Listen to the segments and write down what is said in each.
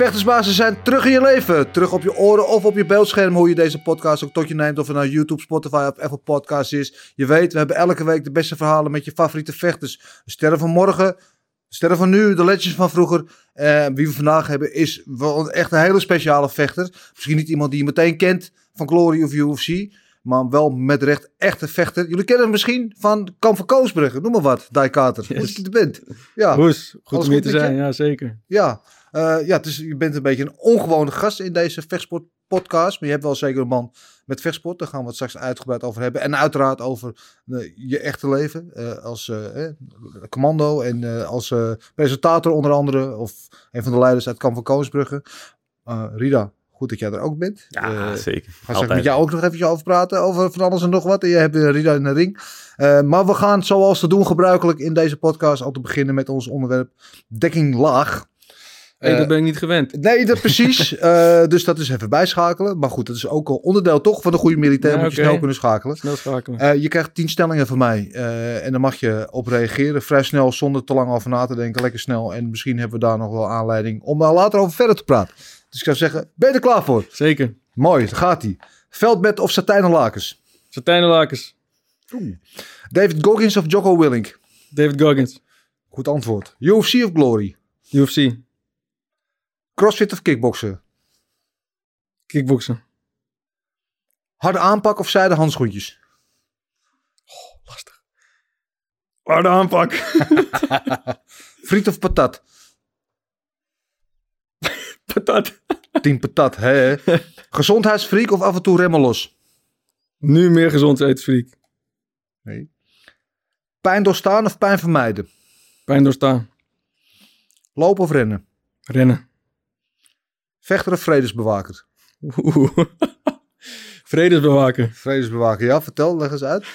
Vechtersbazen zijn terug in je leven. Terug op je oren of op je beeldscherm. Hoe je deze podcast ook tot je neemt. Of het nou YouTube, Spotify of Apple Podcasts is. Je weet, we hebben elke week de beste verhalen met je favoriete vechters. De sterren van morgen. De sterren van nu. De legends van vroeger. Eh, wie we vandaag hebben is wel echt een hele speciale vechter. Misschien niet iemand die je meteen kent van Glory of UFC. Maar wel met recht echte vechter. Jullie kennen hem misschien van Kamp van Koosbrugge. Noem maar wat, Die Carter. Goed dat je er bent. Ja. Roes, goed Alles om hier te zijn, ja zeker. Ja, eh, ja dus je bent een beetje een ongewone gast in deze vechtsport podcast. Maar je hebt wel zeker een man met vechtsport. Daar gaan we het straks uitgebreid over hebben. En uiteraard over eh, je echte leven. eh, als eh, commando en als presentator onder andere. Of een van de leiders uit Kamp van Koosbrugge. Rida, goed dat jij er ook bent. Ja, zeker. Ga straks met jou ook nog eventjes over praten. Over van alles en nog wat. En je hebt uh, Rida in de ring. Maar we gaan zoals te doen gebruikelijk in deze podcast al te beginnen met ons onderwerp dekking laag. Hey, Eh, dat ben ik niet gewend. Nee, dat precies. Eh, dus dat is even bijschakelen. Maar goed, dat is ook al onderdeel toch van de goede militair. Ja, moet je snel kunnen schakelen. Snel schakelen. Eh, je krijgt tien stellingen van mij. eh, en dan mag je op reageren. Vrij snel, zonder te lang over na te denken. Lekker snel. En misschien hebben we daar nog wel aanleiding om daar later over verder te praten. Dus ik zou zeggen, ben je er klaar voor? Zeker. Mooi, daar gaat hij. Veldbed of satijnen lakens? Satijnenlakens. David Goggins of Jocko Willink? David Goggins. Goed antwoord. UFC of Glory? UFC. Crossfit of kickboksen? Kickboksen. Harde aanpak of zijde handschoentjes? Harde aanpak. Friet of patat? Patat. Team patat, hè? Gezondheidsfreak of af en toe remmen los? Nu meer gezondheidsfreak. Nee. Pijn doorstaan of pijn vermijden? Pijn doorstaan. Lopen of rennen? Rennen. Vechter of vredesbewaker? Oeh. Vredesbewaker. Vredesbewaker, ja, vertel, leg eens uit.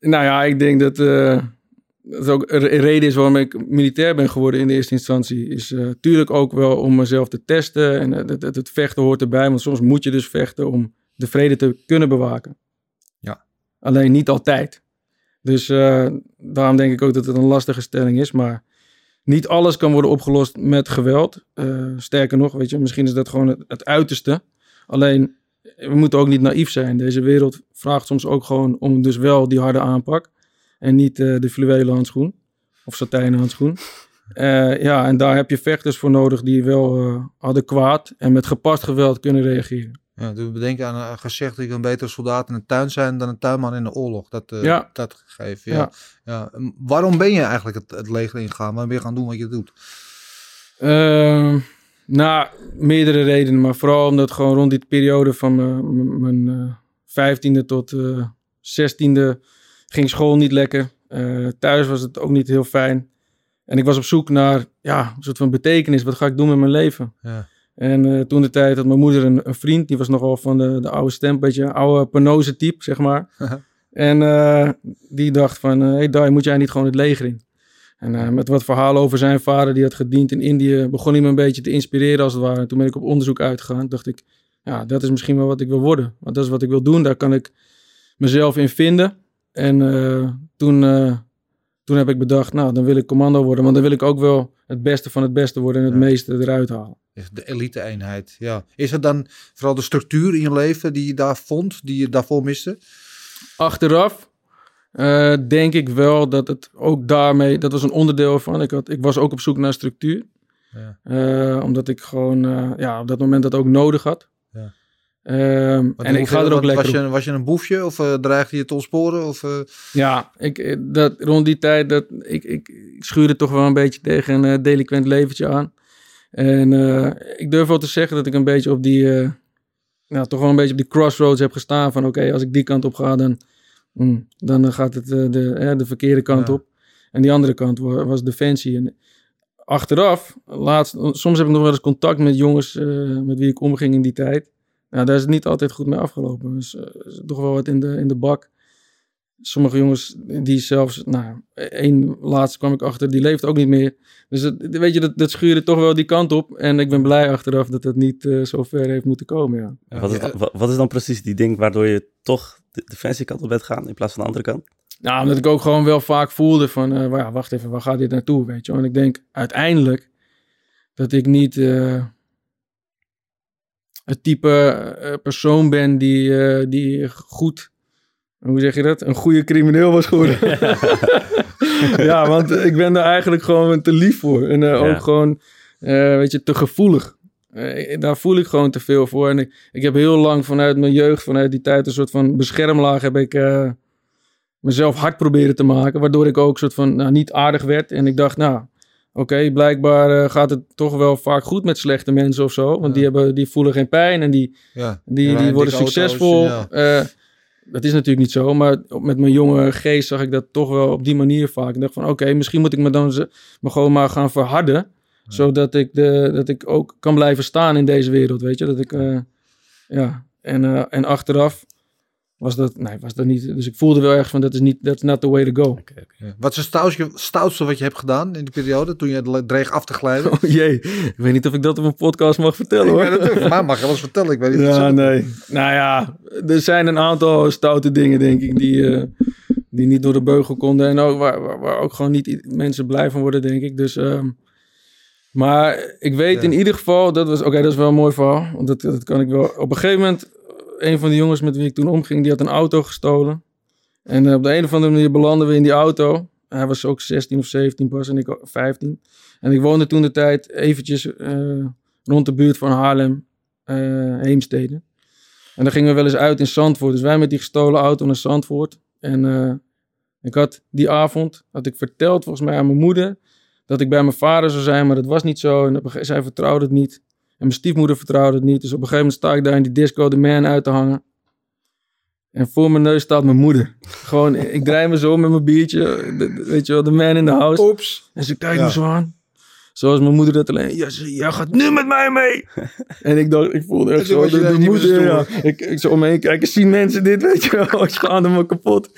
Nou ja, ik denk dat eh, dat ook een reden is waarom ik militair ben geworden in de eerste instantie. Is eh tuurlijk ook wel om mezelf te testen. En eh, dat, dat het vechten hoort erbij. Want soms moet je dus vechten om de vrede te kunnen bewaken. Ja. Alleen niet altijd. Dus eh, daarom denk ik ook dat het een lastige stelling is. Maar niet alles kan worden opgelost met geweld. Eh, sterker nog, weet je, misschien is dat gewoon het, uiterste. Alleen, we moeten ook niet naïef zijn. Deze wereld vraagt soms ook gewoon om dus wel die harde aanpak. En niet eh, de fluwelen handschoen. Of satijnen handschoen. Eh, ja, en daar heb je vechters voor nodig die wel adequaat en met gepast geweld kunnen reageren. Ja, dus we denken aan een gezegd, ik een betere soldaat in de tuin zijn dan een tuinman in de oorlog. Dat, Ja. dat gegeven, ja. Ja. ja. Waarom ben je eigenlijk het, het leger ingegaan? Waarom ben je gaan doen wat je doet? Ehm, nou, meerdere redenen, maar vooral omdat gewoon rond die periode van mijn- eh, vijftiende tot eh, zestiende ging school niet lekker. Thuis was het ook niet heel fijn. En ik was op zoek naar ja, een soort van betekenis. Wat ga ik doen met mijn leven? Ja. En eh, toen de tijd had mijn moeder een, een vriend, die was nogal van de, de oude stem, een beetje een oude penose type, zeg maar. en eh, die dacht van, hé hey Dai, moet jij niet gewoon het leger in? En eh, met wat verhalen over zijn vader, die had gediend in Indië, begon hij me een beetje te inspireren als het ware. En toen ben ik op onderzoek uitgegaan. dacht ik, ja, dat is misschien wel wat ik wil worden. Want dat is wat ik wil doen, daar kan ik mezelf in vinden. En eh, toen, eh, toen heb ik bedacht, nou, dan wil ik commando worden. Want dan wil ik ook wel het beste van het beste worden en het Ja. meeste eruit halen. De elite-eenheid, ja. Is het dan vooral de structuur in je leven die je daar vond, die je daarvoor miste? Achteraf eh, denk ik wel dat het ook daarmee, dat was een onderdeel van. Ik, had, ik was ook op zoek naar structuur. Ja. Eh, omdat ik gewoon eh, ja, op dat moment dat ook nodig had. Ehm, en ik ga er ook wat- lekker was je, was je een boefje of eh, dreigde je te ontsporen? Of, eh, Ja, ik, eh, dat, rond die tijd, dat, ik, ik, ik schuurde toch wel een beetje tegen een delinquent leventje aan. En ik durf wel te zeggen dat ik een beetje op die, ja, toch wel een beetje op die crossroads heb gestaan. Van oké, als ik die kant op ga, dan, mm, dan gaat het de, de verkeerde kant Ja. op. En die andere kant wa- was defensie. En achteraf, laatst, soms heb ik nog wel eens contact met jongens met wie ik omging in die tijd. Nou, daar is het niet altijd goed mee afgelopen. Dus is toch wel wat in de, in de bak. sommige jongens die zelfs, nou, één laatste kwam ik achter, die leeft ook niet meer. Dus het, weet je, dat, dat schuurde toch wel die kant op. En ik ben blij achteraf dat het niet eh, zo ver heeft moeten komen, ja. Wat is, dan, wa- wat is dan precies die ding waardoor je toch de defensie kant op bent gaan in plaats van de andere kant? Nou, omdat ik ook gewoon wel vaak voelde van, eh, wacht even, waar gaat dit naartoe, weet je. En ik denk uiteindelijk dat ik niet het type eh, persoon ben die, eh, die goed, hoe zeg je dat, een goede crimineel was geworden. ja, want ik ben daar eigenlijk gewoon te lief voor. En eh, Ja. ook gewoon, weet je, te gevoelig. Daar voel ik gewoon te veel voor. En ik, ik heb heel lang vanuit mijn jeugd, vanuit die tijd, een soort van beschermlaag heb ik... mezelf hard proberen te maken. Waardoor ik ook soort van nou, niet aardig werd. En ik dacht, nou, oké, blijkbaar eh, gaat het toch wel vaak goed met slechte mensen of zo. Want die, hebben, die voelen geen pijn en die, Ja. die, Ja, die en worden succesvol. auto's. Eh, dat is natuurlijk niet zo. Maar met mijn jonge geest zag ik dat toch wel op die manier vaak. Ik dacht van, oké, misschien moet ik me dan ze- me gewoon maar gaan verharden. Zodat ik, de, dat ik ook kan blijven staan in deze wereld, weet je. Dat ik, eh, ja. En, en achteraf was dat, nee, was dat niet. Dus ik voelde wel erg van, dat is niet, that's not the way to go. Ja. Wat is het stoutste, stoutste wat je hebt gedaan in die periode toen je het dreig af te glijden? Oh jee, ik weet niet of ik dat op een podcast mag vertellen hoor. niet. Voor mij mag je wel eens vertellen. Ik weet niet Ja, nee. Nou ja, er zijn een aantal stoute dingen, denk ik, die, eh, die niet door de beugel konden. En ook waar, waar, waar ook gewoon niet mensen blij van worden, denk ik. Dus, ehm, maar ik weet Ja. in ieder geval, dat was, oké, dat is wel een mooi verhaal. Want dat, dat kan ik wel. Op een gegeven moment, een van de jongens met wie ik toen omging, die had een auto gestolen. En eh, op de een of andere manier belanden we in die auto. Hij was ook 16 of 17 pas en ik ook 15. En ik woonde toen de tijd eventjes eh, rond de buurt van Haarlem, eh, Heemstede. En dan gingen we wel eens uit in Zandvoort. Dus wij met die gestolen auto naar Zandvoort. En ik had die avond, had ik verteld volgens mij aan mijn moeder, dat ik bij mijn vader zou zijn, maar dat was niet zo. En zij vertrouwde het niet. En mijn stiefmoeder vertrouwde het niet. Dus op een gegeven moment sta ik daar in die disco de man uit te hangen. En voor mijn neus staat mijn moeder. Gewoon, ik draai me zo met mijn biertje. de- weet je wel, de man in the house. Oeps. En ze kijkt Ja. me zo aan. Zoals mijn moeder dat alleen. Ja, ze, jij gaat nu met mij mee. en ik dacht, ik voelde echt zo. De, moeder, ja. Ik, ik zo om me heen kijken. Zien mensen dit, weet je wel. Ik schaamde me kapot.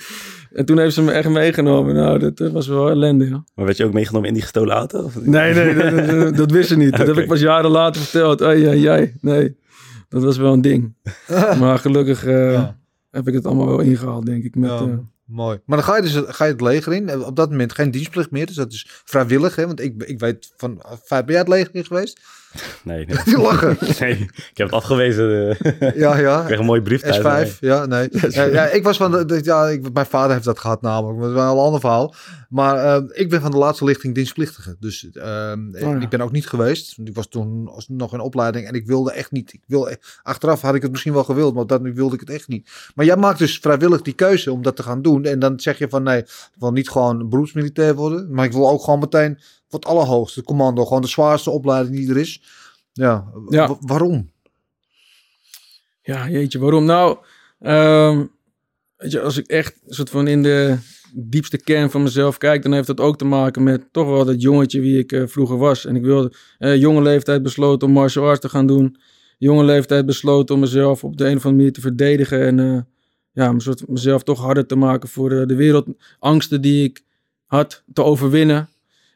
En toen heeft ze me echt meegenomen. Nou, dat, was wel ellende, ja. Maar werd je ook meegenomen in die gestolen auto? Of? Nee, nee, dat, dat, dat wist ze niet. Dat heb ik pas jaren later verteld. Ai, ai, ai. Nee, dat was wel een ding. maar gelukkig eh, Ja. heb ik het allemaal wel ingehaald, denk ik. Met, Ja. eh, Mooi. Maar dan ga je dus ga je het leger in. Op dat moment geen dienstplicht meer. Dus dat is vrijwillig. Hè? Want ik, ik weet van... Vijf, ben jij het leger in geweest? Nee, nee. Die lachen. nee. Ik heb het afgewezen. eh. ik Ja, ja. kreeg een mooie brief thuis. S5, ja, nee. Ja, ja, ik was van de, de- ja, ik, mijn vader heeft dat gehad namelijk, dat is wel een ander verhaal. Maar eh, ik ben van de laatste lichting dienstplichtige. Dus ehm, ja. ik ben ook niet geweest. Ik was toen nog in opleiding en ik wilde echt niet. Ik wil, achteraf had ik het misschien wel gewild, maar dat nu wilde ik het echt niet. Maar jij maakt dus vrijwillig die keuze om dat te gaan doen. En dan zeg je van nee, ik wil niet gewoon beroepsmilitair worden, maar ik wil ook gewoon meteen wat allerhoogste commando, gewoon de zwaarste opleiding die er is. Ja, Ja. wa- waarom? Ja, jeetje, waarom? Nou, ehm, weet je, als ik echt soort van in de diepste kern van mezelf kijk, dan heeft dat ook te maken met toch wel dat jongetje wie ik eh, vroeger was. En ik wilde, eh, jonge leeftijd besloten om martial arts te gaan doen. Jonge leeftijd besloten om mezelf op de een of andere manier te verdedigen en eh, ja, mezelf toch harder te maken voor de wereldangsten die ik had te overwinnen.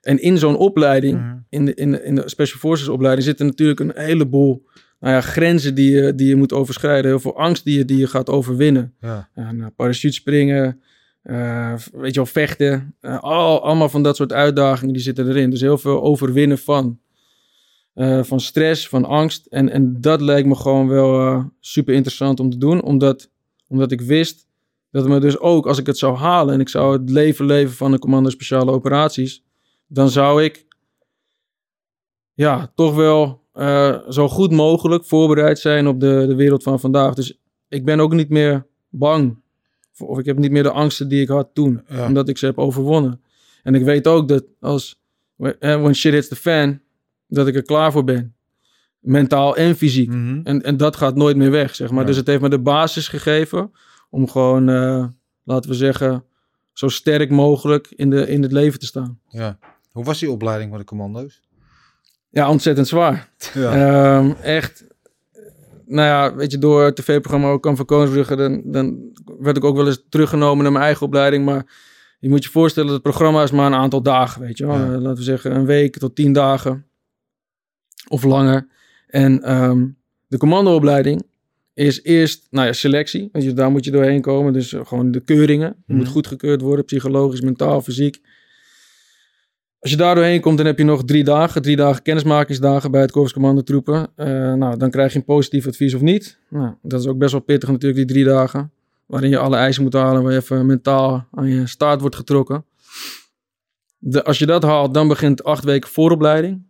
En in zo'n opleiding, Mhm. in de, in, de, in de Special Forces opleiding, zitten natuurlijk een heleboel nou ja, grenzen die je, die je moet overschrijden. Heel veel angst die je, die je gaat overwinnen. Ja. Ja, nou, parachutespringen, eh, weet je wel, vechten. eh, al, allemaal van dat soort uitdagingen die zitten erin. Dus heel veel overwinnen van. eh, van stress, van angst. En, en dat lijkt me gewoon wel eh, super interessant om te doen. Omdat, omdat ik wist dat me dus ook, als ik het zou halen... en ik zou het leven leven van een commando speciale operaties... dan zou ik ja, toch wel eh, zo goed mogelijk voorbereid zijn op de, de wereld van vandaag. Dus ik ben ook niet meer bang. Of ik heb niet meer de angsten die ik had toen. Ja. Omdat ik ze heb overwonnen. En ik weet ook dat als when shit hits the fan, dat ik er klaar voor ben. Mentaal en fysiek. Mhm. En, en dat gaat nooit meer weg, zeg maar. Ja. Dus het heeft me de basis gegeven om gewoon, eh, laten we zeggen, zo sterk mogelijk in, de, in het leven te staan. Ja. Hoe was die opleiding van de commando's? Ja, ontzettend zwaar. Ja. Ehm, echt, nou ja, weet je, door het tv-programma ook kan van Koningsbrugge, dan, dan werd ik ook wel eens teruggenomen naar mijn eigen opleiding. Maar je moet je voorstellen, het programma is maar een aantal dagen, weet je wel. Ja. Eh, laten we zeggen een week tot tien dagen of langer. En ehm, de commandoopleiding is eerst, nou ja, selectie. Weet je, daar moet je doorheen komen. Dus gewoon de keuringen. Je moet Mhm. goedgekeurd worden, psychologisch, mentaal, fysiek. Als je daar doorheen komt, dan heb je nog drie dagen. Drie dagen kennismakingsdagen bij het Korps Commandotroepen. Eh nou, dan krijg je een positief advies of niet. Nou, dat is ook best wel pittig natuurlijk, die drie dagen. Waarin je alle eisen moet halen, waar je even mentaal aan je staart wordt getrokken. De, als je dat haalt, dan begint acht weken vooropleiding.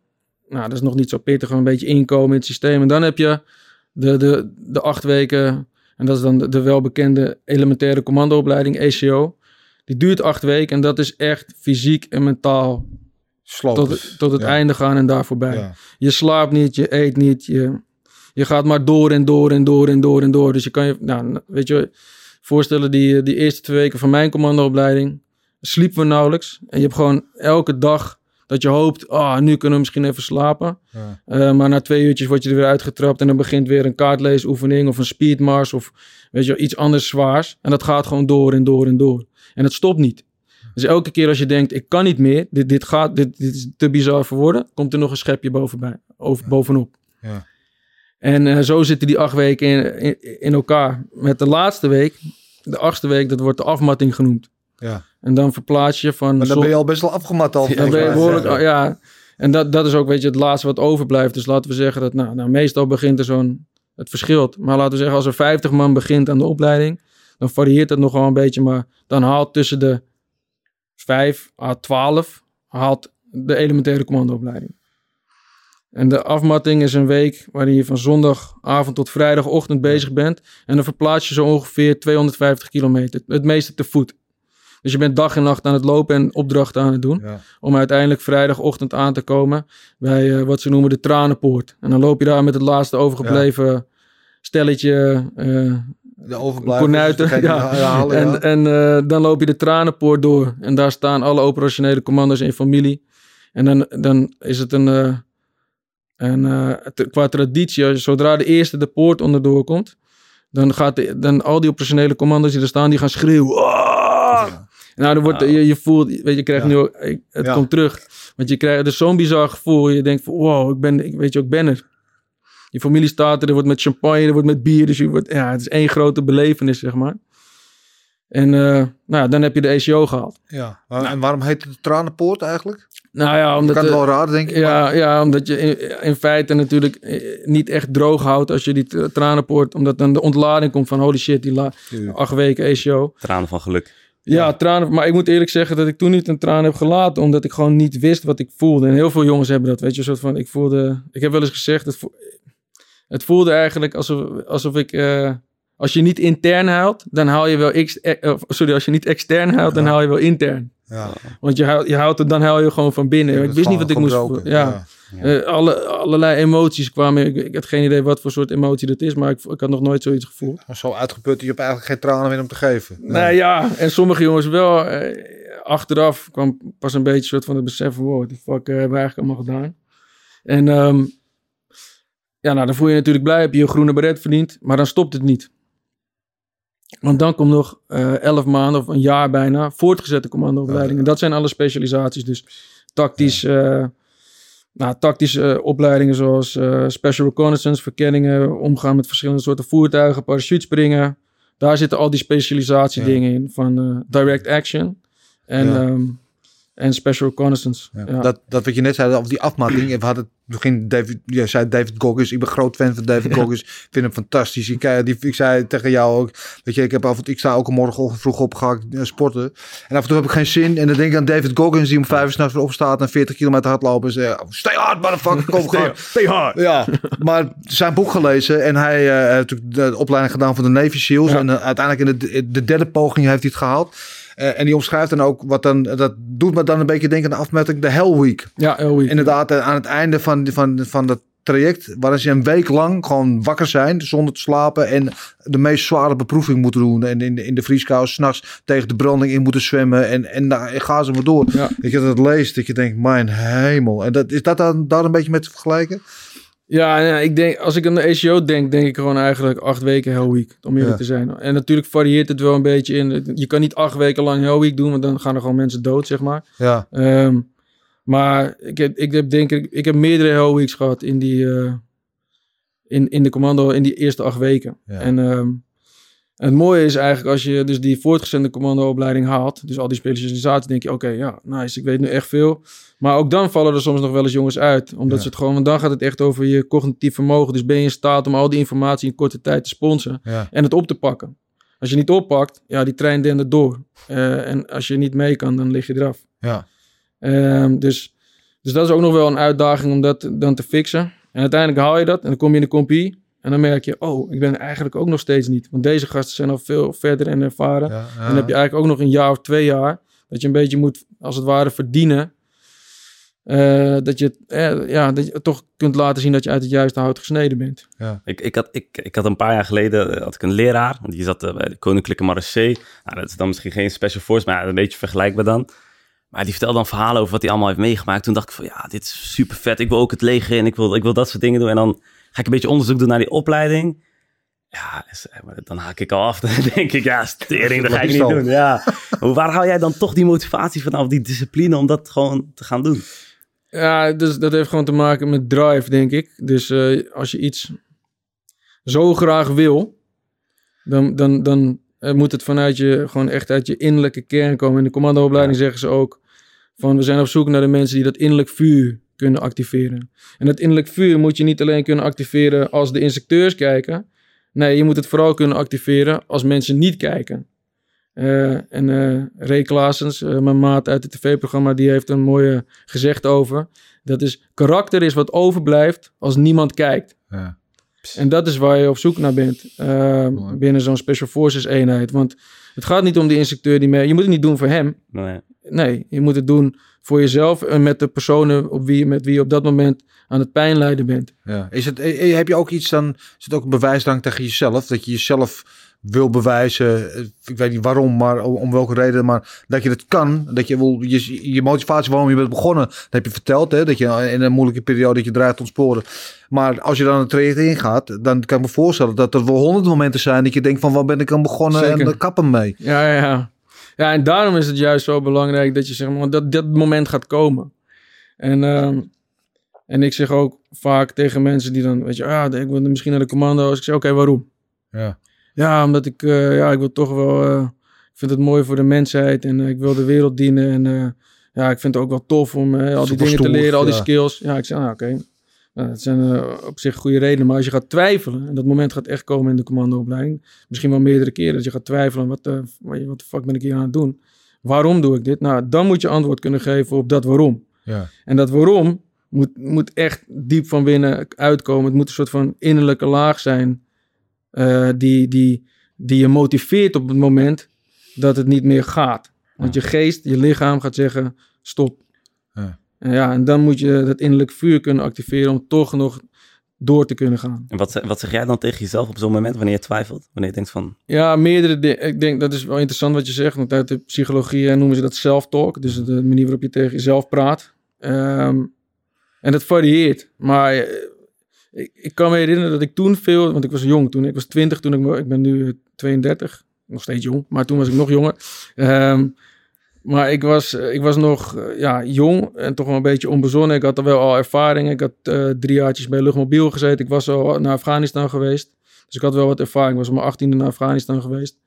Nou, dat is nog niet zo pittig, een beetje inkomen in het systeem. En dan heb je de, de, de acht weken, en dat is dan de, de welbekende elementaire commandoopleiding, ECO. Die duurt acht weken en dat is echt fysiek en mentaal Tot, tot het Ja. einde gaan en daar voorbij. Ja. Je slaapt niet, je eet niet, je, je gaat maar door en door en door en door en door. Dus je kan je, nou, weet je, voorstellen die, die eerste twee weken van mijn commandoopleiding sliepen we nauwelijks. En je hebt gewoon elke dag dat je hoopt, ah, nu kunnen we misschien even slapen. Ja. Eh, maar na twee uurtjes word je er weer uitgetrapt en dan begint weer een kaartleesoefening of een speedmars of weet je, iets anders zwaars. En dat gaat gewoon door en door en door. En het stopt niet. Dus elke keer als je denkt, ik kan niet meer, dit, dit, gaat, dit, dit is te bizar voor woorden, komt er nog een schepje bovenbij, over, bovenop. Ja. En eh, zo zitten die acht weken in, in, in elkaar. Met de laatste week, de achtste week, dat wordt de afmatting genoemd. Ja. En dan verplaats je van... Maar dan ben je al best wel afgemat al. dan ben je behoorlijk, ja. En dat, dat is ook, weet je, het laatste wat overblijft. Dus laten we zeggen dat, nou, nou meestal begint er zo'n, het verschilt. Maar laten we zeggen, als er 50 man begint aan de opleiding, dan varieert het nogal een beetje. Maar dan haalt tussen de 5 à 12 haalt de elementaire commandoopleiding. En de afmatting is een week waarin je van zondagavond tot vrijdagochtend bezig bent. En dan verplaats je zo ongeveer 250 kilometer. Het meeste te voet. Dus je bent dag en nacht aan het lopen en opdrachten aan het doen Ja. om uiteindelijk vrijdagochtend aan te komen bij eh, wat ze noemen de Tranenpoort. En dan loop je daar met het laatste overgebleven stelletje eh, De overblijvers. kornuiten. degene Ja. die halen, ja. En, en eh, dan loop je de Tranenpoort door. En daar staan alle operationele commando's in familie. En dan, dan is het een, eh, een eh, qua traditie, als- zodra de eerste de poort onderdoor komt, dan gaat de, dan al die operationele commando's die er staan, die gaan schreeuwen. Nou, dan wordt, je, je voelt, weet je, je krijgt Ja. nu ook, het Ja. komt terug. Want je krijgt dus zo'n bizar gevoel. Je denkt van, wow, ik ben, ik, weet je, ik ben er. Je familie staat er, er wordt met champagne, er wordt met bier. Dus je wordt, ja, het is één grote belevenis, zeg maar. En eh, nou ja, dan heb je de ECO gehaald. Ja. En waarom heet het de Tranenpoort eigenlijk? Nou ja, Je omdat, kan het eh, wel raar denk ik. maar- ja, ja, omdat je in, in feite natuurlijk eh, niet echt droog houdt als je die tra- tranenpoort. Omdat dan de ontlading komt van holy shit, die acht weken ECO. Tranen van geluk. Ja, tranen. Maar ik moet eerlijk zeggen dat ik toen niet een traan heb gelaten. Omdat ik gewoon niet wist wat ik voelde. En heel veel jongens hebben dat. Weet je, een soort van. Ik voelde. Ik heb wel eens gezegd. Het, vo- het voelde eigenlijk alsof, alsof ik. eh, als je niet intern huilt, dan haal je wel. Ex, eh, of, sorry, als je niet extern huilt, dan haal je wel intern. Ja. Want je houdt, je het, dan haal je gewoon van binnen. Ik wist is niet wat ik moest voelen. Ja. Eh, alle, allerlei emoties kwamen. Ik, ik had geen idee wat voor soort emotie dat is, maar ik, ik had nog nooit zoiets gevoeld. Zo uitgeput, je hebt eigenlijk geen tranen meer om te geven. Nee. Nou ja, en sommige jongens wel. eh, achteraf kwam pas een beetje soort van het besef van, wow, the fuck eh, hebben we eigenlijk allemaal gedaan. En ehm, ja, nou dan voel je je natuurlijk blij, heb je je groene beret verdiend, maar dan stopt het niet. Want dan komt nog eh, elf maanden of een jaar bijna voortgezette commandoopleiding. En dat zijn alle specialisaties. Dus tactisch, eh, nou, tactische eh, opleidingen zoals special reconnaissance, verkenningen, omgaan met verschillende soorten voertuigen, parachutespringen. Daar zitten al die specialisatiedingen in van direct action en, Ja. En special reconnaissance. Ja. Ja. Dat, dat wat je net zei over die afmatting. We hadden het begin David, jij zei David Goggins. Ik ben groot fan van David Goggins. Ik vind hem fantastisch. Ik, eh, die, ik zei tegen jou ook, weet je, ik heb af en toe, ik sta ook een morgen vroeg opgehakt eh, sporten. En af en toe heb ik geen zin. En dan denk ik aan David Goggins die om vijf uur s'nachts weer opstaat en 40 kilometer hardlopen. En zegt, stay hard motherfucker, kom gaan. Stay hard. Ja, maar zijn boek gelezen en hij eh, heeft natuurlijk de opleiding gedaan van de Navy SEALs. Ja. En uiteindelijk in de, de derde poging heeft hij het gehaald. Eh, en die omschrijft dan ook wat dan, dat doet me dan een beetje denken aan de afmeting de Hell Week. Ja. Inderdaad, eh, aan het einde van, van, van dat traject, waarin ze een week lang gewoon wakker zijn, zonder te slapen en de meest zware beproeving moeten doen. En in de, in de vrieskou s'nachts tegen de branding in moeten zwemmen en, en daar gaan ze maar door. Ja. Dat je dat leest, dat je denkt, mijn hemel. En dat, is dat dan daar een beetje mee te vergelijken? Ja, ja, ik denk, als ik aan de ACO denk, denk ik gewoon eigenlijk acht weken Hell Week, om eerlijk Ja. te zijn. En natuurlijk varieert het wel een beetje in. Je kan niet acht weken lang Hell Week doen, want dan gaan er gewoon mensen dood, zeg maar. Ja, Ehm, maar ik heb, ik heb denk ik, ik heb meerdere Hell Weeks gehad in die, eh, in, in de commando in die eerste acht weken. Ja. En ehm, het mooie is eigenlijk als je dus die voortgezette commandoopleiding haalt, dus al die specialisaties, denk je, oké, ja, nice, ik weet nu echt veel. Maar ook dan vallen er soms nog wel eens jongens uit, omdat Ja. ze het gewoon, want dan gaat het echt over je cognitief vermogen. Dus ben je in staat om al die informatie in korte tijd te sponsen ja, en het op te pakken. Als je niet oppakt, ja, die trein dendert door. Eh, en als je niet mee kan, dan lig je eraf. ja. Ehm, dus, dus dat is ook nog wel een uitdaging om dat dan te fixen. En uiteindelijk haal je dat en dan kom je in de compie. En dan merk je, oh, ik ben eigenlijk ook nog steeds niet. Want deze gasten zijn al veel verder en ervaren. ja, En dan heb je eigenlijk ook nog een jaar of twee jaar... dat je een beetje moet, als het ware, verdienen. Eh, dat, je, eh, ja, dat je toch kunt laten zien dat je uit het juiste hout gesneden bent. Ik, ik, had, ik, ik had een paar jaar geleden eh, had ik een leraar, want die zat bij de Koninklijke Marechaussee. Nou, dat is dan misschien geen special force, maar een beetje vergelijkbaar dan. Maar die vertelde dan verhalen over wat hij allemaal heeft meegemaakt. Toen dacht ik van, ja, dit is super vet. Ik wil ook het leger in, ik wil, ik wil dat soort dingen doen. En dan ga ik een beetje onderzoek doen naar die opleiding. Ja, eh, dan haak ik al af. Dan denk ik, ja, stering, dat ga ik niet doen. Ja. Waar haal jij dan toch die motivatie vanaf, die discipline om dat gewoon te gaan doen? Ja, dus dat heeft gewoon te maken met drive, denk ik. Dus eh, als je iets zo graag wil, dan, dan, dan eh, moet het vanuit je, gewoon echt uit je innerlijke kern komen. In de commandoopleiding zeggen ze ook van we zijn op zoek naar de mensen die dat innerlijk vuur kunnen activeren. En dat innerlijk vuur moet je niet alleen kunnen activeren als de instructeurs kijken. Nee, je moet het vooral kunnen activeren als mensen niet kijken. Eh, en eh Ray Klaasens, eh, mijn maat uit het tv-programma, die heeft een mooie gezegd over. Dat is, karakter is wat overblijft als niemand kijkt. ja. En dat is waar je op zoek naar bent binnen zo'n Special Forces eenheid. Want het gaat niet om die instructeur die mee... Je moet het niet doen voor hem. Nee. Nee, je moet het doen voor jezelf en met de personen op wie, met wie je op dat moment aan het pijnlijden bent. Ja. Is het, eh, heb je ook iets dan, is het ook een bewijsdrang tegen jezelf? Dat je jezelf wil bewijzen, eh, ik weet niet waarom, maar om, welke reden, maar dat je het kan. Dat je, wil, je, je motivatie waarom je bent begonnen, dat heb je verteld, hè? dat je in een moeilijke periode dat je dreigt te ontsporen. Maar als je dan het traject ingaat, dan kan ik me voorstellen dat er wel honderd momenten zijn dat je denkt van waar ben ik aan begonnen en de kappen mee. Ja, ja, ja. Ja, en daarom is het juist zo belangrijk dat je zeg maar, dat dat moment gaat komen. En, ehm, en ik zeg ook vaak tegen mensen die dan, weet je, ja, ik wil misschien naar de commando's. Ik zeg, oké, waarom? Ja. Ja, omdat ik, eh, ja, ik wil toch wel, eh, ik vind het mooi voor de mensheid en eh, ik wil de wereld dienen. En ja, ik vind het ook wel tof om al die dingen te leren, al die ja. skills. Ja, ik zeg, nou, oké. Nou, dat zijn eh, op zich goede redenen. Maar als je gaat twijfelen, en dat moment gaat echt komen in de commandoopleiding, misschien wel meerdere keren, dat je gaat twijfelen, wat de, wat de fuck ben ik hier aan het doen? Waarom doe ik dit? Nou, dan moet je antwoord kunnen geven op dat waarom. Ja. En dat waarom moet, moet echt diep van binnen uitkomen. Het moet een soort van innerlijke laag zijn eh, die, die, die je motiveert op het moment dat het niet meer gaat. Want je geest, je lichaam gaat zeggen, stop. Ja. Ja, en dan moet je dat innerlijk vuur kunnen activeren om toch nog door te kunnen gaan. En wat, zeg- wat zeg jij dan tegen jezelf op zo'n moment wanneer je twijfelt? Wanneer je denkt van, Ja, meerdere dingen. Ik denk dat is wel interessant wat je zegt. Want uit de psychologie eh, noemen ze dat self-talk. Dus de manier waarop je tegen jezelf praat. Ehm, en dat varieert. Maar eh, ik, ik kan me herinneren dat ik toen veel... Want ik was jong toen. Ik was 20 toen ik... Ik ben nu eh, 32. Nog steeds jong. Maar toen was ik nog jonger. Ehm, maar ik was, eh, ik was nog eh, ja, jong en toch wel een beetje onbezonnen. Ik had er wel al ervaring. Ik had eh, drie jaartjes bij luchtmobiel gezeten. Ik was al naar Afghanistan geweest. Dus ik had wel wat ervaring. Ik was op mijn achttiende naar Afghanistan geweest.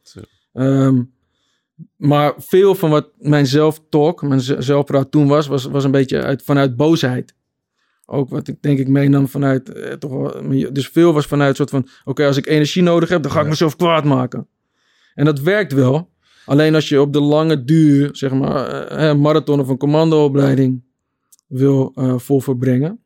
Ehm, maar veel van wat mijn zelftalk, mijn zelfpraat toen was, was, was een beetje uit, vanuit boosheid. Ook wat ik denk ik meenam vanuit, eh, toch wel, dus veel was vanuit een soort van, oké, als ik energie nodig heb, dan ga ik Ja. mezelf kwaad maken. En dat werkt wel. Alleen als je op de lange duur, zeg maar, eh, een marathon of een commandoopleiding wil eh vol verbrengen,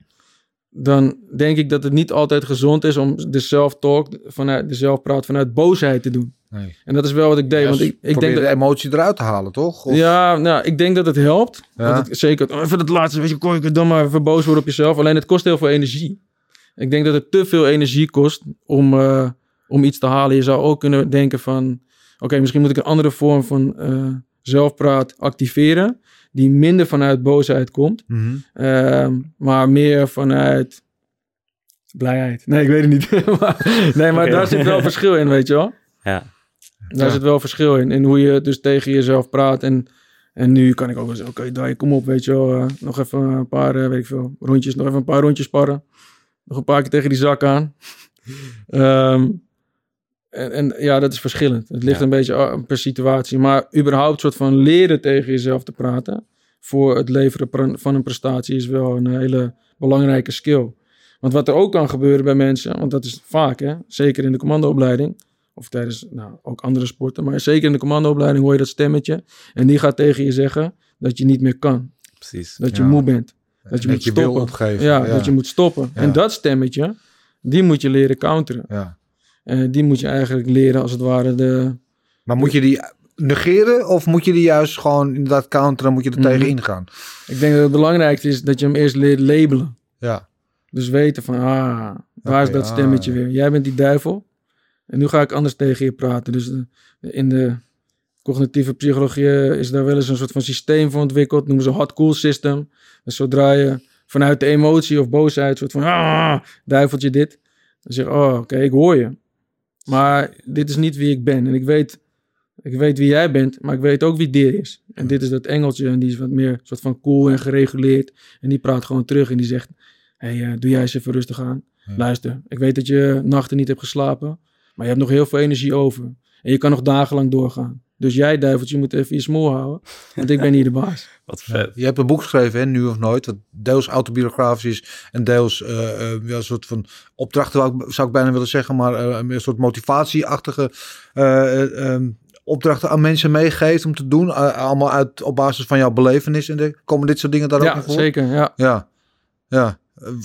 dan denk ik dat het niet altijd gezond is om de self-talk, vanuit, de zelfpraat vanuit boosheid te doen. Nee. En dat is wel wat ik deed. Ja, want ik, ik denk dat, de emotie eruit te halen, toch? Of- ja, nou, ik denk dat het helpt. Ja. Dat het, zeker, oh, even het laatste, weet je, kon je dan maar even boos worden op jezelf. Alleen het kost heel veel energie. Ik denk dat het te veel energie kost om, eh, om iets te halen. Je zou ook kunnen denken van, oké, misschien moet ik een andere vorm van eh, zelfpraat activeren. Die minder vanuit boosheid komt. Ehm, maar meer vanuit Blijheid. Nee, ik weet het niet. Maar- nee, maar daar zit wel verschil in, weet je wel. Ja. Daar Ja. zit wel verschil in. In hoe je dus tegen jezelf praat. En, en nu kan ik ook wel zeggen, oké, Dai, kom op, weet je wel. eh, nog even een paar, eh, weet ik veel, rondjes. Nog even een paar rondjes sparren. Nog een paar keer tegen die zak aan. Ehm, en, en ja, dat is verschillend. Het ligt Ja. een beetje ah, per situatie. Maar überhaupt soort van leren tegen jezelf te praten. Voor het leveren van een prestatie is wel een hele belangrijke skill. Want wat er ook kan gebeuren bij mensen, want dat is vaak, hè, zeker in de commandoopleiding, of tijdens nou, ook andere sporten, maar zeker in de commandoopleiding hoor je dat stemmetje. En die gaat tegen je zeggen dat je niet meer kan, Precies. dat je Ja. moe bent, dat je moet stoppen. opgeven. Ja, dat je moet stoppen. En dat stemmetje, die moet je leren counteren. Ja. En die moet je eigenlijk leren als het ware de... Maar moet je die negeren of moet je die juist gewoon inderdaad counteren? Moet je er Mhm. tegen ingaan? Ik denk dat het belangrijkste is dat je hem eerst leert labelen. Ja. Dus weten van, ah, waar is dat stemmetje ah, ja. weer? Jij bent die duivel. En nu ga ik anders tegen je praten. Dus eh, in de cognitieve psychologie eh, is daar wel eens een soort van systeem voor ontwikkeld. Noemen ze hot-cool system. Dus zodra je vanuit de emotie of boosheid, soort van, ah, duiveltje dit. Dan zeg je, oh, oké, ik hoor je. Maar dit is niet wie ik ben. En ik weet, ik weet wie jij bent, maar ik weet ook wie dit is. En dit is dat engeltje en die is wat meer soort van cool en gereguleerd. En die praat gewoon terug en die zegt, hey, eh, doe jij eens even rustig aan. Ja. Luister, ik weet dat je nachten niet hebt geslapen, maar je hebt nog heel veel energie over. En je kan nog dagenlang doorgaan. Dus jij, duiveltje, moet even je smoel houden, want ik ben hier de baas. Wat vet. Je hebt een boek geschreven, hè, Nu of Nooit, wat deels autobiografisch is en deels eh, eh, ja, een soort van opdrachten, zou ik bijna willen zeggen, maar eh, een soort motivatieachtige eh, eh, ehm, opdrachten aan mensen meegeeft om te doen. allemaal uit, op basis van jouw belevenis. En de, komen dit soort dingen daar ook Ja, in voor? zeker, ja. Ja, ja.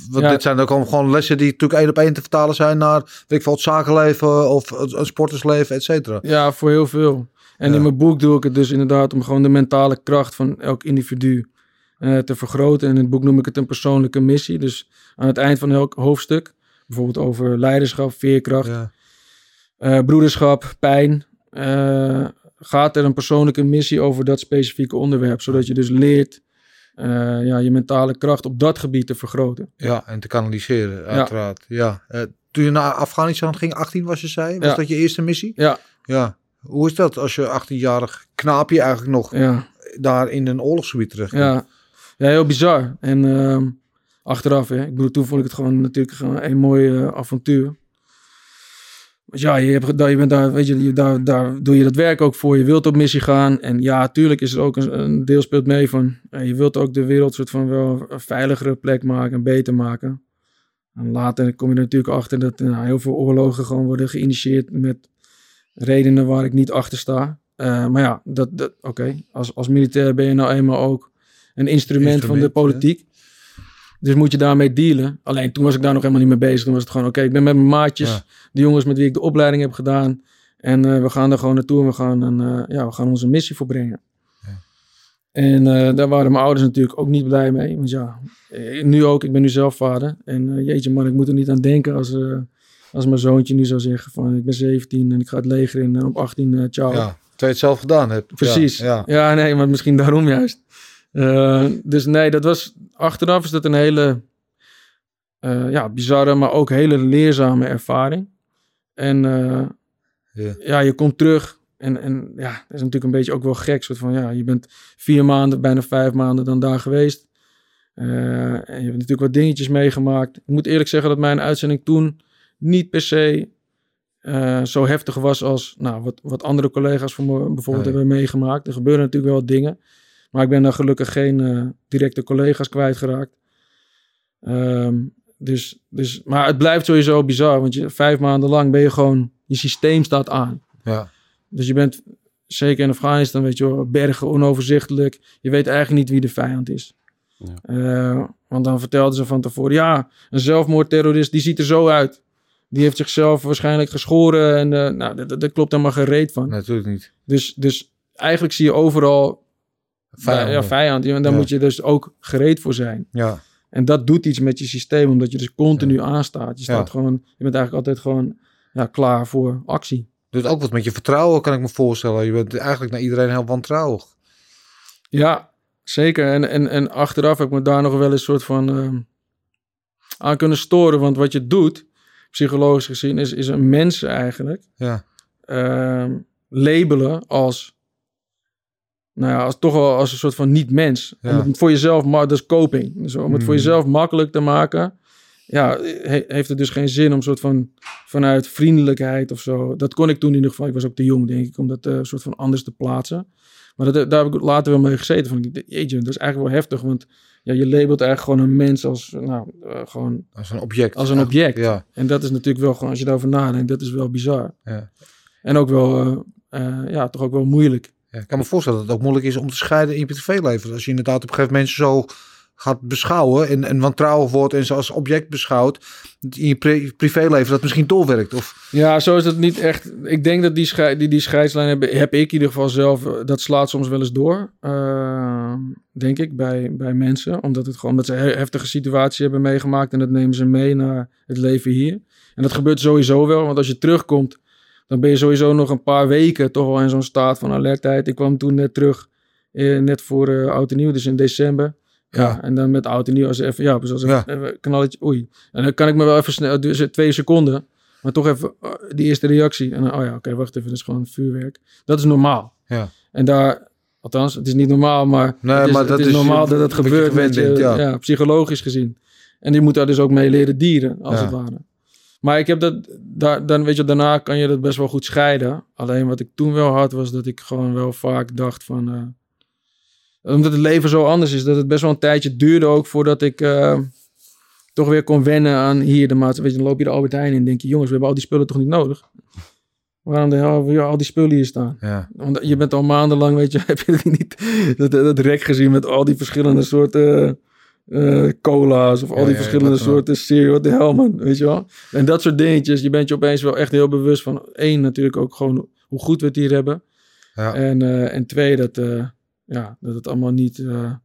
Want Ja. dit zijn ook gewoon lessen die natuurlijk één op één te vertalen zijn naar, weet ik het zakenleven of het, het sportersleven, et cetera. Ja, voor heel veel. En Ja. in mijn boek doe ik het dus inderdaad om gewoon de mentale kracht van elk individu eh, te vergroten. En in het boek noem ik het een persoonlijke missie. Dus aan het eind van elk hoofdstuk, bijvoorbeeld over leiderschap, veerkracht, Ja. eh, broederschap, pijn, eh, gaat er een persoonlijke missie over dat specifieke onderwerp. Zodat je dus leert ja, je mentale kracht op dat gebied te vergroten. Ja, en te kanaliseren, uiteraard. Ja. Eh, toen je naar Afghanistan ging, 18 was je zei, was Ja. dat je eerste missie? Ja, Ja. Hoe is dat als je 18-jarig knaapje eigenlijk nog ja. daar in een oorlogsgebied terecht Ja, ja heel bizar. En ehm, achteraf, hè, ik bedoel, toen vond ik het gewoon natuurlijk gewoon een mooi eh, avontuur. Want ja, je, hebt, je bent daar, weet je, je- daar, daar doe je dat werk ook voor. Je wilt op missie gaan. En ja, tuurlijk is er ook een, een deel speelt mee van, eh, je wilt ook de wereld soort van wel een veiligere plek maken en beter maken. En later kom je er natuurlijk achter dat eh, heel veel oorlogen gewoon worden geïnitieerd met redenen waar ik niet achter sta. Eh, maar ja, dat, dat, oké. Als, als militair ben je nou eenmaal ook een instrument, van de politiek. Dus moet je daarmee dealen. Alleen toen was ik daar nog helemaal niet mee bezig. Toen was het gewoon, oké, ik ben met mijn maatjes, Ja. de jongens met wie ik de opleiding heb gedaan. En eh, we gaan er gewoon naartoe en we gaan, een, eh, ja, we gaan onze missie volbrengen. Ja. En daar waren mijn ouders natuurlijk ook niet blij mee. Want ja, nu ook, ik ben nu zelf vader. En jeetje man, ik moet er niet aan denken als, als mijn zoontje nu zou zeggen van ik ben 17 en ik ga het leger in en op 18 eh ciao. Ja, terwijl je het zelf gedaan hebt. Precies. Ja, Ja, ja. nee, maar misschien daarom juist. Eh, dus nee, dat was achteraf is dat een hele eh, ja, bizarre, maar ook hele leerzame ervaring. En eh, Ja. ja, je komt terug en, en ja, dat is natuurlijk een beetje ook wel gek. Soort van, ja, je bent vier maanden, bijna vijf maanden dan daar geweest. Eh, en je hebt natuurlijk wat dingetjes meegemaakt. Ik moet eerlijk zeggen dat mijn uitzending toen niet per se eh, zo heftig was als nou, wat, wat andere collega's van me bijvoorbeeld Nee. hebben meegemaakt. Er gebeuren natuurlijk wel dingen. Maar ik ben daar gelukkig geen eh, directe collega's kwijtgeraakt. Ehm, dus, dus, maar het blijft sowieso bizar. Want je, vijf maanden lang ben je gewoon... Je systeem staat aan. Ja. Dus je bent, zeker in Afghanistan, weet je wel, bergen onoverzichtelijk. Je weet eigenlijk niet wie de vijand is. Ja. Eh, want dan vertelden ze van tevoren, ja, een zelfmoordterrorist, die ziet er zo uit. Die heeft zichzelf waarschijnlijk geschoren en uh, nou, dat, dat klopt helemaal geen reet van. Natuurlijk niet. Dus, dus eigenlijk zie je overal Vijanden. Ja, vijand. En daar Ja. moet je dus ook gereed voor zijn. Ja. En dat doet iets met je systeem, omdat je dus continu aanstaat. Je, staat gewoon, je bent eigenlijk altijd gewoon ja, klaar voor actie. Doet ook wat met je vertrouwen, kan ik me voorstellen. Je bent eigenlijk naar iedereen heel wantrouwig. Ja, zeker. En, en, en achteraf heb ik me daar nog wel eens soort van... ehm, aan kunnen storen. Want wat je doet, psychologisch gezien, is, is een mens eigenlijk Ja. ehm, labelen als, nou ja, als toch wel als een soort van niet-mens. Ja. Om het voor jezelf, maar dat is coping. Dus om het voor Mhm. jezelf makkelijk te maken, ja, he- heeft het dus geen zin om soort van vanuit vriendelijkheid of zo. Dat kon ik toen in ieder geval. Ik was ook te jong, denk ik, om dat eh, soort van anders te plaatsen. Maar dat, daar heb ik later wel mee gezeten. Van, jeetje, dat is eigenlijk wel heftig, want ja, je labelt eigenlijk gewoon een mens als, nou, eh, gewoon Als een object. als een object. Ja. En dat is natuurlijk wel gewoon, als je daarover nadenkt, dat is wel bizar. Ja. En ook wel, eh, eh, ja, toch ook wel moeilijk. Ja, ik kan me voorstellen dat het ook moeilijk is om te scheiden in je privéleven. Als je inderdaad op een gegeven moment zo gaat beschouwen en, en wantrouwig wordt en ze als object beschouwt in je pri- privéleven dat misschien doorwerkt. Of, Ja, zo is het niet echt. Ik denk dat die, die, die scheidslijn heb, heb ik in ieder geval zelf. eh, Dat slaat soms wel eens door. eh, denk ik, bij, bij mensen. Omdat, het gewoon, omdat ze een he- heftige situatie hebben meegemaakt. En dat nemen ze mee naar het leven hier. En dat gebeurt sowieso wel. Want als je terugkomt, dan ben je sowieso nog een paar weken toch wel in zo'n staat van alertheid. Ik kwam toen net terug, eh, net voor oud en nieuw, dus in december. Ja, en dan met oud en nieuw als even, ja, dus als een Ja. even knalletje, oei. En dan kan ik me wel even snel, dus twee seconden, maar toch even eh, die eerste reactie. En dan, oh ja, oké, wacht even, dat is gewoon vuurwerk. Dat is normaal. Ja. En daar, althans, het is niet normaal, maar, Nee, het is, maar het dat is is normaal dat het gebeurt met je, ja. ja. psychologisch gezien. En die moet daar dus ook mee leren dieren, als Ja. het ware. Maar ik heb dat, daar, dan weet je, daarna kan je dat best wel goed scheiden. Alleen wat ik toen wel had, was dat ik gewoon wel vaak dacht van... eh, omdat het leven zo anders is, dat het best wel een tijdje duurde ook voordat ik eh, toch weer kon wennen aan hier de maatschappij. Weet je, dan loop je de Albert Heijn in en denk je, jongens, we hebben al die spullen toch niet nodig? Waarom de hel hebben we al die spullen hier staan? ja. Want je bent al maandenlang, weet je, heb je niet dat, dat rek gezien met al die verschillende soorten eh, cola's of al Ja, die ja, verschillende soorten cereal, wat de hel man, weet je wel? En dat soort dingetjes, je bent je opeens wel echt heel bewust van, één, natuurlijk ook gewoon hoe goed we het hier hebben. Ja. En, eh, en twee, dat, eh, ja, dat het allemaal niet eh, een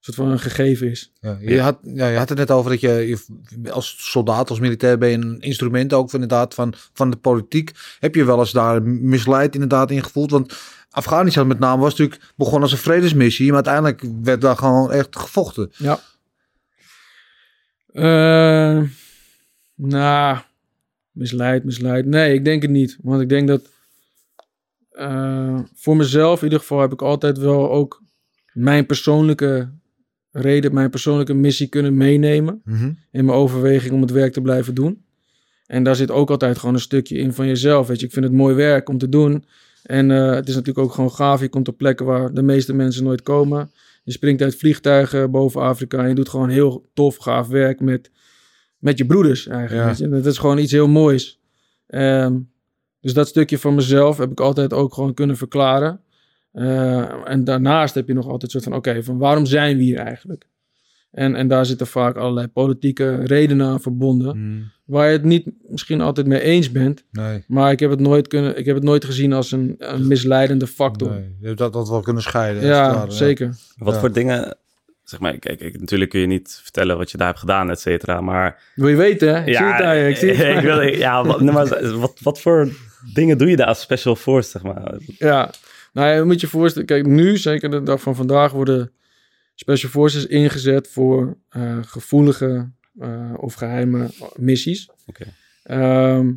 soort van een gegeven is. Ja, je, Had, ja, je had het net over dat je, je als soldaat, als militair ben je een instrument ook van, inderdaad van, van de politiek. Heb je wel eens daar misleid inderdaad in gevoeld? Want Afghanistan met name was natuurlijk begonnen als een vredesmissie, maar uiteindelijk werd daar gewoon echt gevochten. Ja. Eh, nou, misleid, misleid. Nee, ik denk het niet. Want ik denk dat eh, voor mezelf in ieder geval heb ik altijd wel ook mijn persoonlijke reden, mijn persoonlijke missie kunnen meenemen in mijn overweging om het werk te blijven doen. En daar zit ook altijd gewoon een stukje in van jezelf. Weet je, ik vind het mooi werk om te doen. En eh, het is natuurlijk ook gewoon gaaf. Je komt op plekken waar de meeste mensen nooit komen. Je springt uit vliegtuigen boven Afrika. En je doet gewoon heel tof, gaaf werk met, met je broeders eigenlijk. Ja. Weet je? Dat is gewoon iets heel moois. Ehm, dus dat stukje van mezelf heb ik altijd ook gewoon kunnen verklaren. Eh, en daarnaast heb je nog altijd soort van, oké, van waarom zijn we hier eigenlijk? En, en daar zitten vaak allerlei politieke redenen aan verbonden. Waar je het niet misschien altijd mee eens bent. Nee, Maar ik heb het nooit, kunnen, ik heb het nooit gezien als een, een misleidende factor. nee. Je hebt dat, dat wel kunnen scheiden. Ja, zeker. Wat Ja. voor dingen, zeg maar, kijk, natuurlijk kun je niet vertellen wat je daar hebt gedaan, et cetera, maar... Wil je weten, hè? Ik zie het je. Ik zie het ik wil, ja, wat, maar wat, wat voor dingen doe je daar als special force, zeg maar? Ja, nou ja, je moet je voorstellen. Kijk, nu, zeker de dag van vandaag, worden Special Forces ingezet voor eh, gevoelige eh, of geheime missies. Oké. Ehm,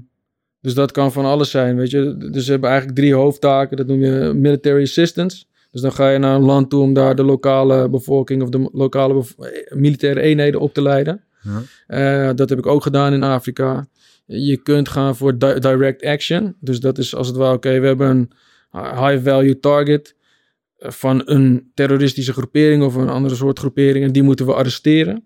dus dat kan van alles zijn, weet je. Dus ze hebben eigenlijk drie hoofdtaken. Dat noem je military assistance. Dus dan ga je naar een land toe om daar de lokale bevolking of de lokale militaire eenheden op te leiden. Ja. Eh, dat heb ik ook gedaan in Afrika. Je kunt gaan voor di- direct action. Dus dat is als het ware, oké, we hebben een high value target eh, van een terroristische groepering of een andere soort groepering en die moeten we arresteren.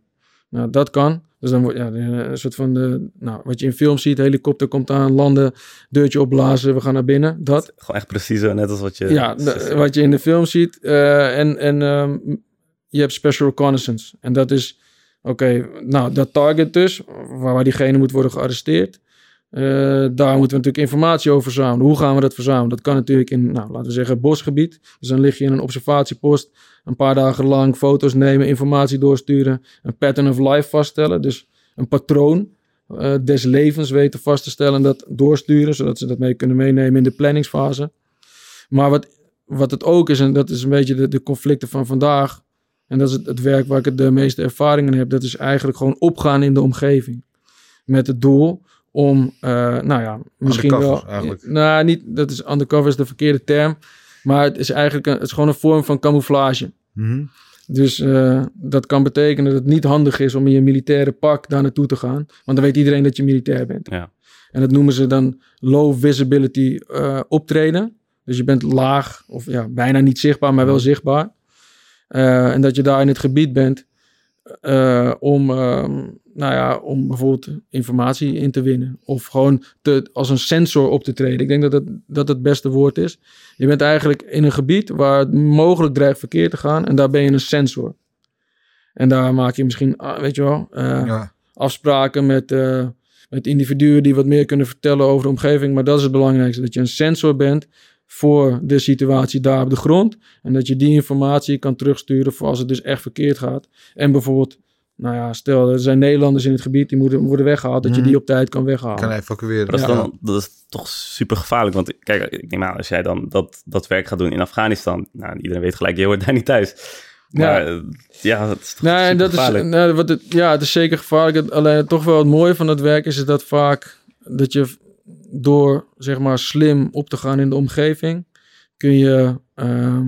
Nou, dat kan. Dus dan wordt ja, een soort van de, nou, wat je in films ziet, helikopter komt aan, landen, deurtje opblazen, we gaan naar binnen. Dat. Gewoon echt precies zo, net als wat je... Ja, de- wat je in de film ziet. Eh, en en ehm, je hebt special reconnaissance. En dat is, oké, nou, dat target dus, waar, waar diegene moet worden gearresteerd. Eh, daar moeten we natuurlijk informatie over verzamelen. Hoe gaan we dat verzamelen? Dat kan natuurlijk in, nou, laten we zeggen, bosgebied. Dus dan lig je in een observatiepost, een paar dagen lang foto's nemen, informatie doorsturen, een pattern of life vaststellen. Dus een patroon eh, des levens weten vast te stellen en dat doorsturen, zodat ze dat mee kunnen meenemen in de planningsfase. Maar wat, wat het ook is, en dat is een beetje de, conflicten van vandaag. En dat is het, het werk waar ik de meeste ervaring in heb. Dat is eigenlijk gewoon opgaan in de omgeving. Met het doel om, eh, nou ja, misschien Undercover, wel... eigenlijk. Nou, niet, dat is undercover is de verkeerde term. Maar het is eigenlijk een, het is gewoon een vorm van camouflage. Mhm. Dus eh, dat kan betekenen dat het niet handig is om in je militaire pak daar naartoe te gaan. Want dan weet iedereen dat je militair bent. Ja. En dat noemen ze dan low visibility eh, optreden. Dus je bent laag of ja, bijna niet zichtbaar, maar wel zichtbaar. Eh, en dat je daar in het gebied bent eh, om, ehm, nou ja, om bijvoorbeeld informatie in te winnen. Of gewoon te, als een sensor op te treden. Ik denk dat het, dat het beste woord is. Je bent eigenlijk in een gebied waar het mogelijk dreigt verkeerd te gaan. En daar ben je een sensor. En daar maak je misschien, ah, weet je wel, eh, Ja. afspraken met, eh, met individuen die wat meer kunnen vertellen over de omgeving. Maar dat is het belangrijkste, dat je een sensor bent voor de situatie daar op de grond. En dat je die informatie kan terugsturen voor als het dus echt verkeerd gaat. En bijvoorbeeld, nou ja, stel er zijn Nederlanders in het gebied die moeten worden weggehaald, dat je Mhm. die op tijd kan weghalen. Kan evacueren. Dat, Ja. is dan, dat is toch super gevaarlijk. Want kijk, ik neem aan, als jij dan dat, dat werk gaat doen in Afghanistan. Nou, iedereen weet gelijk, je hoort daar niet thuis. Maar ja, ja dat is toch Nee, dat is, nou, wat het, ja, het is zeker gevaarlijk. Alleen toch wel het mooie van het werk is dat vaak dat je door zeg maar slim op te gaan in de omgeving, kun je, ehm,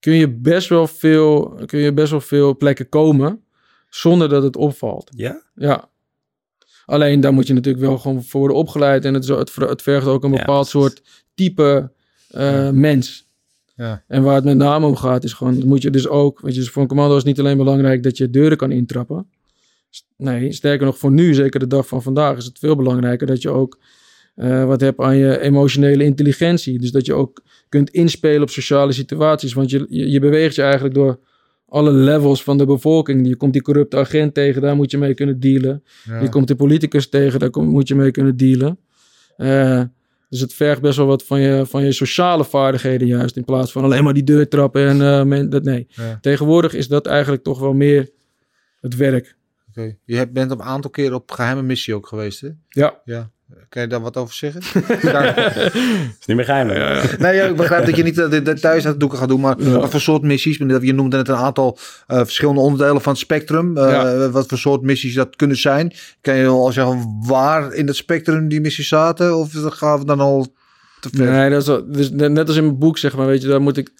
kun je best wel veel, kun je best wel veel plekken komen zonder dat het opvalt. Ja? Ja. Alleen daar moet je natuurlijk wel gewoon voor worden opgeleid en het, zo- het, het vergt ook een bepaald soort type eh, mens. Ja. En waar het met name om gaat, is gewoon, dat moet je dus ook, weet je, voor een commando is het niet alleen belangrijk dat je deuren kan intrappen. Nee, sterker nog, voor nu, zeker de dag van vandaag, is het veel belangrijker dat je ook eh, wat hebt aan je emotionele intelligentie. Dus dat je ook kunt inspelen op sociale situaties. Want je, je, je beweegt je eigenlijk door alle levels van de bevolking. Je komt die corrupte agent tegen, daar moet je mee kunnen dealen. Ja. Je komt de politicus tegen, daar kom- moet je mee kunnen dealen. Eh, dus het vergt best wel wat van je, van je sociale vaardigheden juist. In plaats van alleen maar die deur trappen en eh, men, dat nee. Ja. Tegenwoordig is dat eigenlijk toch wel meer het werk. Oké. Je bent op een aantal keren op geheime missie ook geweest, hè? Ja. Ja. Kan je daar wat over zeggen? Is niet meer geheim. Nee, ja, ik begrijp dat je niet eh, de details uit de doeken gaat doen, maar Ja. wat voor soort missies? Je noemde net een aantal eh, verschillende onderdelen van het spectrum. Eh, Ja. Wat voor soort missies dat kunnen zijn? Kan je al zeggen waar in het spectrum die missies zaten? Of gaan we dan al te ver? Nee, dat is dus net net als in mijn boek, zeg maar, weet je, daar moet ik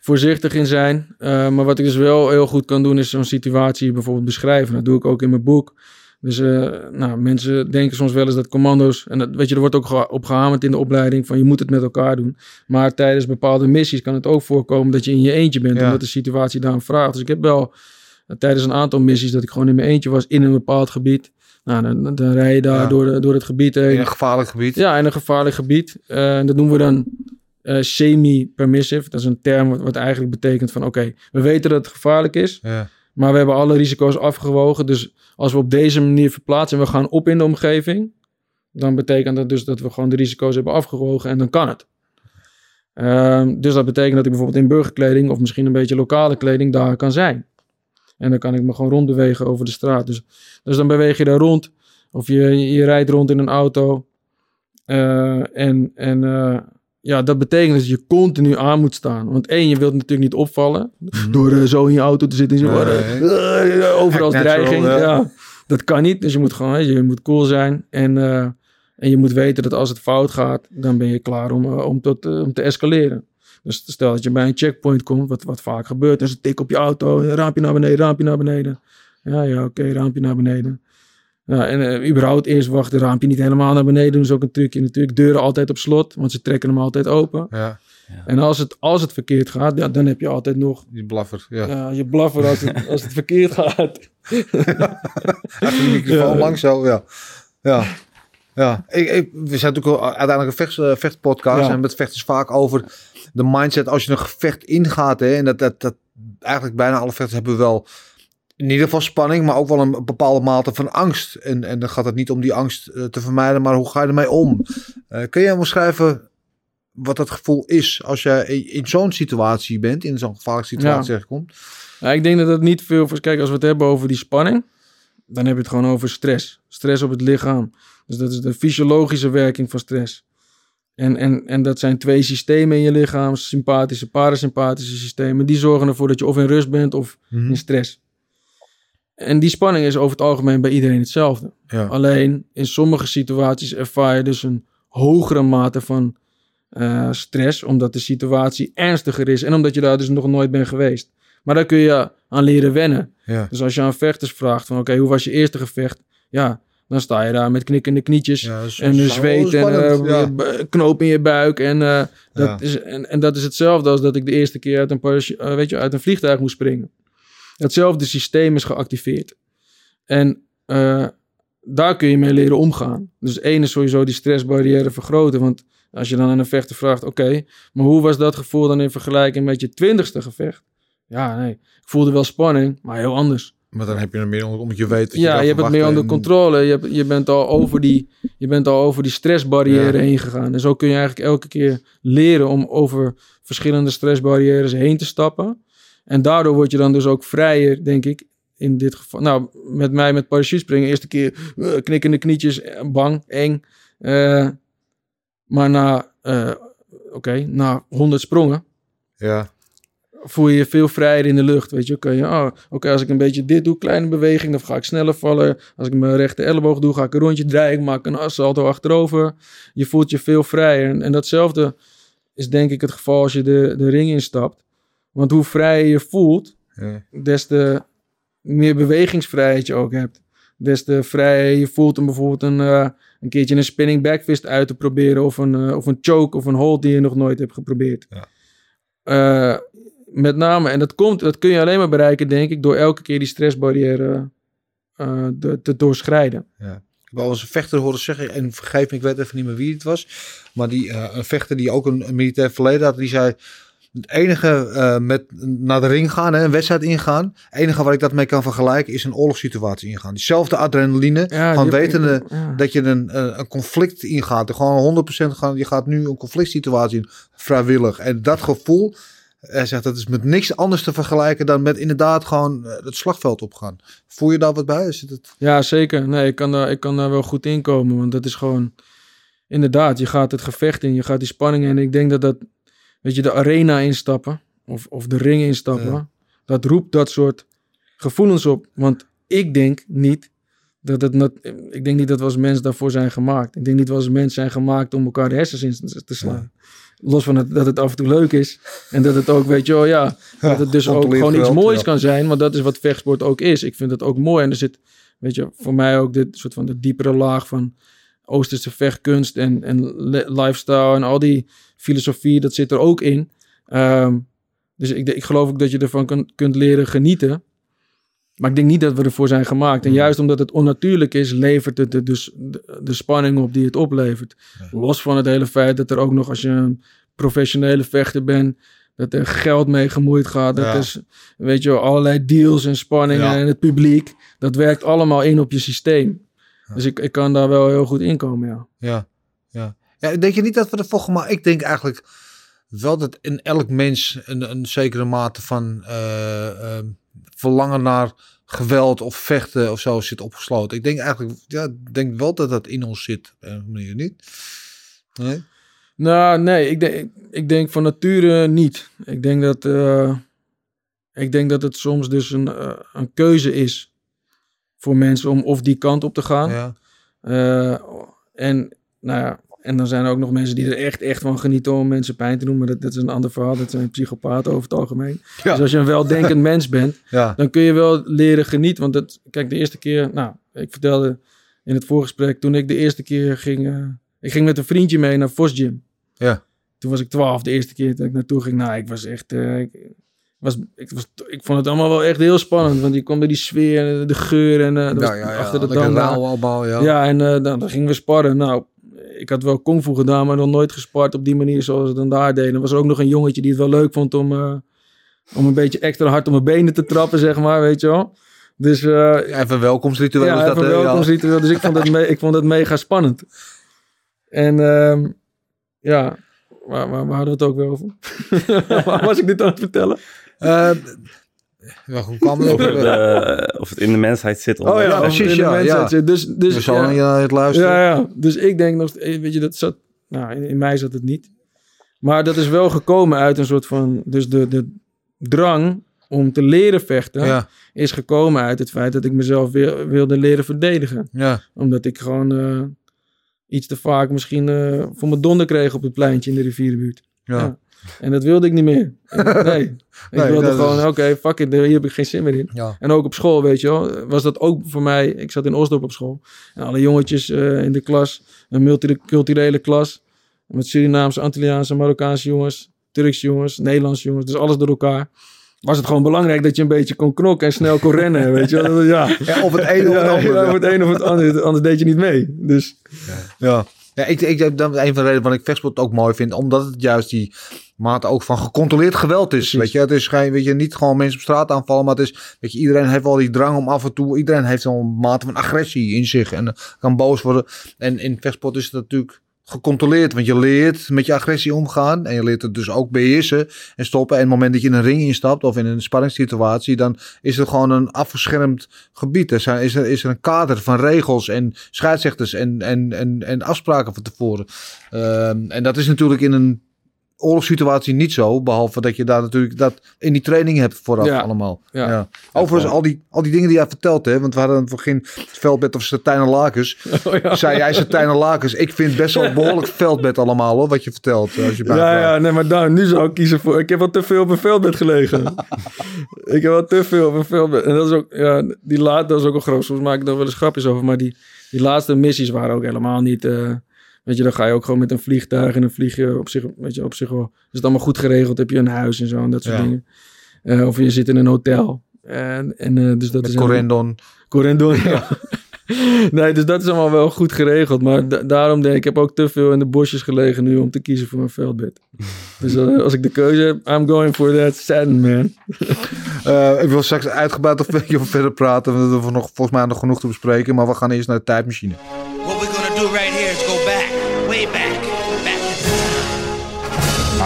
voorzichtig in zijn. Eh, maar wat ik dus wel heel goed kan doen, is zo'n situatie bijvoorbeeld beschrijven. Dat doe ik ook in mijn boek. Dus eh, nou, mensen denken soms wel eens dat commando's, en dat, weet je, er wordt ook op gehamerd in de opleiding van je moet het met elkaar doen. Maar tijdens bepaalde missies kan het ook voorkomen dat je in je eentje bent, Ja. omdat de situatie daarom vraagt. Dus ik heb wel eh, tijdens een aantal missies dat ik gewoon in mijn eentje was in een bepaald gebied. Nou, dan, dan rij je daar Ja. door, de, door het gebied heen. In een gevaarlijk gebied? Ja, in een gevaarlijk gebied. Eh, dat noemen we dan semi-permissive. Dat is een term wat, wat eigenlijk betekent van... oké, we weten dat het gevaarlijk is... Ja. Maar we hebben alle risico's afgewogen. Dus als we op deze manier verplaatsen... en we gaan op in de omgeving... dan betekent dat dus dat we gewoon de risico's hebben afgewogen... en dan kan het. Ehm, dus dat betekent dat ik bijvoorbeeld in burgerkleding... of misschien een beetje lokale kleding daar kan zijn. En dan kan ik me gewoon rondbewegen over de straat. Dus, dus dan beweeg je daar rond... Of je, je rijdt rond in een auto. Eh, en en eh, ja, dat betekent dat je continu aan moet staan. Want één, je wilt natuurlijk niet opvallen. Door eh, zo in je auto te zitten en zo. Nee. eh, overal natural, dreiging. ja. Ja. Dat kan niet. Dus je moet gewoon, je moet cool zijn. En, eh, en je moet weten dat als het fout gaat, dan ben je klaar om, om, tot, om te escaleren. Dus stel dat je bij een checkpoint komt, wat, wat vaak gebeurt. Dus een tik op je auto, raampje naar beneden, raampje naar beneden. Ja, ja, oké, raampje naar beneden. Ja, en eh, überhaupt eerst wachten, raampje niet helemaal naar beneden doen is ook een trucje natuurlijk. Deuren altijd op slot, want ze trekken hem altijd open. Ja, En als het, als het verkeerd gaat, ja, dan heb je altijd nog die blaffer. Ja. ja, je blaffer als het, als het verkeerd gaat. Microfoon Ja. langs zo, ja. Ja. Ja, ik, ik, we zijn natuurlijk uiteindelijk een vechts, eh, vechtpodcast. Ja. En met vecht is vaak over de mindset als je een gevecht ingaat. Hè, en dat, dat, dat eigenlijk bijna alle vechters hebben wel in ieder geval spanning, maar ook wel een bepaalde mate van angst. En, en dan gaat het niet om die angst eh, te vermijden, maar hoe ga je ermee om? Eh, kun je beschrijven wat dat gevoel is als je in, in zo'n situatie bent, in zo'n gevaarlijke situatie Ja. Ja, ik denk dat het niet veel... Kijk, als we het hebben over die spanning, dan heb je het gewoon over stress. Stress op het lichaam. Dus dat is de fysiologische werking van stress. En, en, en dat zijn twee systemen in je lichaam, sympathische, parasympathische systemen. Die zorgen ervoor dat je of in rust bent of Mhm. in stress. En die spanning is over het algemeen bij iedereen hetzelfde. Ja. Alleen in sommige situaties ervaar je dus een hogere mate van eh, stress, omdat de situatie ernstiger is en omdat je daar dus nog nooit bent geweest. Maar daar kun je aan leren wennen. Ja. Dus als je aan vechters vraagt van oké, hoe was je eerste gevecht? Ja, dan sta je daar met knikkende knietjes Ja, en de zweet en ja. b- knoop in je buik. En, eh, dat is, en, en dat is hetzelfde als dat ik de eerste keer uit een, weet je, uit een vliegtuig moest springen. Hetzelfde systeem is geactiveerd. En eh, daar kun je mee leren omgaan. Dus één is sowieso die stressbarrière vergroten. Want als je dan aan een vechter vraagt, oké, maar hoe was dat gevoel dan in vergelijking met je twintigste gevecht? Ja, nee, ik voelde wel spanning, maar heel anders. Maar dan heb je er meer onder, omdat je weet... dat Ja, je hebt het meer onder en- controle. Je, hebt, je, bent al over die, je bent al over die stressbarrière Ja. heen gegaan. En zo kun je eigenlijk elke keer leren om over verschillende stressbarrières heen te stappen. En daardoor word je dan dus ook vrijer, denk ik. In dit geval. Nou, met mij met parachutespringen. Eerste keer uh, knikkende knietjes, eh, bang, eng. Eh, maar na, eh, oké, na 100 sprongen Ja, voel je je veel vrijer in de lucht. Weet je, kan je, oh, oké, als ik een beetje dit doe, kleine beweging, dan ga ik sneller vallen. Als ik mijn rechter elleboog doe, ga ik een rondje draaien, ik maak een salto achterover. Je voelt je veel vrijer. En, en datzelfde is denk ik het geval als je de, de ring instapt. Want hoe vrijer je voelt, ja. des te meer bewegingsvrijheid je ook hebt. Des te vrijer je voelt om bijvoorbeeld een, eh, een keertje een spinning backfist uit te proberen. Of een, eh, of een choke of een hold die je nog nooit hebt geprobeerd. Ja. Eh, met name, en dat, komt, dat kun je alleen maar bereiken, denk ik, door elke keer die stressbarrière de- te doorschrijden. Ik heb al eens een vechter horen zeggen, en vergeef me, ik weet even niet meer wie het was. Maar die, een vechter die ook een, een militair verleden had, die zei... Het enige eh, met naar de ring gaan, hè, een wedstrijd ingaan. Het enige waar ik dat mee kan vergelijken is een oorlogssituatie ingaan. Diezelfde adrenaline, Ja, van wetende ja. dat je een, eh, een conflict ingaat. Gewoon 100% gaan, je gaat nu een conflict situatie in, vrijwillig. En dat gevoel, hij zegt, dat is met niks anders te vergelijken dan met inderdaad gewoon eh, het slagveld opgaan. Voel je daar wat bij? Is het, Ja, zeker. Nee, ik kan, daar, ik kan daar wel goed in komen. Want dat is gewoon... Inderdaad, je gaat het gevecht in. Je gaat die spanning in. En ik denk dat dat... Weet je, de arena instappen. Of, of de ring instappen. Ja. Dat roept dat soort gevoelens op. Want ik denk niet... Dat het ik denk niet dat we als mens daarvoor zijn gemaakt. Ik denk niet dat we als mens zijn gemaakt om elkaar de hersens in te slaan. Los van het, dat het af en toe leuk is. En dat het ook, weet je wel, ja. Dat het dus ook gewoon iets moois kan zijn. Want dat is wat vechtsport ook is. Ik vind het ook mooi. En er zit, weet je, voor mij ook dit soort van de diepere laag van Oosterse vechtkunst en, en le- lifestyle en al die filosofie, dat zit er ook in. Ehm, dus ik, ik geloof ook dat je ervan kun- kunt leren genieten. Maar ik denk niet dat we ervoor zijn gemaakt. En juist omdat het onnatuurlijk is, levert het de, dus de, de spanning op die het oplevert. Los van het hele feit dat er ook nog, als je een professionele vechter bent, dat er geld mee gemoeid gaat. Dat Ja. is, weet je, allerlei deals en spanningen Ja. en het publiek. Dat werkt allemaal in op je systeem. Dus ik, ik kan daar wel heel goed in komen, ja. Ja, ja. ja denk je niet dat we er volgen, maar ik denk eigenlijk wel dat in elk mens een, een zekere mate van eh, eh, verlangen naar geweld of vechten of zo zit opgesloten. Ik denk eigenlijk, ja, ik denk wel dat dat in ons zit. Op een manier niet. Nee? Nou, nee, ik denk, ik denk van nature niet. Ik denk dat, eh, ik denk dat het soms dus een, eh, een keuze is voor mensen om of die kant op te gaan. Ja. Eh, en, nou ja, en dan zijn er ook nog mensen die er echt, echt van genieten om mensen pijn te doen. Maar dat, dat is een ander verhaal. Dat zijn psychopaten over het algemeen. Ja. Dus als je een weldenkend mens bent, Ja. dan kun je wel leren genieten. Want dat, kijk, de eerste keer, nou, ik vertelde in het voorgesprek, toen ik de eerste keer ging, eh, ik ging met een vriendje mee naar Vos Gym. Ja. Toen was ik twaalf, de eerste keer dat ik naartoe ging. Nou, ik was echt, eh, ik, was, ik, was, ik vond het allemaal wel echt heel spannend. Want je kwam door die sfeer en de geur en dat was Ja, ja, ja. achter de rauw allemaal, ja. Ja, en eh, dan, dan gingen we sparren. Nou, ik had wel kung fu gedaan, maar nog nooit gespart op die manier zoals we dan daar deden. Er was ook nog een jongetje die het wel leuk vond om, eh, om een beetje extra hard op mijn benen te trappen, zeg maar, weet je wel. Dus Even een welkomstritueel ja, is dat. even welkomstritueel. Dus ik vond, het me, ik vond het mega spannend. En ehm, ja, waar, waar, waar hadden we het ook weer over? waar was ik dit aan het vertellen? Eh, ja, hoe kwam het? Of, het, over? eh, of het in de mensheid zit. Oh ja, precies, in de ja, mensheid ja. zit. Dus, dus, we zal ja. het luisteren. Ja, ja. Dus ik denk nog, eh, weet je, dat zat, nou, in, in mij zat het niet. Maar dat is wel gekomen uit een soort van, dus de, de drang om te leren vechten Ja, is gekomen uit het feit dat ik mezelf wil- wilde leren verdedigen. ja. Omdat ik gewoon eh, iets te vaak misschien eh, voor mijn donder kreeg op het pleintje in de rivierenbuurt. ja. En dat wilde ik niet meer. Nee. ik Nee, wilde is- gewoon, oké, fuck it, hier heb ik geen zin meer in. ja. En ook op school, weet je wel, was dat ook voor mij. Ik zat in Osdorp op school. En alle jongetjes eh, in de klas, een multiculturele klas. Met Surinaamse, Antilliaanse, Marokkaanse jongens, Turkse jongens, Nederlandse jongens. Dus alles door elkaar. Was het gewoon belangrijk dat je een beetje kon knokken en snel kon rennen, weet je wel. Ja. Ja, of het ene of het ja, of het een of het ander. Anders deed je niet mee. Dus Ja. Ja, ik, ik, dat is een van de redenen waarom ik vechtsport ook mooi vind. Omdat het juist die mate ook van gecontroleerd geweld is. Precies. Weet je, het is geen, weet je, niet gewoon mensen op straat aanvallen. Maar het is, weet je, iedereen heeft wel die drang om af en toe. Iedereen heeft wel een mate van agressie in zich. En kan boos worden. En in vechtsport is het natuurlijk gecontroleerd. Want je leert met je agressie omgaan. En je leert het dus ook beheersen en stoppen. En het moment dat je in een ring instapt of in een spanningssituatie. Dan is het gewoon een afgeschermd gebied. Er, is, er, is er een kader van regels en scheidsrechters en, en, en, en afspraken van tevoren. Ehm, en dat is natuurlijk in een oorlogssituatie niet zo. Behalve dat je daar natuurlijk dat in die training hebt vooraf Ja. allemaal. Ja. Ja. Overigens, al die, al die dingen die jij vertelt, hè, want we hadden het begin veldbed of Satijn en Lakens. Oh, ja. Zei jij Satijn en Lakens. Ik vind best wel een behoorlijk veldbed allemaal hoor, wat je vertelt. eh, Als je Ja, ja, nee, maar dan, nu zou ik kiezen voor... Ik heb wel te veel op een veldbed gelegen. ik heb wel te veel op een veldbed. En dat is ook... Ja, die laat, dat is ook al groot. Soms maak ik daar wel eens grapjes over. Maar die, die laatste missies waren ook helemaal niet... eh, weet je, dan ga je ook gewoon met een vliegtuig... en dan vlieg je op zich, weet je, op zich wel... Is het allemaal goed geregeld? Heb je een huis en zo en dat soort Ja. dingen. Eh, of je zit in een hotel. En, en eh, dus dat Met is... Corendon. Corendon, ja. nee, dus dat is allemaal wel goed geregeld. Maar da- daarom denk ik, ik heb ook te veel in de bosjes gelegen nu om te kiezen voor mijn veldbed. dus eh, als ik de keuze heb, I'm going for that Saturn, man. Ik wil straks uitgebreid of verder praten. We hebben nog, volgens mij nog genoeg te bespreken. Maar we gaan eerst naar de tijdmachine.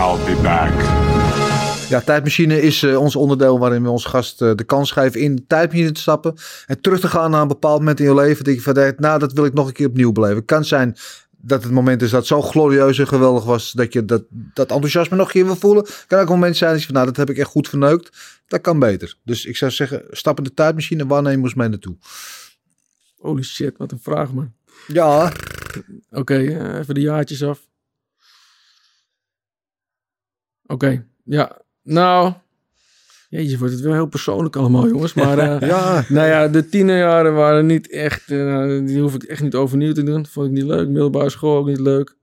I'll be back. Ja, tijdmachine is eh, ons onderdeel waarin we ons gast eh, de kans geven in de tijdmachine te stappen. En terug te gaan naar een bepaald moment in je leven. Dat je van denkt, nou dat wil ik nog een keer opnieuw beleven. Het kan zijn dat het moment is dat het zo glorieus en geweldig was. Dat je dat, dat enthousiasme nog een keer wil voelen. Het kan ook een moment zijn dat je van nou dat heb ik echt goed verneukt. Dat kan beter. Dus ik zou zeggen, stap in de tijdmachine. Waar neem je ons mee naartoe? Holy shit, wat een vraag, man. Ja, Oké, eh, even de jaartjes af. Oké, ja. Nou, jeetje, wordt het wel heel persoonlijk allemaal, jongens. Maar eh, ja. Nou ja, de tienerjaren waren niet echt... eh, die hoef ik echt niet overnieuw te doen. Vond ik niet leuk. Middelbare school ook niet leuk.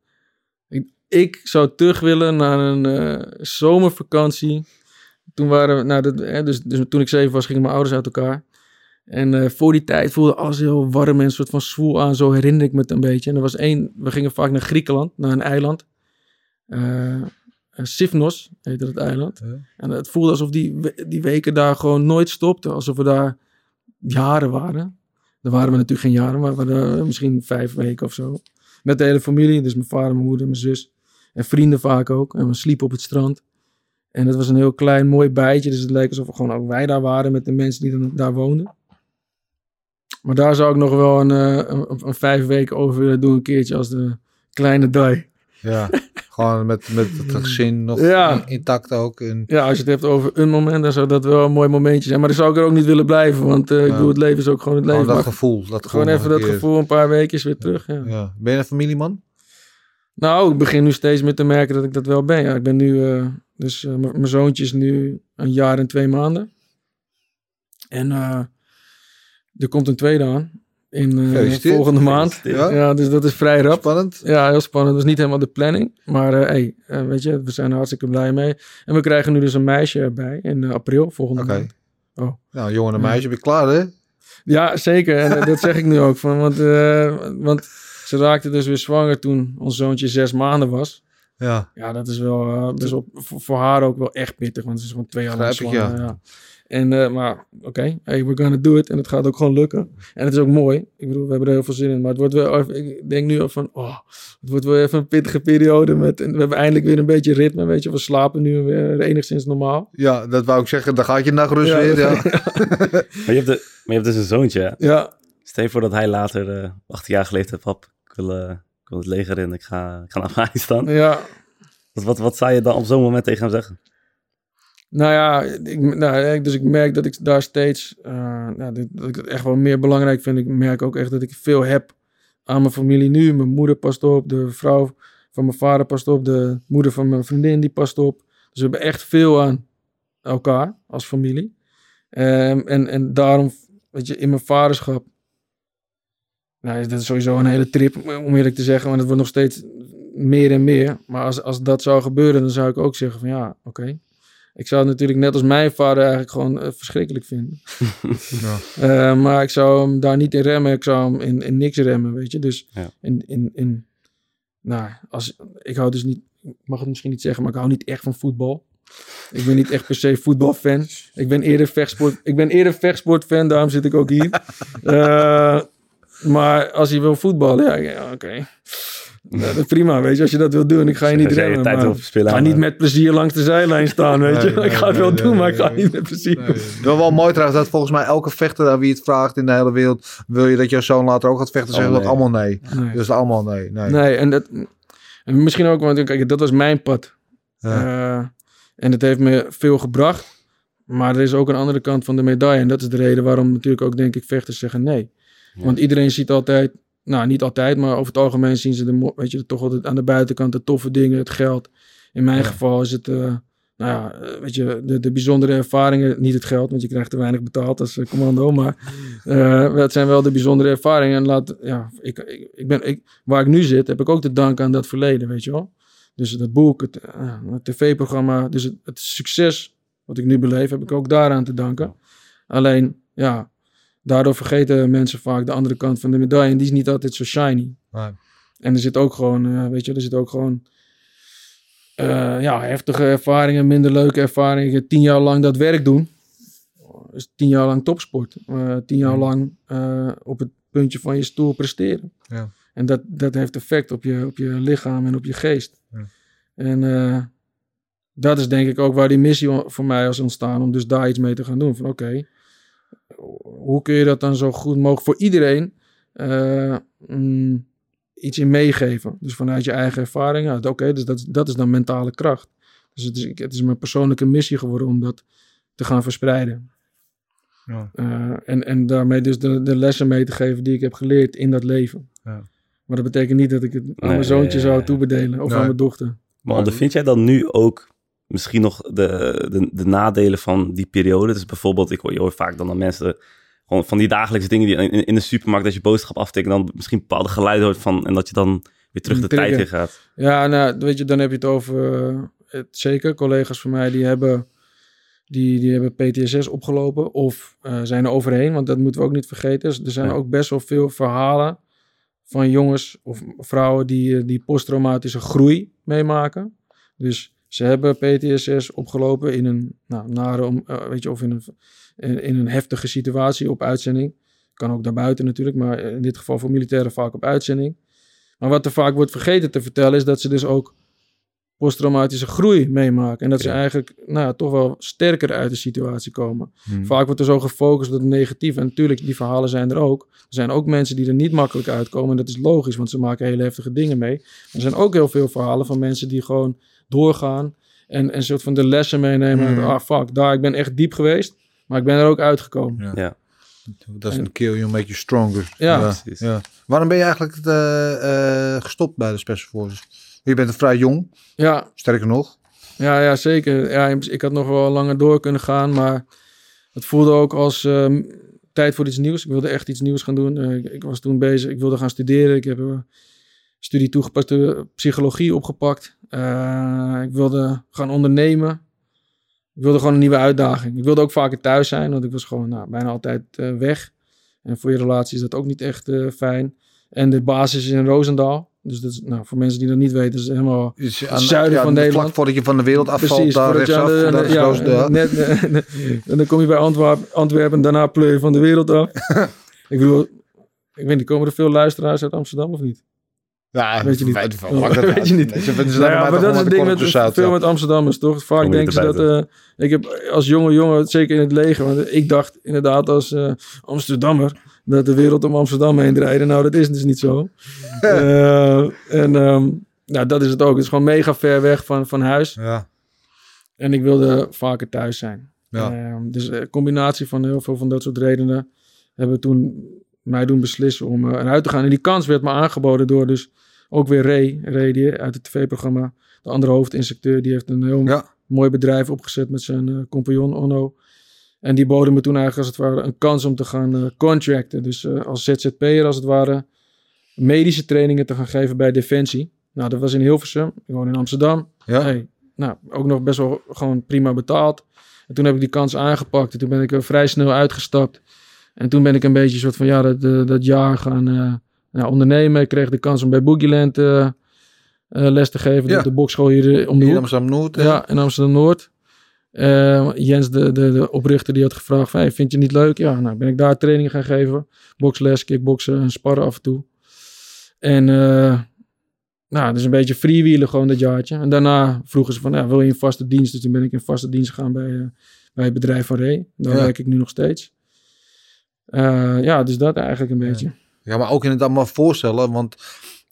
Ik, ik zou terug willen naar een eh, zomervakantie. Toen waren we... Nou, dat, hè, dus, dus toen ik zeven was, gingen mijn ouders uit elkaar. En voor die tijd voelde alles heel warm en een soort van zwoel aan. Zo herinner ik me het een beetje. En er was één... We gingen vaak naar Griekenland, naar een eiland. Eh Sifnos heette het eiland. Ja. En het voelde alsof die, die weken daar gewoon nooit stopten. Alsof we daar jaren waren. Daar waren we natuurlijk geen jaren, maar we waren misschien vijf weken of zo. Met de hele familie, dus mijn vader, mijn moeder, mijn zus. En vrienden vaak ook. En we sliepen op het strand. En het was een heel klein, mooi bijtje. Dus het leek alsof we gewoon ook wij daar waren met de mensen die dan daar woonden. Maar daar zou ik nog wel een, eh, een, een vijf weken over willen doen. Een keertje als de kleine dai. Ja. Gewoon met, met het gezin nog Ja. intact ook. En, Ja, als je het hebt over een moment, dan zou dat wel een mooi momentje zijn. Maar dan zou ik er ook niet willen blijven. Want eh, ik bedoel, het leven is ook gewoon het leven. gewoon dat gevoel. Dat gewoon even dat keer. gevoel, een paar weken weer terug. Ja. Ja. Ben je een familieman? Nou, ik begin nu steeds meer te merken dat ik dat wel ben. Ja, ik ben nu, eh, dus eh, mijn zoontje is nu een jaar en twee maanden. En er komt een tweede aan in Gefeliciteerd. volgende maand. Ja. Ja, dus dat is vrij rap. Spannend. Ja, heel spannend. Dat was niet helemaal de planning. Maar eh, hey, eh, weet je, we zijn er hartstikke blij mee. En we krijgen nu dus een meisje erbij in april volgende Oké. maand. Oh. Nou, jongen en meisje, ben je klaar hè? Ja, zeker. En dat zeg ik nu ook. Van, want, want ze raakte dus weer zwanger toen ons zoontje zes maanden was. Ja. Ja, dat is wel, best wel voor, voor haar ook wel echt pittig. Want ze is gewoon twee jaar zwanger. Ja. En, eh, maar oké, hey, we're gonna do it. En het gaat ook gewoon lukken. En het is ook mooi. Ik bedoel, we hebben er heel veel zin in. Maar het wordt wel, even- ik denk nu al van, oh, het wordt wel even een pittige periode. Met, en we hebben eindelijk weer een beetje ritme, weet je. We slapen nu weer enigszins normaal. ja, dat wou ik zeggen. Dan gaat je nachtrust Ja. weer. Ja. Maar je hebt, de, maar je hebt dus een zoontje. Ja, Stel je voor dat hij later, eh 18 jaar geleden heeft, pap, ik wil, eh, ik wil het leger in, ik ga, ik ga naar Afghanistan. Ja, Wat, wat, wat zou je dan op zo'n moment tegen hem zeggen? Nou ja, ik, nou, dus ik merk dat ik daar steeds, nou, dat, dat ik het echt wel meer belangrijk vind. Ik merk ook echt dat ik veel heb aan mijn familie nu. Mijn moeder past op, de vrouw van mijn vader past op, de moeder van mijn vriendin die past op. Dus we hebben echt veel aan elkaar als familie. Ehm, en, en daarom, weet je, in mijn vaderschap, nou, dat is sowieso een hele trip om eerlijk te zeggen, want het wordt nog steeds meer en meer. Maar als, als dat zou gebeuren, dan zou ik ook zeggen van ja, oké. Ik zou het natuurlijk net als mijn vader eigenlijk gewoon eh, verschrikkelijk vinden. Eh, maar ik zou hem daar niet in remmen. Ik zou hem in, in niks remmen, weet je. Dus Ja. in, in, in, nou, als, ik hou dus niet, ik mag het misschien niet zeggen, maar ik hou niet echt van voetbal. Ik ben niet echt per se voetbalfan. Ik ben eerder vechtsport, ik ben eerder vechtsportfan, daarom zit ik ook hier. Eh, maar als je wil voetballen, ja, ja oké. Nou, dat prima, weet je, als je dat wil doen. Ik ga je niet remmen. tijd maar ik ga niet met plezier langs de zijlijn staan, weet je. Nee, ik ga het wel nee, doen, nee, maar ik ga nee, niet met plezier doen. Wel wel mooi trouwens dat volgens mij elke vechter aan wie het vraagt in de hele wereld, wil je dat jouw zoon later ook gaat vechten, zeggen Oh, dat allemaal nee. Nee. Dus allemaal nee. nee. Nee, en, dat, en misschien ook, want kijk, dat was mijn pad. Eh, en het heeft me veel gebracht. Maar er is ook een andere kant van de medaille. En dat is de reden waarom natuurlijk ook, denk ik, vechters zeggen nee. Ja. Want iedereen ziet altijd, nou niet altijd, maar over het algemeen zien ze de, weet je, toch altijd aan de buitenkant de toffe dingen, het geld. In mijn Ja. geval is het, eh, nou ja, eh, weet je, de, de bijzondere ervaringen, niet het geld, want je krijgt te weinig betaald als eh, commando. Maar eh het zijn wel de bijzondere ervaringen. En laat, ja, ik, ik, ik ben, ik, waar ik nu zit, heb ik ook te danken aan dat verleden, weet je wel. Dus dat boek, het, het tv-programma, dus het, het succes wat ik nu beleef, heb ik ook daaraan te danken. Alleen, ja, daardoor vergeten mensen vaak de andere kant van de medaille. En die is niet altijd zo shiny. Nee. En er zit ook gewoon, eh, weet je, er zit ook gewoon eh, ja, heftige ervaringen, minder leuke ervaringen. Tien jaar lang dat werk doen. Dus tien jaar lang topsport. Eh, tien jaar lang op het puntje van je stoel presteren. Ja. En dat, dat heeft effect op je, op je lichaam en op je geest. Ja. En dat is denk ik ook waar die missie voor mij is ontstaan. Om dus daar iets mee te gaan doen. Van oké, hoe kun je dat dan zo goed mogelijk voor iedereen eh, mm, iets in meegeven? Dus vanuit je eigen ervaring. Ja, oké, dus dat, dat is dan mentale kracht. Dus het is, het is mijn persoonlijke missie geworden om dat te gaan verspreiden. Ja. Eh, en, en daarmee dus de, de lessen mee te geven die ik heb geleerd in dat leven. Ja. Maar dat betekent niet dat ik het aan Nee, mijn zoontje ja, zou ja. toebedelen. Of Nee. aan mijn dochter. Maar ondervind jij dan nu ook misschien nog de, de, de nadelen van die periode? Dus bijvoorbeeld, ik hoor, vaak dan dat mensen gewoon van die dagelijkse dingen die in, in de supermarkt, dat je boodschap aftikt, dan misschien bepaalde geluiden hoort van en dat je dan weer terug de trigger. tijd in gaat. Ja, nou, weet je, dan heb je het over... eh, het, zeker, collega's van mij die hebben, die, die hebben PTSS opgelopen. Of eh, zijn er overheen, want dat moeten we ook niet vergeten. Dus er zijn Ja. ook best wel veel verhalen van jongens of vrouwen die, eh, die posttraumatische groei meemaken. Dus ze hebben PTSS opgelopen in een nou, nare, eh, weet je, of in een, in, een heftige situatie op uitzending. Kan ook daarbuiten natuurlijk, maar in dit geval voor militairen vaak op uitzending. Maar wat er vaak wordt vergeten te vertellen is dat ze dus ook posttraumatische groei meemaken. En dat ze Ja. eigenlijk nou, ja, toch wel sterker uit de situatie komen. Hmm. Vaak wordt er zo gefocust op het negatieve. En natuurlijk, die verhalen zijn er ook. Er zijn ook mensen die er niet makkelijk uitkomen. En dat is logisch, want ze maken hele heftige dingen mee. Er zijn ook heel veel verhalen van mensen die gewoon doorgaan. En een soort van de lessen meenemen. Mhm. Ah, fuck, daar, ik ben echt diep geweest. Maar ik ben er ook uitgekomen. Ja. Ja. Doesn't kill you, make you stronger. Ja. Precies. ja. Waarom ben je eigenlijk eh, eh, gestopt bij de Special Forces? Je bent vrij jong, Ja, sterker nog. Ja, ja zeker. Ja, ik had nog wel langer door kunnen gaan, maar het voelde ook als ehm, tijd voor iets nieuws. Ik wilde echt iets nieuws gaan doen. Eh, ik, ik was toen bezig, ik wilde gaan studeren. Ik heb een studie toegepaste psychologie opgepakt. Eh, ik wilde gaan ondernemen. Ik wilde gewoon een nieuwe uitdaging. Ik wilde ook vaker thuis zijn, want ik was gewoon nou, bijna altijd eh, weg. En voor je relatie is dat ook niet echt eh, fijn. En de basis is in Roosendaal. Dus dat is, nou, voor mensen die dat niet weten, is het helemaal Dus Het zuiden van Nederland. Vlak voordat je van de wereld afvalt, daar rechtsaf. de- dat is ja, Roosendaal. net, en dan kom je bij Antwerpen, Antwerpen en daarna pleur je van de wereld af. ik bedoel, ik weet niet, komen er veel luisteraars uit Amsterdam of niet? Ja, Weet je niet. Weet, maakt het Weet je niet. Ze Nou ja, maar maar dat is het ding met, veel ja. met Amsterdammers, toch? Vaak Kom denken ze dat... eh, ik heb als jonge jongen, zeker in het leger... Want ik dacht inderdaad als eh, Amsterdammer... dat de wereld om Amsterdam heen draaide. Nou, dat is dus niet zo. Eh, en nou, dat is het ook. Het is gewoon mega ver weg van, van huis. Ja, En ik wilde vaker thuis zijn. ja. Ehm, dus een combinatie van heel veel van dat soort redenen... hebben toen mij doen beslissen om eh, eruit te gaan. En die kans werd me aangeboden door dus ook weer Ray, Ray die uit het tv-programma, de andere hoofdinstructeur, die heeft een heel Ja. mooi bedrijf opgezet met zijn eh, compagnon Onno. En die boden me toen eigenlijk als het ware een kans om te gaan eh, contracten. Dus als ZZP'er als het ware medische trainingen te gaan geven bij Defensie. Nou, dat was in Hilversum. Ik woon in Amsterdam. Ja. Hey, nou, ook nog best wel gewoon prima betaald. En toen heb ik die kans aangepakt. En toen ben ik er vrij snel uitgestapt. En toen ben ik een beetje soort van, ja, dat, eh, dat jaar gaan eh, nou, ondernemen. Ik kreeg de kans om bij Boogieland eh, les te geven. Ja. Op de bokschool hier om de Hier in. Amsterdam-Noord. Ja, in Amsterdam-Noord. Jens, de, de, de oprichter, die had gevraagd van, hey, vind je het niet leuk? Ja, nou ben ik daar trainingen gaan geven. Boksles, kickboksen en sparren af en toe. En nou, dus een beetje freewheelen gewoon dat jaartje. En daarna vroegen ze van, ja, wil je in vaste dienst? Dus toen ben ik in vaste dienst gegaan bij, bij het bedrijf van Ray. Daar Ja. werk ik nu nog steeds. Eh, ja, dus dat eigenlijk een beetje. Ja, maar ook inderdaad maar voorstellen, want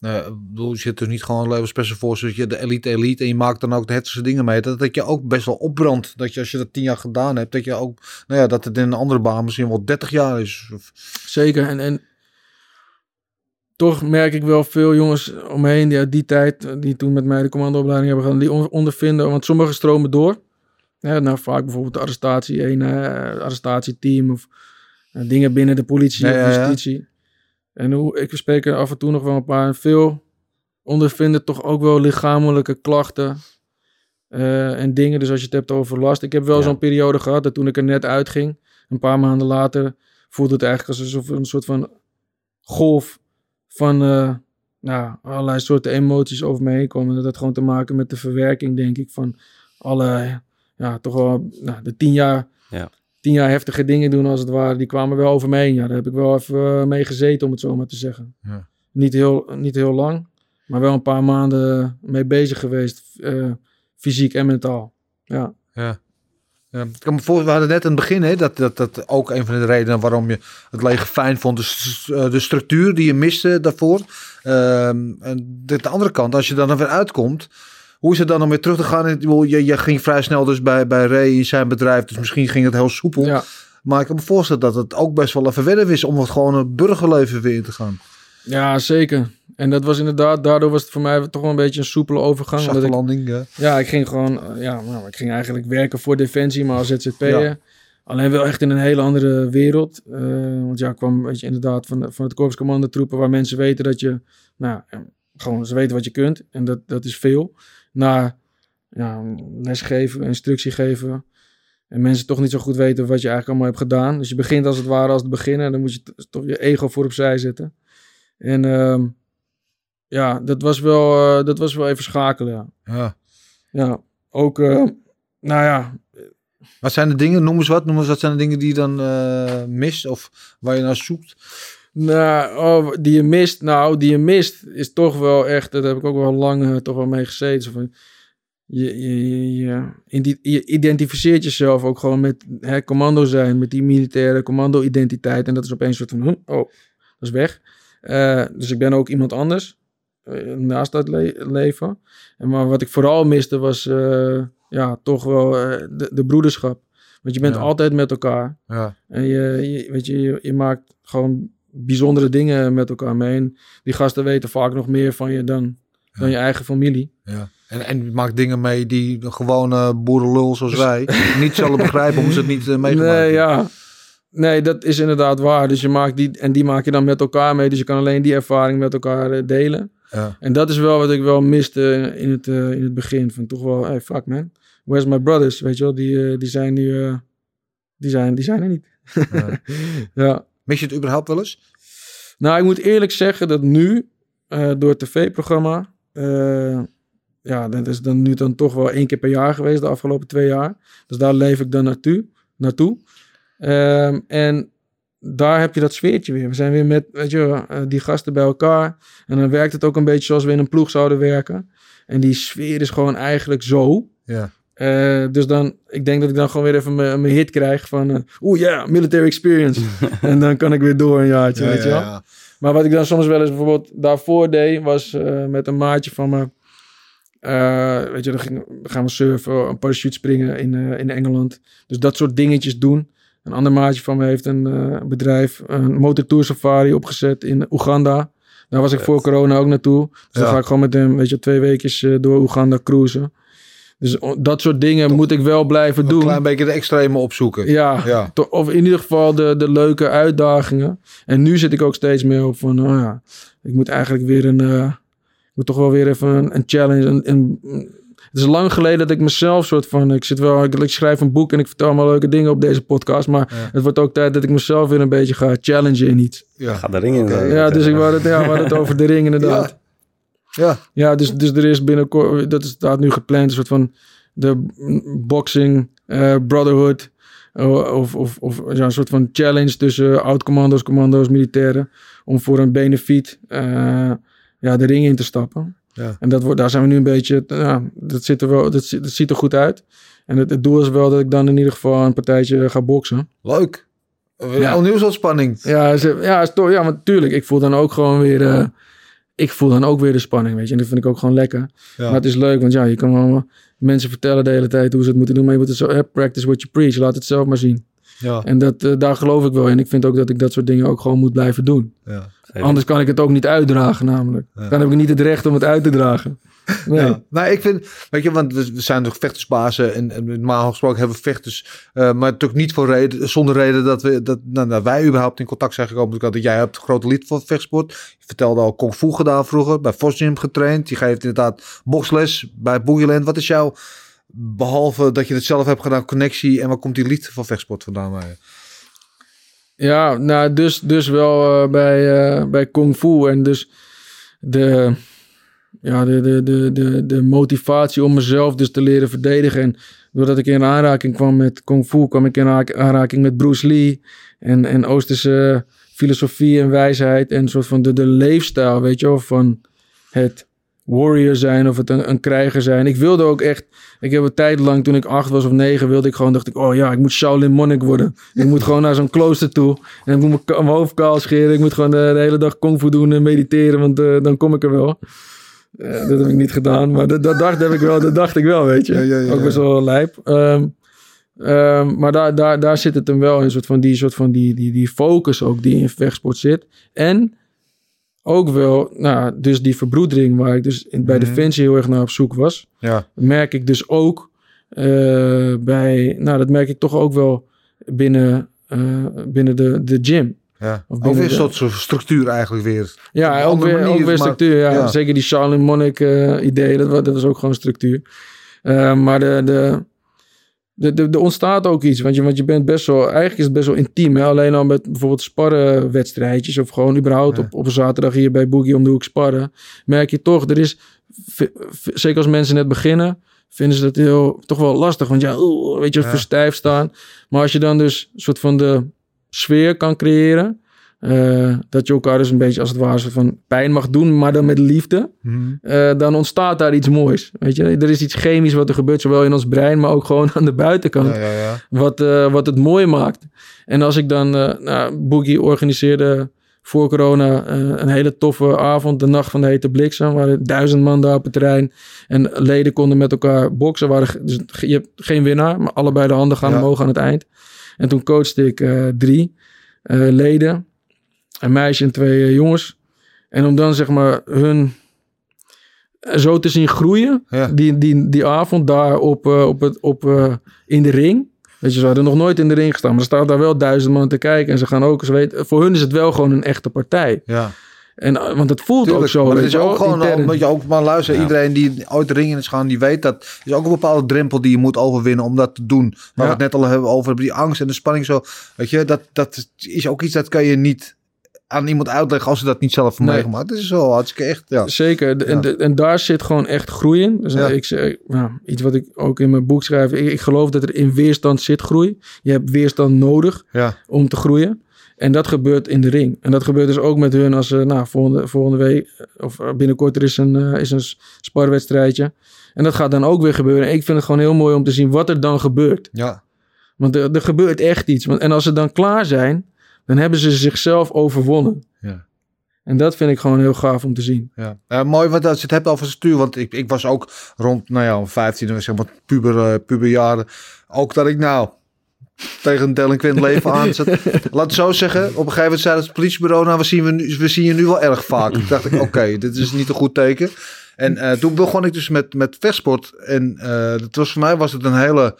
eh, bedoel, je zit dus niet gewoon alleen special forces, je de elite elite en je maakt dan ook de hetste dingen mee. Dat, dat je ook best wel opbrandt, dat je als je dat tien jaar gedaan hebt, dat je ook, nou ja, dat het in een andere baan misschien wel 30 jaar is. Of, Zeker. En, en toch merk ik wel veel jongens omheen die uit die tijd, eh, die toen met mij de commandoopleiding hebben gedaan, die on- ondervinden. Want sommigen stromen door. Ja, nou, vaak bijvoorbeeld de arrestatie, een eh, arrestatieteam of dingen binnen de politie Ja, of justitie. En hoe, ik spreek er af en toe nog wel een paar. En veel ondervinden toch ook wel lichamelijke klachten eh, en dingen. Dus als je het hebt over last. Ik heb wel Ja. zo'n periode gehad dat toen ik er net uitging, een paar maanden later, voelde het eigenlijk alsof een soort van golf van eh, nou, allerlei soorten emoties over me heen komen. Dat had gewoon te maken met de verwerking, denk ik, van alle, ja, toch wel nou, de tien jaar, Ja. Tien jaar heftige dingen doen als het ware. Die kwamen wel over me heen. Ja, daar heb ik wel even eh, mee gezeten, om het zo maar te zeggen. Ja. Niet, heel, niet heel lang, maar wel een paar maanden mee bezig geweest, eh, fysiek en mentaal. Ja. ja. Ja, ik kan me voorstellen, we hadden net in het begin, hè, dat, dat dat ook een van de redenen waarom je het leger fijn vond, eh, de structuur die je miste daarvoor. Ehm, en de, de andere kant, als je dan er weer uitkomt, hoe is het dan om weer terug te gaan? Je, je ging vrij snel dus bij, bij Ray zijn bedrijf, dus misschien ging het heel soepel. ja. Maar ik kan me voorstellen dat het ook best wel even wennen is om het gewoon een burgerleven weer in te gaan. Ja, zeker. En dat was inderdaad, daardoor was het voor mij toch wel een beetje een soepele overgang. Zachte ik, landing. ja. ja, ik ging gewoon, eh, ja, nou, ik ging eigenlijk werken voor Defensie, maar als ZZP'er. Ja. Alleen wel echt in een hele andere wereld. Eh, want ja, ik kwam weet je, inderdaad van, van het Korps Commandotroepen, waar mensen weten dat je, nou, gewoon ze weten wat je kunt. En dat, dat is veel. Naar ja, lesgeven, instructie geven. En mensen toch niet zo goed weten wat je eigenlijk allemaal hebt gedaan. Dus je begint als het ware als het beginnen. En dan moet je toch je ego voor opzij zetten. En ehm, ja, dat was, wel, eh, dat was wel even schakelen. Ja, Ja. ja ook, eh, nou ja, Wat zijn de dingen, noem eens wat, noem eens wat zijn de dingen die je dan eh, mist of waar je naar zoekt? Nou, oh, die je mist. Nou, die je mist is toch wel echt. Dat heb ik ook wel lang eh, toch wel mee gezeten. Van, je, je, je, identificeert jezelf ook gewoon met hè, commando zijn, met die militaire commando-identiteit. En dat is opeens een soort van, oh, dat is weg. Eh, dus ik ben ook iemand anders eh, naast dat le- leven. En maar wat ik vooral miste was ja, toch wel de, de broederschap. Want je bent Ja. altijd met elkaar. Ja. En je, weet je, je maakt gewoon bijzondere dingen met elkaar mee. En die gasten weten vaak nog meer van je dan, dan je eigen familie. Ja. En, en je maakt dingen mee die de gewone boerenlul zoals wij niet zullen begrijpen omdat ze het niet uh, meegemaakt Nee, hebben. ja. Nee, dat is inderdaad waar. Dus je maakt die, en die maak je dan met elkaar mee. Dus je kan alleen die ervaring met elkaar eh, delen. Ja. En dat is wel wat ik wel miste in het, eh, in het begin. Van toch wel, hey, fuck man. Where's my brothers? Weet je wel, die, eh, die zijn nu... eh, die, zijn, die zijn er niet. Ja. ja. Mis je het überhaupt wel eens? Nou, ik moet eerlijk zeggen dat nu, eh, door het tv-programma, eh, ja, dat is dan nu dan toch wel één keer per jaar geweest de afgelopen twee jaar. Dus daar leef ik dan naartoe. naartoe. Ehm, en daar heb je dat sfeertje weer. We zijn weer met weet je, eh, die gasten bij elkaar. En dan werkt het ook een beetje zoals we in een ploeg zouden werken. En die sfeer is gewoon eigenlijk zo. Ja. Eh, dus dan, ik denk dat ik dan gewoon weer even mijn hit krijg van... eh, Oeh ja, military experience. en dan kan ik weer door een jaartje, Ja, weet je wel. ja. Maar wat ik dan soms wel eens bijvoorbeeld daarvoor deed, was eh, met een maatje van me. weet je, dan ging- gaan we surfen, een parachute springen in, in Engeland. Dus dat soort dingetjes doen. Een ander maatje van me heeft een bedrijf, een motortour safari opgezet in Oeganda. Daar was ik voor corona ook naartoe. Dus dan ga ik gewoon met hem, weet je, twee weken door Oeganda cruisen. Dus dat soort dingen moet ik wel blijven Een doen. klein beetje de extreme opzoeken. Ja, Ja. to- of in ieder geval de, de leuke uitdagingen. En nu zit ik ook steeds meer op van, nou ja, ik moet eigenlijk weer een, eh, ik moet toch wel weer even een, een challenge. Een, een- het is lang geleden dat ik mezelf soort van, ik zit wel, ik, ik schrijf een boek en ik vertel allemaal leuke dingen op deze podcast. Maar Ja. het wordt ook tijd dat ik mezelf weer een beetje ga challengen in iets. Ja. Ga de ring in. Eh, Ja, dus ik wou het, ja, we hadden het over de ring inderdaad. Ja. Ja, dus, dus er is binnenkort, dat is- staat nu gepland, een soort van de boxing eh, brotherhood. eh, Of, of, of ja, een soort van challenge tussen oud-commando's, commando's, militairen. Om voor een benefiet eh, ja, de ring in te stappen. Ja. En dat wordt, daar zijn we nu een beetje, ja, dat, ziet er wel, dat, ziet- dat ziet er goed uit. En het, het doel is wel dat ik dan in ieder geval een partijtje ga boksen. Leuk. Weer Ja. Opnieuw zo'n spanning. Ja, ze, ja, is toch, ja, maar natuurlijk. Ik voel dan ook gewoon weer. Ik voel dan ook weer de spanning, weet je. En dat vind ik ook gewoon lekker. Ja. Maar het is leuk, want ja, je kan wel mensen vertellen de hele tijd hoe ze het moeten doen. Maar je moet het zo, eh, practice what you preach. Laat het zelf maar zien. Ja. En dat, eh, daar geloof ik wel in. Ik vind ook dat ik dat soort dingen ook gewoon moet blijven doen. Ja. Anders kan ik het ook niet uitdragen, namelijk. Ja. Dan heb ik niet het recht om het uit te dragen. Nee. Ja. Nou, ik vind, weet je, want we zijn toch vechtersbazen en, en normaal gesproken hebben we vechters, eh, maar natuurlijk niet voor reden, zonder reden dat, we, dat, nou, dat wij überhaupt in contact zijn gekomen. Want jij hebt een grote lied van vechtsport. Je vertelde al kung fu gedaan vroeger, bij Vos Gym getraind. Je geeft inderdaad boxles bij Boogie Wat is jouw, behalve dat je het zelf hebt gedaan, connectie en waar komt die lied van vechtsport vandaan bij? Ja, nou, dus, dus wel eh, bij, eh, bij Kung Fu. En dus de, ja, de, de, de, de, motivatie om mezelf dus te leren verdedigen. En doordat ik in aanraking kwam met Kung Fu, kwam ik in aanrak- aanraking met Bruce Lee. En, en Oosterse filosofie en wijsheid. En een soort van de, de leefstijl, weet je wel, van het warrior zijn of het een, een krijger zijn. Ik wilde ook echt, ik heb een tijd lang toen ik acht was of negen, wilde ik gewoon, dacht ik, oh ja, ik moet Shaolin monnik worden. Ik moet gewoon naar zo'n klooster toe en ik moet mijn, hoofd kaal scheren. Ik moet gewoon de, de hele dag kung fu doen en mediteren, want eh, dan kom ik er wel. Eh, dat heb ik niet gedaan, maar dat, dat, dacht, heb ik wel, dat dacht ik wel, weet je. Ja, ja, ja, ook best wel lijp. Ehm, ehm, maar daar, daar, daar zit het hem wel in, soort van die, soort van die, die, die focus ook die in vechtsport zit. En ook wel, nou, dus die verbroedering waar ik dus in, bij Mhm. Defensie heel erg naar op zoek was, Ja, merk ik dus ook eh, bij, nou, dat merk ik toch ook wel binnen, eh, binnen de, de gym. ja. Of Ook weer een soort structuur eigenlijk weer. Ja, ook weer, manier, ook weer maar- structuur. Ja. ja. Zeker die Shaolin Monnik eh, idee, dat, dat was ook gewoon structuur. Eh, maar de, de, er ontstaat ook iets, want je, want je bent best wel, eigenlijk is het best wel intiem. Hè? Alleen al met bijvoorbeeld sparrenwedstrijdjes of gewoon überhaupt Ja. op, op een zaterdag hier bij Boogie om de hoek sparren. Merk je toch, er is, zeker als mensen net beginnen, vinden ze dat heel, toch wel lastig. Want ja, oeh, weet je, Ja. verstijfd staan. Maar als je dan dus een soort van de sfeer kan creëren, eh, dat je elkaar dus een beetje als het ware van pijn mag doen, maar dan met liefde. Mhm. eh, dan ontstaat daar iets moois. Weet je, er is iets chemisch wat er gebeurt, zowel in ons brein, maar ook gewoon aan de buitenkant. Ja, ja, ja. Wat, eh, wat het mooi maakt. En als ik dan, nou, Boogie organiseerde voor corona een hele toffe avond, de nacht van de hete bliksem. waren duizend man daar op het terrein. En leden konden met elkaar boksen. Waren, dus je hebt geen winnaar, maar allebei de handen gaan omhoog aan het eind. En toen coachte ik drie leden. Een meisje en twee eh, jongens. En om dan zeg maar hun zo te zien groeien, Ja. die, die, die avond daar op, eh, op het, op, eh, in de ring. Weet je, ze hadden nog nooit in de ring gestaan, maar er staan daar wel duizend man te kijken. En ze gaan ook, ze weten, voor hun is het wel gewoon een echte partij. ja. En, want het voelt Tuurlijk, ook zo. maar het is ook gewoon, intern. je ook maar luisteren. Ja. Iedereen die ooit de ring in is gaan, die weet dat. is ook een bepaalde drempel die je moet overwinnen om dat te doen. Waar Ja. we het net al hebben over die angst en de spanning zo. Weet je, dat, dat is ook iets dat kan je niet aan iemand uitleggen als ze dat niet zelf hebben Nee. meegemaakt. Het is wel hartstikke echt, ja. Zeker. De- En, de- en daar zit gewoon echt groei in. Dus Ja. ik zeg, nou, iets wat ik ook in mijn boek schrijf. Ik, ik geloof dat er in weerstand zit groei. Je hebt weerstand nodig om te groeien. En dat gebeurt in de ring. En dat gebeurt dus ook met hun als ze, nou, volgende, volgende week eh, of eh, binnenkort er is een, eh, is een sparwedstrijdje. En dat gaat dan ook weer gebeuren. En ik vind het gewoon heel mooi om te zien wat er dan gebeurt. ja. Want er, er gebeurt echt iets. En als ze dan klaar zijn, dan hebben ze zichzelf overwonnen. Ja. En dat vind ik gewoon heel gaaf om te zien. Ja, mooi want als je het hebt over stuur. Want ik, ik was ook rond, nou ja, 15, zeg maar, puber, eh, puberjaren. Ook dat ik nou tegen een delinquent leven aan zat. Laat het zo zeggen. Op een gegeven moment zei het politiebureau, nou, we zien, we, nu, we zien je nu wel erg vaak. Toen dacht ik, oké, dit is niet een goed teken. En eh, toen begon ik dus met, met vechtsport. En eh, dat was, voor mij was het een hele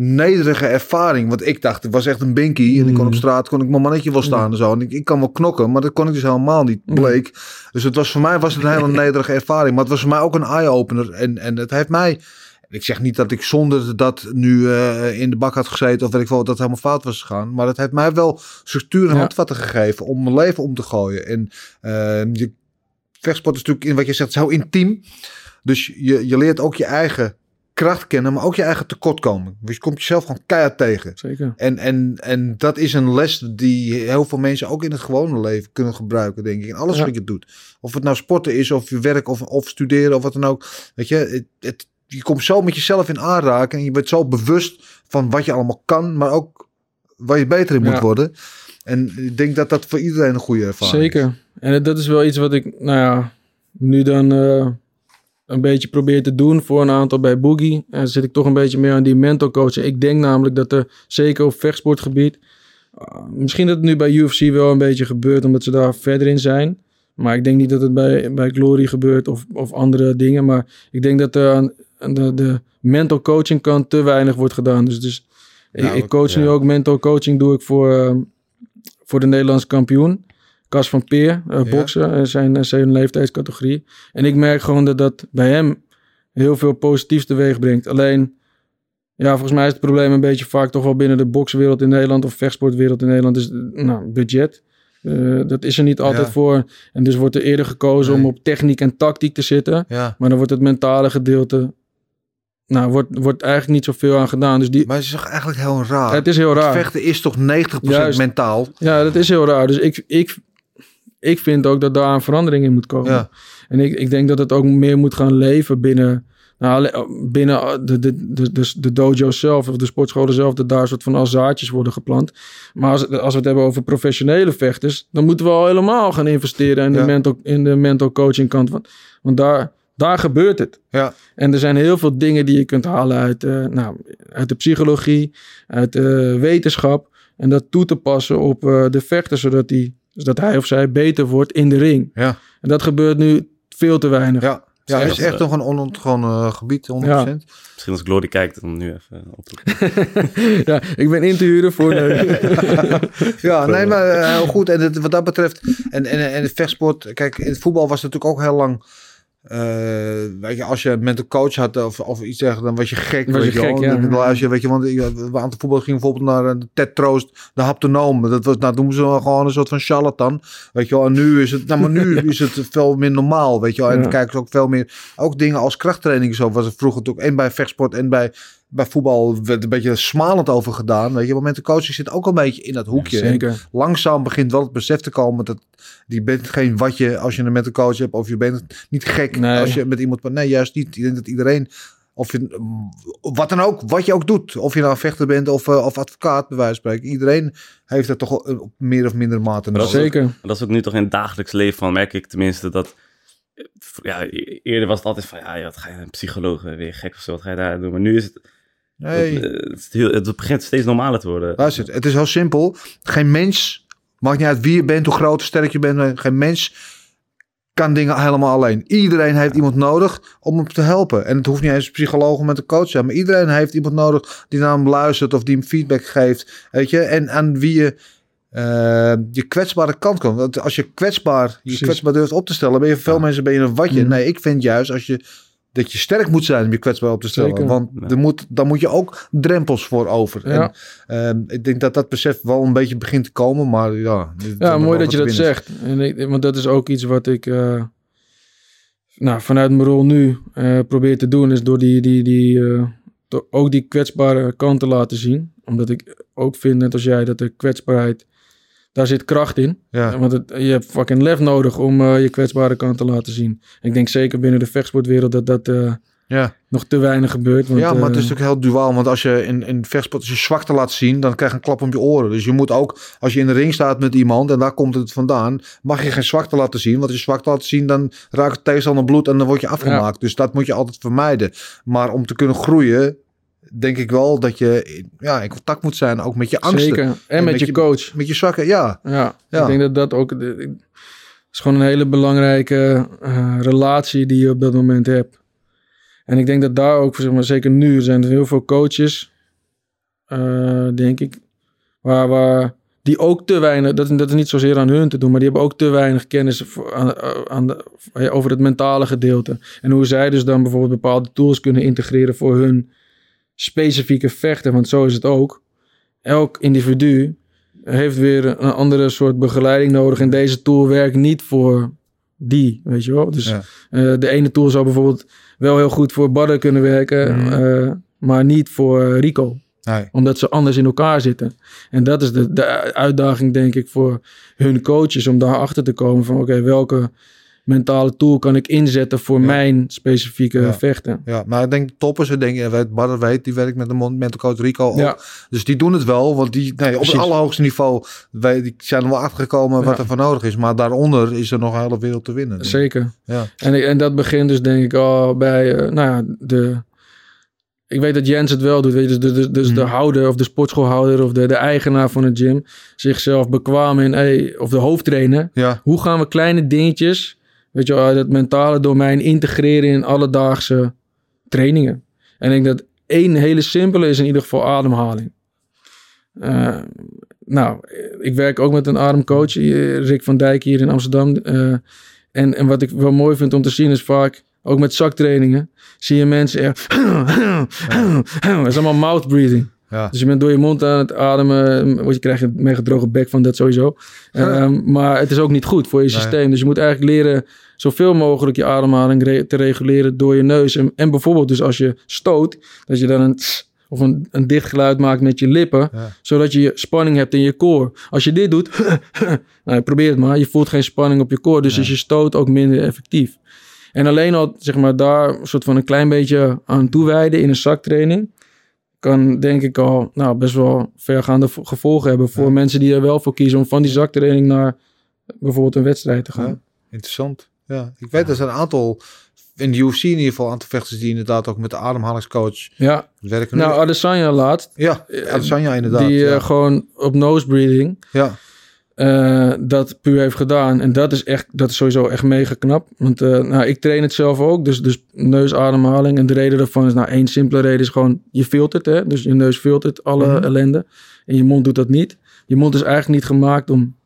nederige ervaring. Want ik dacht, het was echt een binky. En ik kon op straat, kon ik mijn mannetje wel staan en zo. En ik, ik kan wel knokken, maar dat kon ik dus helemaal niet. Bleek. Dus het was voor mij was het een hele nederige ervaring. Maar het was voor mij ook een eye-opener. En, en het heeft mij... Ik zeg niet dat ik zonder dat nu eh, in de bak had gezeten of weet ik wel, dat het helemaal fout was gegaan. Maar het heeft mij wel structuur en handvatten gegeven om mijn leven om te gooien. En eh, je vechtsport is natuurlijk in wat je zegt zo intiem. Dus je, je leert ook je eigen kracht kennen, maar ook je eigen tekortkoming. Dus je komt jezelf gewoon keihard tegen. Zeker. En, en, en dat is een les die heel veel mensen ook in het gewone leven kunnen gebruiken, denk ik. In alles Ja. wat je doet. Of het nou sporten is, of je werk, of, of studeren, of wat dan ook. Weet je, het, het, je komt zo met jezelf in aanraking. En je bent zo bewust van wat je allemaal kan, maar ook waar je beter in moet Ja. worden. En ik denk dat dat voor iedereen een goede ervaring is. Zeker. En dat is wel iets wat ik, nou ja, nu dan eh, een beetje probeer te doen voor een aantal bij Boogie. En zit ik toch een beetje meer aan die mental coaching. Ik denk namelijk dat er, zeker op vechtsportgebied, ah, misschien dat het nu bij UFC wel een beetje gebeurt, omdat ze daar verder in zijn. Maar ik denk niet dat het bij, bij Glory gebeurt of, of andere dingen. Maar ik denk dat de, de mental coaching kant te weinig wordt gedaan. Dus, dus ik, Nou, ik coach ja. nu ook mental coaching, doe ik voor, eh, voor de Nederlandse kampioen. Cas van Peer, eh, Ja. boksen, eh, zijn, eh, zijn leeftijdscategorie. En ik merk gewoon dat dat bij hem heel veel positiefs teweeg brengt. Alleen, ja, volgens mij is het probleem een beetje vaak toch wel binnen de bokswereld in Nederland of vechtsportwereld in Nederland is eh, nou, budget. Eh, dat is er niet altijd Ja. voor. En dus wordt er eerder gekozen Nee. om op techniek en tactiek te zitten. Ja. Maar dan wordt het mentale gedeelte, nou, wordt, wordt eigenlijk niet zoveel aan gedaan. Dus die, Maar het is toch eigenlijk heel raar. het is heel raar. Vechten is toch 90% Juist. mentaal. Ja, dat is heel raar. Dus ik, ik, ik vind ook dat daar een verandering in moet komen. Ja. En ik, ik denk dat het ook meer moet gaan leven binnen, nou, binnen de, de, de, de, de dojo zelf of de sportscholen zelf. Dat daar soort van als zaadjes worden geplant. Maar als, als we het hebben over professionele vechters, dan moeten we al helemaal gaan investeren in de, mental, in de mental coaching kant. Want, want daar, daar gebeurt het. Ja. En er zijn heel veel dingen die je kunt halen uit, eh, nou, uit de psychologie, uit de wetenschap. En dat toe te passen op eh, de vechter, zodat, die, zodat hij of zij beter wordt in de ring. Ja. En dat gebeurt nu veel te weinig. Ja. Ja, het is Echt, echt nog een onontgonnen gebied, 100%. Ja. Misschien als Glory kijkt, dan nu even op te ja, ik ben in te huren voor... Ja, nee, maar eh, heel goed. En het, wat dat betreft, en, en, en het vechtsport, kijk, in het voetbal was het natuurlijk ook heel lang. Eh, weet je, als je met een coach had of, of iets zeggen, dan was je gek. Was je je gek, wel. ja. Dan luister je, weet je, want eh, we aan het voetbal gingen bijvoorbeeld naar een Ted Troost, de haptonoom. Dat was, nou, noemen ze gewoon een soort van charlatan. Weet je wel, en nu is het, nou, maar nu is het veel meer normaal, weet je wel. En Ja. dan kijken ze ook veel meer, ook dingen als krachttraining zo was het vroeger natuurlijk, en bij vechtsport en bij bij voetbal werd een beetje smalend over gedaan. Weet je, maar met de coaching zit ook een beetje in dat hoekje. Zeker. langzaam begint wel het besef te komen dat die bent geen watje als je een met een coach hebt. Of je bent niet gek Nee. als je met iemand... Nee, juist niet. Ik denk dat iedereen... Of je, wat dan ook, wat je ook doet. Of je nou vechter bent of, eh, of advocaat, bij wijze van spreken. Iedereen heeft dat toch wel, eh, op meer of minder mate nodig. ook- Zeker. Dat is ook nu toch in het dagelijks leven van, merk ik tenminste, dat... eh, Ja, e- eerder was het altijd van, ja, wat ga je een psycholoog, weer gek of zo, wat ga je daar doen? Maar nu is het, Nee. het, het, heel, het begint steeds normaler te worden. Luister, het is heel simpel. Geen mens, maakt niet uit wie je bent, hoe groot of sterk je bent. Geen mens kan dingen helemaal alleen. Iedereen heeft iemand nodig om hem te helpen. En het hoeft niet eens een psycholoog met een coach te zijn. Maar iedereen heeft iemand nodig die naar hem luistert of die hem feedback geeft. Weet je? En aan wie je eh, je kwetsbare kant kan. Want als je kwetsbaar, je Precies. kwetsbaar durft op te stellen, ben je voor veel Ja. mensen ben je een watje. Mhm. Nee, ik vind juist als je dat je sterk moet zijn om je kwetsbaar op te stellen. Zeker. Want Ja. er moet, daar moet je ook drempels voor over. Ja. En, ehm, ik denk dat dat besef wel een beetje begint te komen, maar ja. Ja, mooi dat je dat zegt. En ik, want dat is ook iets wat ik eh, nou, vanuit mijn rol nu eh, probeer te doen. Is door die, die, die, eh, ook die kwetsbare kant te laten zien. Omdat ik ook vind, net als jij, dat de kwetsbaarheid... Daar zit kracht in. Ja. Want het, je hebt fucking lef nodig om eh, je kwetsbare kant te laten zien. Ik denk zeker binnen de vechtsportwereld dat dat eh, Ja. nog te weinig gebeurt. Want, ja, maar het is eh, natuurlijk heel duaal. Want als je in, in vechtsport als je zwakte laat zien, dan krijg je een klap op je oren. Dus je moet ook, als je in de ring staat met iemand en daar komt het vandaan, mag je geen zwakte laten zien. Want als je zwakte laat zien, dan raakt het tegenstander bloed en dan word je afgemaakt. Dus dat moet je altijd vermijden. Maar om te kunnen groeien, denk ik wel dat je ja, in contact moet zijn, ook met je angsten. Zeker. En, En met, met je coach. Met je zwakke, ja. Ja, Ja. ik denk dat dat ook... de- ik- is gewoon een hele belangrijke eh, relatie die je op dat moment hebt. En ik denk dat daar ook, zeg maar, zeker nu, zijn er heel veel coaches, eh, denk ik, waar, waar die ook te weinig, dat, dat is niet zozeer aan hun te doen, maar die hebben ook te weinig kennis voor, aan, aan de, ja, over het mentale gedeelte. En hoe zij dus dan bijvoorbeeld bepaalde tools kunnen integreren voor hun specifieke vechten, want zo is het ook. Elk individu heeft weer een andere soort begeleiding nodig. En deze tool werkt niet voor die, weet je wel. Dus Ja. eh, de ene tool zou bijvoorbeeld wel heel goed voor Badder kunnen werken, Mhm. eh, maar niet voor eh, Rico. Nee. Omdat ze anders in elkaar zitten. En dat is de, de uitdaging, denk ik, voor hun coaches om daarachter te komen van oké, welke mentale tool kan ik inzetten voor Ja. mijn specifieke Ja. vechten. Ja, maar ik denk toppers, ik denk, ja, weet, die werkt met de mental coach Rico ook. Ja. Dus die doen het wel, want die, nee, op Precies. het allerhoogste niveau wij, die zijn er wel achtergekomen wat er voor nodig is. Maar daaronder is er nog een hele wereld te winnen. Zeker. Ja. En, en dat begint dus denk ik al bij, eh, nou ja, de... Ik weet dat Jens het wel doet. Weet je, dus de, de, dus de Mhm. houder of de sportschoolhouder of de, de eigenaar van het gym zichzelf bekwaam in, hey, of de hoofdtrainer. Ja, Hoe gaan we kleine dingetjes, weet je, het mentale domein integreren in alledaagse trainingen? En ik denk dat één hele simpele is in ieder geval ademhaling. Eh, nou, ik werk ook met een ademcoach, eh, Rick van Dijk hier in Amsterdam. Eh, en, en wat ik wel mooi vind om te zien is vaak, ook met zaktrainingen, zie je mensen echt... Dat is allemaal mouth breathing. Ja. Dus je bent door je mond aan het ademen. Want je krijgt een mega droge bek van dat sowieso. Ehm, maar het is ook niet goed voor je Nee. systeem. Dus je moet eigenlijk leren zoveel mogelijk je ademhaling re- te reguleren door je neus. En, en bijvoorbeeld dus als je stoot, dat je dan een tss of een, een dicht geluid maakt met je lippen. Ja. Zodat je spanning hebt in je core. Als je dit doet, nou, probeer het maar. Je voelt geen spanning op je core. Dus is je stoot ook minder effectief. En alleen al, zeg maar, daar een soort van een klein beetje aan toewijden in een zaktraining. Kan denk ik al nou, best wel vergaande vo- gevolgen hebben voor Ja. mensen die er wel voor kiezen om van die zaktraining naar bijvoorbeeld een wedstrijd te gaan. Ja. Interessant. Ja, ik weet dat er een aantal, in de UFC in ieder geval, een aantal vechters die inderdaad ook met de ademhalingscoach Ja, werken. nou Adesanya laatst, ja, Adesanya inderdaad. die eh, gewoon op nose breathing ja. Eh, dat puur heeft gedaan. En dat is echt, dat is sowieso echt mega knap. Want eh, nou, ik train het zelf ook, dus, dus neusademhaling. En de reden daarvan is, nou één simpele reden is gewoon, je filtert hè. Dus je neus filtert alle Mhm. ellende. En je mond doet dat niet. Je mond is eigenlijk niet gemaakt om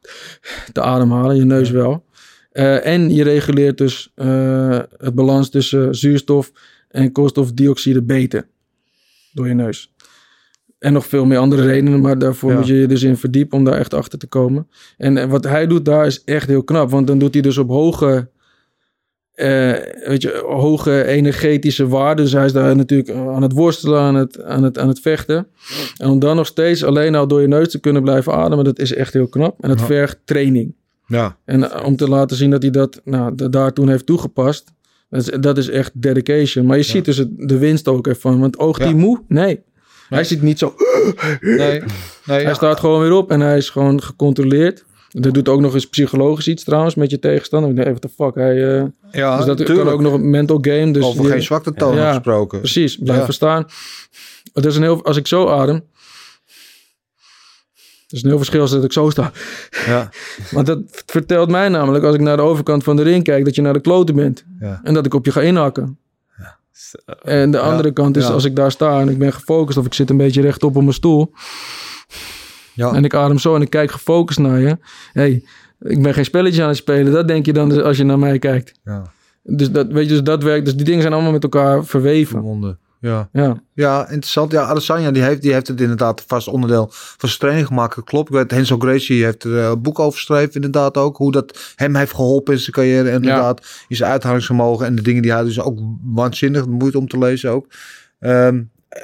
te ademhalen, je neus wel. Eh, en je reguleert dus eh, het balans tussen zuurstof en koolstofdioxide beter. Door je neus. En nog veel meer andere redenen, maar daarvoor Ja. moet je je dus in verdiepen om daar echt achter te komen. En, wat hij doet daar is echt heel knap, want dan doet hij dus op hoge, eh, weet je, hoge energetische waarden. Dus hij is daar natuurlijk aan het worstelen, aan het, aan, het, aan het vechten. En om dan nog steeds alleen al door je neus te kunnen blijven ademen, dat is echt heel knap. En dat Ja. vergt training. ja. En eh, om te laten zien dat hij dat nou, da- daar toen heeft toegepast. Dat is, dat is echt dedication. Maar je ziet dus het, de winst ook ervan. Want oogt hij moe? Nee. Hij zit niet zo... Nee, nee, Hij ja. staat gewoon weer op en hij is gewoon gecontroleerd. Dat doet ook nog eens psychologisch iets trouwens met je tegenstander. Ik denk, hey, what the fuck. Hij, eh, ja, dus dat tuurlijk. kan ook nog een mental game. Dus Over je- geen zwakte toon Ja, gesproken. Precies, blijf Ja. verstaan. Het is een heel, als ik zo adem... Het is een heel verschil als dat ik zo sta. Ja, Want dat vertelt mij namelijk, als ik naar de overkant van de ring kijk, dat je naar de kloten bent. ja. En dat ik op je ga inhakken. En de andere kant is ja. als ik daar sta en ik ben gefocust of ik zit een beetje rechtop op mijn stoel. Ja. En ik adem zo en ik kijk gefocust naar je. hey, ik ben geen spelletje aan het spelen. Dat denk je dan als je naar mij kijkt. Ja. Dus dat, weet je, dus dat werkt. Dus die dingen zijn allemaal met elkaar verweven. Verbonden. Ja. Ja. ja, interessant. Ja, Adesanya die heeft, die heeft het inderdaad vast onderdeel van zijn training gemaakt. Klopt. Ik weet, Henzo Gracie heeft er eh, een boek over geschreven inderdaad ook. Hoe dat hem heeft geholpen in zijn carrière. Inderdaad, in zijn uithoudingsvermogen. En de dingen die hij dus ook waanzinnig moeite om te lezen ook. Ehm,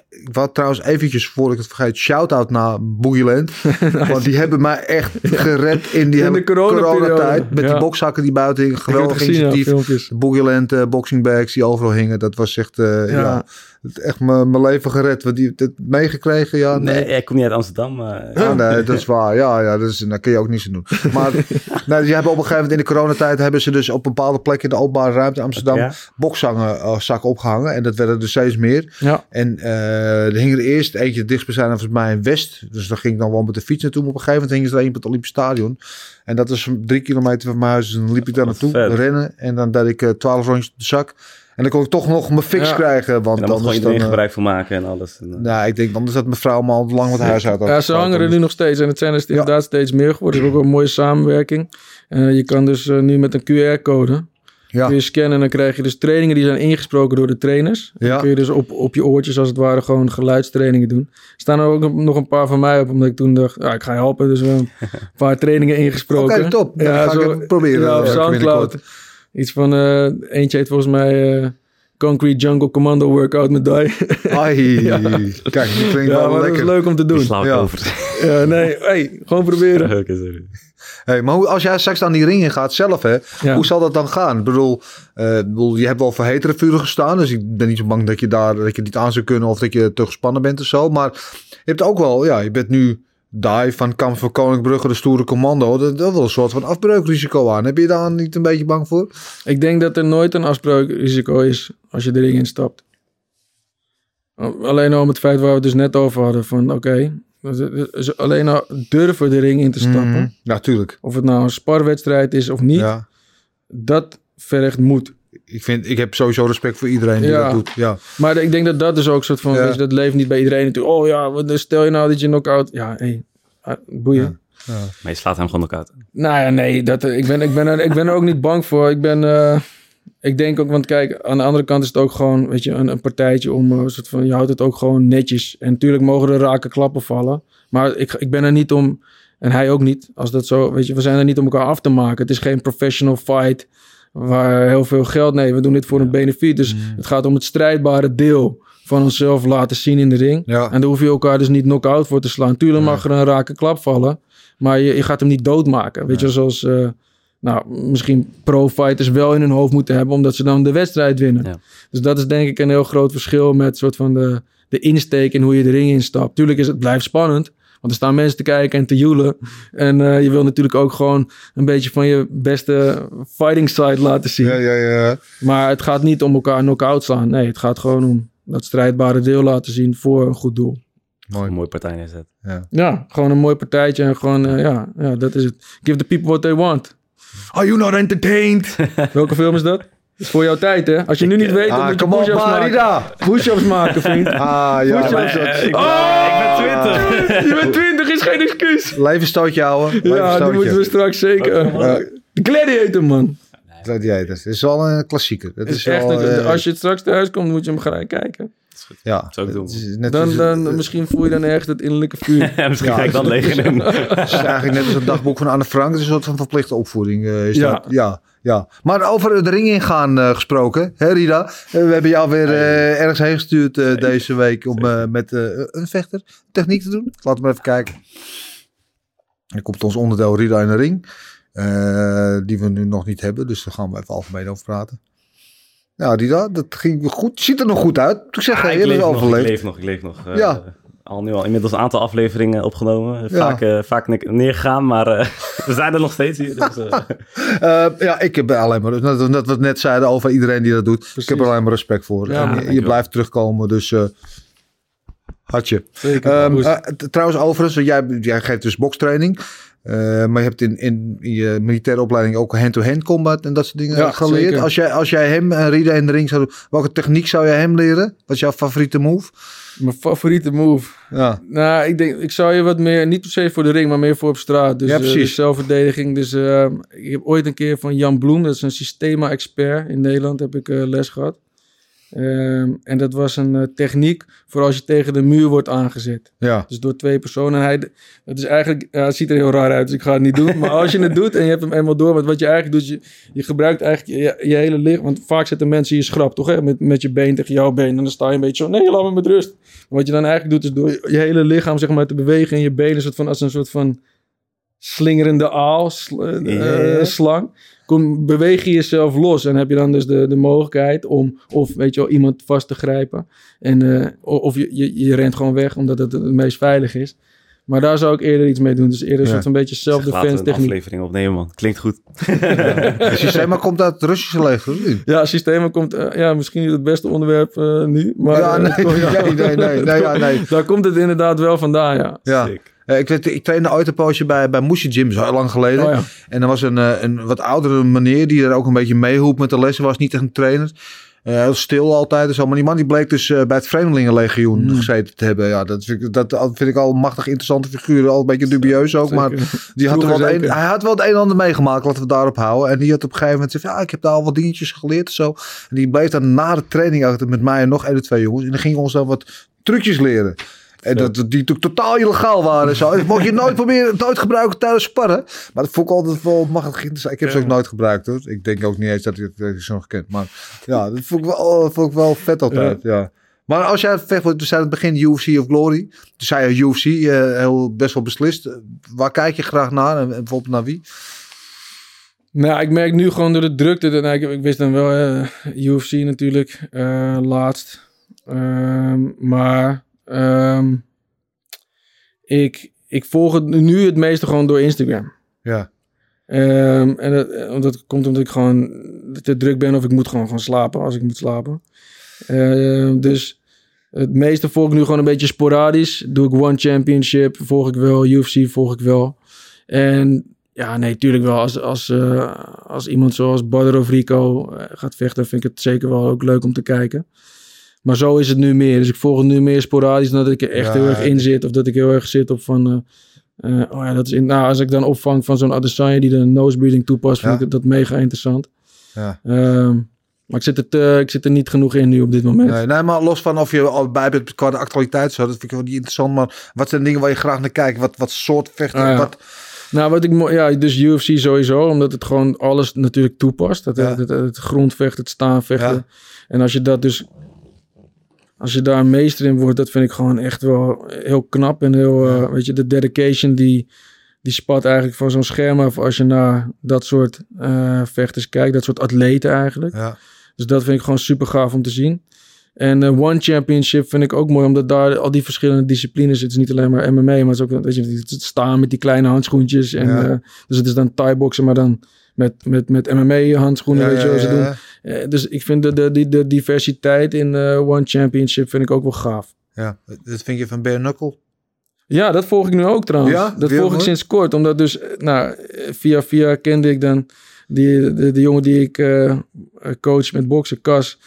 ik wou trouwens eventjes, voor ik het vergeet, shout-out naar Boogieland. Want die hebben mij echt gered in die In de coronatijd. Met Ja. die bokszakken die buiten hingen. Geweldig ja, initiatief. De Boogieland eh, boxing bags die overal hingen. Dat was echt, eh, ja. Ja. Het- echt mijn mijn leven gered. Want die het meegekregen, ja. Nee, Nee. ik kom niet uit Amsterdam. Ja, nee, dat is waar. Ja, ja dat is, daar kun je ook niets aan doen. Maar nou, die hebben op een gegeven moment in de coronatijd hebben ze dus op bepaalde plekken in de openbare ruimte Amsterdam Ja. bokzangen eh, opgehangen. En dat werden er steeds meer. Ja. En eh er hing er eerst eentje het dichtstbijzijnde volgens mij in West. Dus daar ging ik dan wel met de fiets naartoe. Maar op een gegeven moment hing er een op het Olympisch Stadion. En dat is drie kilometer van mijn huis. Dus dan liep ik daar naartoe, rennen. En dan deed ik twaalf rondjes op de zak. En dan kon ik toch nog mijn fix Ja. krijgen. Want En dan iedereen dan, eh, gebruik van maken en alles. En, eh, nou, ik denk anders dat mijn vrouw me al lang wat huis uit had Ja, ze hangen er geschoten. nu nog steeds. En het zijn er inderdaad steeds meer geworden. Het is ook een mooie samenwerking. Eh, je kan dus eh, nu met een QR-code... Ja. kun je scannen en dan krijg je dus trainingen die zijn ingesproken door de trainers. Ja. Dan kun je dus op, op je oortjes als het ware gewoon geluidstrainingen doen. Er staan er ook nog een paar van mij op, omdat ik toen dacht, ja, ik ga je helpen. Dus wel een paar trainingen ingesproken. Oké, top. Dan ga ik even proberen, Ja, op Soundcloud. Iets van, eh, eentje heet volgens mij eh, Concrete Jungle Commando Workout met Die. Ai, kijk, die klinkt ja, wel maar dat lekker. is leuk om te doen. sla ik Ja. over. Ja, nee, hey, gewoon proberen. Oké, sorry. Hey, maar hoe, als jij straks aan die ring in gaat zelf, hè, Ja. hoe zal dat dan gaan? Ik bedoel, eh, ik bedoel, je hebt wel voor hetere vuren gestaan, dus ik ben niet zo bang dat je daar dat je niet aan zou kunnen of dat je te gespannen bent of zo. Maar je hebt ook wel, ja, je bent nu die van Kamp van Koninkbrugge, de stoere commando. Dat, dat is een soort van afbreukrisico aan. Heb je daar niet een beetje bang voor? Ik denk dat er nooit een afspraakrisico is als je de ring instapt. Alleen al om het feit waar we het dus net over hadden. Van oké, dus alleen al durven de ring in te stappen. Mhm. Ja, tuurlijk. Of het nou een sparwedstrijd is of niet. Ja. Dat vergt moed. Ik, vind, ik heb sowieso respect voor iedereen die Ja. dat doet. Ja. Maar ik denk dat dat dus ook soort van... Ja. weet je, dat leeft niet bij iedereen natuurlijk. Oh ja, wat- dus stel je nou dat je knock-out... Ja, hé, ah, boeien. Maar je slaat hem gewoon uit. Nou ja, nee, dat, ik, ben, ik, ben er, ik ben er ook niet bang voor. Ik ben, eh, ik denk ook, want kijk, aan de andere kant is het ook gewoon, weet je, een, een partijtje om, eh, soort van, je houdt het ook gewoon netjes. En natuurlijk mogen er rake klappen vallen. Maar ik, ik ben er niet om, en hij ook niet, als dat zo, weet je, we zijn er niet om elkaar af te maken. Het is geen professional fight waar heel veel geld, nee, we doen dit voor een benefiet. Dus het gaat om het strijdbare deel van onszelf laten zien in de ring. Ja. En daar hoef je elkaar dus niet knock-out voor te slaan. Tuurlijk mag er een rake klap vallen. Maar je, je gaat hem niet doodmaken. Weet je, zoals eh, nou, misschien pro-fighters wel in hun hoofd moeten hebben, omdat ze dan de wedstrijd winnen. Ja. Dus dat is denk ik een heel groot verschil met soort van de, de insteek in hoe je de ring instapt. Tuurlijk is het blijft spannend. Want er staan mensen te kijken en te joelen. En eh, je wil natuurlijk ook gewoon een beetje van je beste fighting side laten zien. Ja, ja, ja. Maar het gaat niet om elkaar knock-out slaan. Nee, het gaat gewoon om dat strijdbare deel laten zien voor een goed doel. Mooi. Een mooie partij neerzet. Ja, gewoon een mooi partijtje en gewoon, eh, ja, ja, dat is het. Give the people what they want. Are you not entertained? Welke film is dat? Is voor jouw tijd, hè? Als je nu niet weet, dan Ah, moet je push-ups maken. Marida. Push-ups maken, vriend. Ah, ja. Push-ups. ik, ben, Oh! ik ben 20. Je bent 20, is geen excuus. Levensstootje houden. Ja, die moeten we straks zeker. Ja. De Gladiator, man. Gladiators. Het is wel een klassieker. Het Is is echt wel, een- eh, als je het straks thuis komt, moet je hem gelijk kijken. Ja, Zou ik doen. het net Dan, dan, het misschien voel je dan echt het innerlijke vuur. Ja, misschien Ja. ga ik dan leeg in hem. is eigenlijk net als het dagboek van Anne Frank. Het is een soort van verplichte opvoeding. eh, is Ja. Dat. ja, ja. Maar over de ring ingaan eh, gesproken, hè Rida? Eh, we hebben jou weer eh, ergens heen gestuurd eh, deze week om eh, met eh, een vechter techniek te doen. Laten we even kijken. Er komt ons onderdeel Rida in de ring. eh, die we nu nog niet hebben. Dus daar gaan we even algemeen over praten. Ja, Rida, dat ging goed. Ziet er nog goed uit. Ik zeg, Ah, je ik, leef nog, ik leef nog, ik leef nog. Eh, Ja. Al nu al inmiddels een aantal afleveringen opgenomen. Ja. Vaak, eh, vaak ne- neergegaan, maar eh, we zijn er nog steeds hier. Dus, eh, Eh, ja, ik heb er alleen maar, net, net wat we net zeiden over iedereen die dat doet. Ik heb er alleen maar respect voor. Ja, En je- blijft terugkomen, dus eh had je. Zeker. Ehm, eh, trouwens, overigens, jij, jij geeft dus bokstraining. Eh, maar je hebt in, in, je militaire opleiding ook hand-to-hand combat en dat soort dingen Ja, geleerd. zeker. Als jij, als jij hem en Rida in de ring zou doen, welke techniek zou jij hem leren? Wat is jouw favoriete move? Mijn favoriete move. Ja, Nou, ik denk, ik zou je wat meer, niet per se voor de ring, maar meer voor op straat. Dus, Ja, eh, precies. dus zelfverdediging. Dus eh, ik heb ooit een keer van Jan Bloem, dat is een systema-expert in Nederland, heb ik les gehad. Ehm, en dat was een eh, techniek voor als je tegen de muur wordt aangezet. ja. Dus door twee personen. En hij, het is eigenlijk, ja, het ziet er heel raar uit, dus ik ga het niet doen. Maar als je het doet en je hebt hem eenmaal door, want wat je eigenlijk doet, je, je gebruikt eigenlijk je, je hele lichaam. Want vaak zetten mensen je schrap, toch? Hè? Met, met je been tegen jouw been. En dan sta je een beetje zo, nee, laat me met rust. Maar wat je dan eigenlijk doet, is door je, hele lichaam zeg maar, te bewegen en je benen soort van, als een soort van slingerende aal, sl- eh, eh, slang. Kom, beweeg je jezelf los en heb je dan dus de, de mogelijkheid om, of weet je wel, iemand vast te grijpen. En, eh, of je, je, je rent gewoon weg omdat het het meest veilig is. Maar daar zou ik eerder iets mee doen. Dus eerder een Ja. soort van beetje Zeg, laten we self-defense een techniek. aflevering opnemen, man. Klinkt goed. Het systeem maar komt uit het Russische leger. of niet? Ja, systemen komt, eh, ja, misschien niet het beste onderwerp eh, nu. Maar Ja, nee, ja. nee, nee, nee, nee, ja, nee. Daar komt het inderdaad wel vandaan, ja. Ja. Sick. Eh, ik, weet, ik trainde ooit een poosje bij, bij Moesje Gym, zo lang geleden. Oh, ja. En er was een, eh, een wat oudere meneer die er ook een beetje meehoep met de lessen. Was niet echt een trainer. Eh, heel stil altijd en zo. Maar die man die bleek dus bij het Vreemdelingenlegioen Hmm. gezeten te hebben. Ja, dat vind, ik, dat vind ik al een machtig interessante figuur. Al een beetje dubieus ook. Maar die had er wel een, hij had wel het een en ander meegemaakt. Laten we daarop houden. En die had op een gegeven moment gezegd... Ja, ik heb daar al wat dingetjes geleerd en zo. En die bleef dan na de training achter met mij en nog één of twee jongens. En dan gingen we ons dan wat trucjes leren. En dat, die natuurlijk totaal illegaal waren. en Zo. Dat mocht je nooit proberen, nooit gebruiken tijdens sparren. Maar dat vond ik altijd wel interessant. Ik heb ze ook nooit gebruikt hoor. Ik denk ook niet eens dat ik het zo gekend. Maar ja, dat vond ik wel, vond ik wel vet altijd. Ja. Maar als jij vecht wordt, dus aan het begin UFC of Glory. Toen zei je UFC, eh, heel best wel beslist. Waar kijk je graag naar en, en bijvoorbeeld naar wie? Nou, ik merk nu gewoon door de drukte. Dat, nou, ik, ik wist dan wel eh, UFC natuurlijk eh, laatst. Ehm, maar ehm, ik, ik volg het nu het meeste gewoon door Instagram. Ja, Ehm, en dat, eh, dat komt omdat ik gewoon te druk ben of ik moet gewoon gaan slapen als ik moet slapen. Ehm, dus het meeste volg ik nu gewoon een beetje sporadisch. Doe ik One Championship, volg ik wel. UFC volg ik wel. En ja, nee, tuurlijk wel. Als, als, eh, als iemand zoals Badr of Rico eh, gaat vechten, vind ik het zeker wel ook leuk om te kijken. Maar zo is het nu meer. Dus ik volg het nu meer sporadisch dan dat ik er echt Ja, heel erg in zit. Of dat ik heel erg zit op van... eh, eh, oh ja, dat is in, nou, als ik dan opvang van zo'n Adesanya die de nosebreeding toepast, vind ik dat mega interessant. ja. Ehm, maar ik zit, er te- ik zit er niet genoeg in nu op dit moment. Nee, nee, maar los van of je al bij bent qua de actualiteit, zo, dat vind ik wel niet interessant. Maar wat zijn dingen waar je graag naar kijkt? Wat, wat soort vechten? Ah, ja. wat, Nou, wat ik ja, dus UFC sowieso, omdat het gewoon alles natuurlijk toepast. Het, Ja. het, het, het grondvechten, het staanvechten. En als je dat dus, als je daar een meester in wordt, dat vind ik gewoon echt wel heel knap. En heel, eh, weet je, de dedication die, die spat eigenlijk van zo'n scherm af als je naar dat soort eh, vechters kijkt. Dat soort atleten eigenlijk. ja. Dus dat vind ik gewoon super gaaf om te zien. En eh, One Championship vind ik ook mooi, omdat daar al die verschillende disciplines zitten. Het is niet alleen maar MMA, maar het is ook weet je, het staan met die kleine handschoentjes. En, Ja. dus het is dan Thai-boksen, maar dan met, met, met MMA-handschoenen, Ja, weet je wel. Ze doen. Eh, dus ik vind de, de, de, de diversiteit in eh, One Championship vind ik ook wel gaaf. Ja, dat vind je van Bare Knuckle? Ja, dat volg ik nu ook trouwens. Ja? dat volg ik sinds kort. Omdat dus, eh, nou, via via kende ik dan die, de, de jongen die ik coach met boksen, Cas.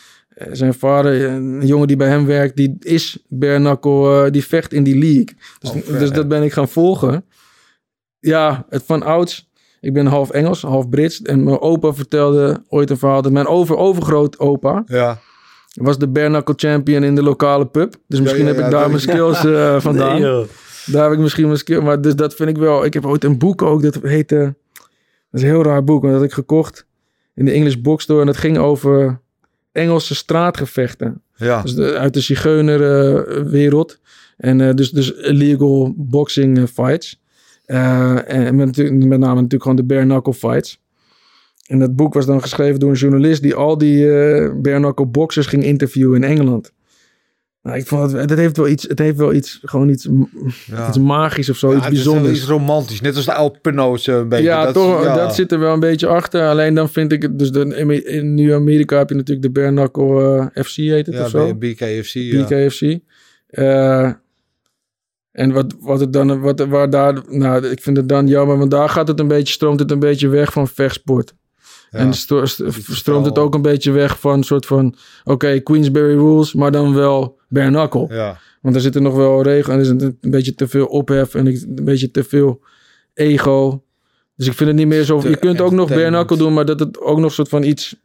Zijn vader, een jongen die bij hem werkt, die is bare knuckle, eh, die vecht in die league. Dus, Oh, dus dat ben ik gaan volgen. Ja, het van ouds. Ik ben half Engels, half Brits. En mijn opa vertelde ooit een verhaal dat mijn over overgroot opa Ja. was de bare knuckle champion in de lokale pub. Dus misschien ja, heb ja, ik daar mijn skills eh, vandaan. Nee. Daar heb ik misschien mijn skill. Maar dus dat vind ik wel. Ik heb ooit een boek ook. Dat heette. Dat is een heel raar boek. Maar dat had ik gekocht in de English Book Store. En dat ging over Engelse straatgevechten. Ja. Dus de- uit de zigeunerwereld. en eh, dus, dus illegal boxing eh, fights. Eh, en met, met name natuurlijk gewoon de bare knuckle fights. En dat boek was dan geschreven door een journalist die al die eh bare knuckle boxers ging interviewen in Engeland. Nou, ik vond het, het heeft wel iets, het heeft wel iets, gewoon iets, Ja. iets magisch of zo, Ja, iets het is iets romantisch. Net als de oude Pino's een beetje. ja, dat, toch, ja. dat zit er wel een beetje achter. Alleen dan vind ik het, dus de, in, in nu Amerika heb je natuurlijk de bare knuckle eh, FC heet het Ja, of zo. BKFC. Ja. BKFC. Eh, En wat, wat het dan, wat, waar daar, nou, ik vind het dan jammer, want daar gaat het een beetje, stroomt het een beetje weg van vechtsport. Ja. En sto- st- is stroomt het ook een beetje weg van een soort van, oké, Queensberry rules, maar dan wel bare knuckle. Ja. Want er zitten nog wel regels en er is een, beetje te veel ophef en een beetje te veel ego. Dus ik vind het niet meer zo. Je kunt ook nog bare knuckle doen, maar dat het ook nog een soort van iets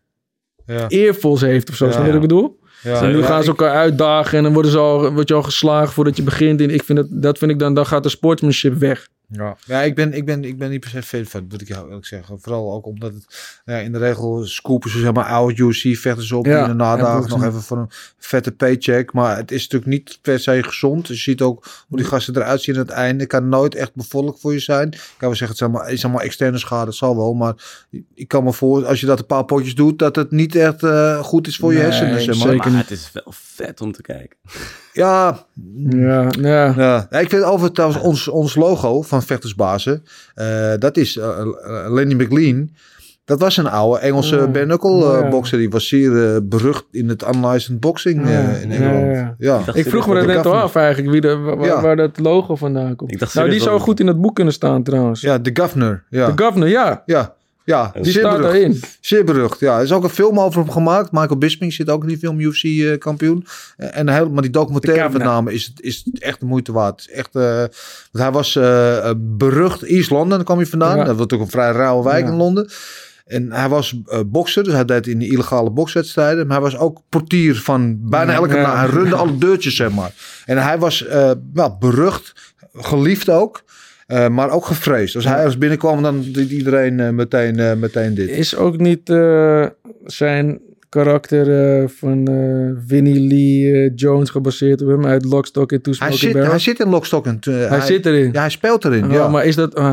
Ja. eervols heeft of zo. Ja. Snap je wat ik bedoel? Ja. En nu Ja, gaan ze elkaar uitdagen en dan worden ze al, word je al geslagen voordat je begint. En ik vind dat, dat vind ik dan, dan gaat de sportsmanship weg. Ja, ja ik, ben, ik, ben, ik ben niet per se fan van, moet ik jou eerlijk zeggen. Vooral ook omdat het ja, in de regel scoopen ze zeg maar oude UC vechten ze op Ja, in de nadagen en nog even voor een vette paycheck. Maar het is natuurlijk niet per se gezond. Je ziet ook hoe die gasten eruit zien aan het einde. Het kan nooit echt bevorderlijk voor je zijn. Ik kan wel zeggen, het zijn maar, is allemaal externe schade, het zal wel. Maar ik kan me voor, als je dat een paar potjes doet, dat het niet echt eh, goed is voor je hersenen. Zeg maar. zeker Maar het is wel vet om te kijken. Ja, Ja, ja. Ja, Ja, ik vind over trouwens ons, ons logo van Vechtersbazen. eh, dat is eh, eh, Lenny McLean. Dat was een oude Engelse Ja. bare knuckle eh, Ja. boxer. Die was zeer berucht in het unlicensed boxing eh, in Engeland. ja. Ik vroeg me dat net af eigenlijk, wie de, waar, Ja. waar dat logo vandaan komt. Ik dacht nou, die zou goed in het boek kunnen staan trouwens. Ja, de governor. Ja, De governor, ja. ja, ja. Die zeer berucht. daarin. Zeer berucht, ja. Er is ook een film over hem gemaakt. Michael Bisping zit ook in die film, UFC-kampioen. en heel, maar die documentaire met name is, is echt de moeite waard. Echt, eh, want hij was eh, eh, berucht East London, daar kwam hij vandaan. Ja. Dat was natuurlijk een vrij rauwe wijk Ja. in Londen. En hij was eh, bokser, dus hij deed in de illegale bokswedstrijden. Maar hij was ook portier van bijna elke ja. Hij runde alle deurtjes, zeg maar. En hij was eh, wel berucht, geliefd ook. Eh, maar ook gevreesd. Als hij ergens binnenkwam, dan deed iedereen eh, meteen, eh, meteen dit. Is ook niet zijn karakter van eh, Winnie Lee Jones gebaseerd op hem uit Lock, Stock and Two Hij zit, hij zit in Lockstock en eh, Hij zit erin. Ja, hij speelt erin. Oh, ja. Maar is dat... ah,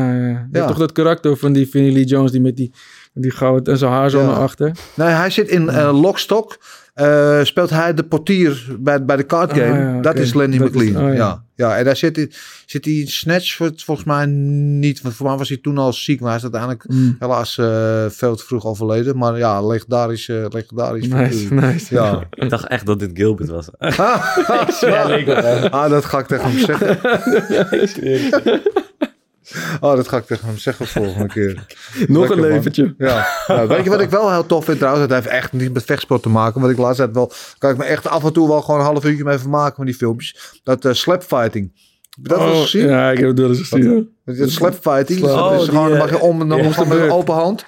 ja. Toch dat karakter van die Vinnie Lee Jones die met die, die goud en zijn haar zo Ja. naar achter? Nee, hij zit in Lockstock. Eh, speelt hij de portier bij, bij de card Ah, game. ja, Dat is Lenny Dat is- McLean. oh, ja. ja. Ja. en daar zit hij, zit hij in Snatch voor, volgens mij niet. Want voor mij was hij toen al ziek. Maar hij is uiteindelijk Mm. helaas eh, veel te vroeg overleden. Maar ja, legendarisch, eh legendarisch Nice. Ja. Ik dacht echt dat dit Gilbert was. ah, dat ga ik tegen hem zeggen. Oh, dat ga ik tegen hem zeggen volgende keer. Nog Lekker, een man. leventje. Ja. Nou, weet je wat ik wel heel tof vind trouwens? Dat heeft echt niet met vechtsport te maken. Want ik laatst tijd wel... Kan ik me echt af en toe wel gewoon een half uurtje mee vermaken van die filmpjes. Dat eh slapfighting. Heb je dat wel eens Oh, gezien? Ja, ik heb het wel eens gezien. Dat Slapfighting. Slap- dat is Oh, gewoon, dan mag je om en dan ja, moet je met een open hand.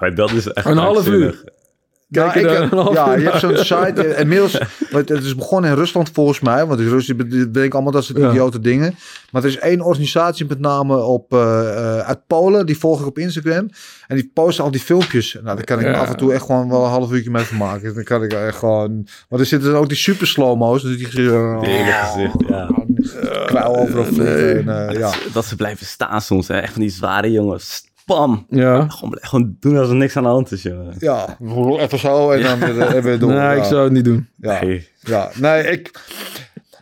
Maar dat is echt Een half uur. Kijk je ja, ik, je hebt zo'n site. eh, Inmiddels, het is begonnen in Rusland volgens mij. Want in Rusland denken allemaal dat soort Ja. idiote dingen. Maar er is één organisatie met name op, eh, eh, uit Polen. Die volg ik op Instagram. En die posten al die filmpjes. Nou, daar kan ik Ja. af en toe echt gewoon wel een half uurtje mee vermaken. Dan kan ik echt gewoon... Maar er zitten dan ook die super slow-mo's. Dus die hele gezicht, ja. kwijl overal vliegen. En, eh, ja. Dat ze blijven staan soms. Hè. Echt van die zware jongens. Spam. Ja. Gewoon, gewoon doen alsof er niks aan de hand is, jongen. ja, even zo en dan weer, eh, weer door. Nee, ja. ik zou het niet doen. Ja. Nee. Ja, nee, ik...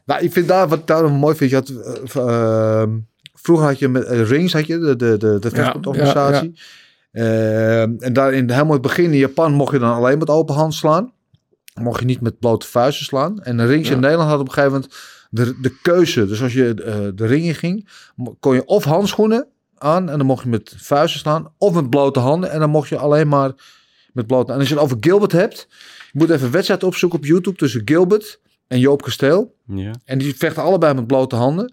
Nou, ik vind daar wat ik daar mooi vind. Je had, eh, ehm, vroeger had je met eh, Rings, had je, de, de, de, de vechtsportorganisatie. Ehm, en daar in helemaal het begin in Japan mocht je dan alleen met open hand slaan. Mocht je niet met blote vuisten slaan. En de Rings Ja. in Nederland had op een gegeven moment de, de keuze. Dus als je eh, de ring in ging, kon je of handschoenen aan en dan mocht je met vuisten slaan. Of met blote handen en dan mocht je alleen maar met blote En als je het over Gilbert hebt, je moet even een wedstrijd opzoeken op YouTube tussen Gilbert en Joop Kasteel. Ja. En die vechten allebei met blote handen.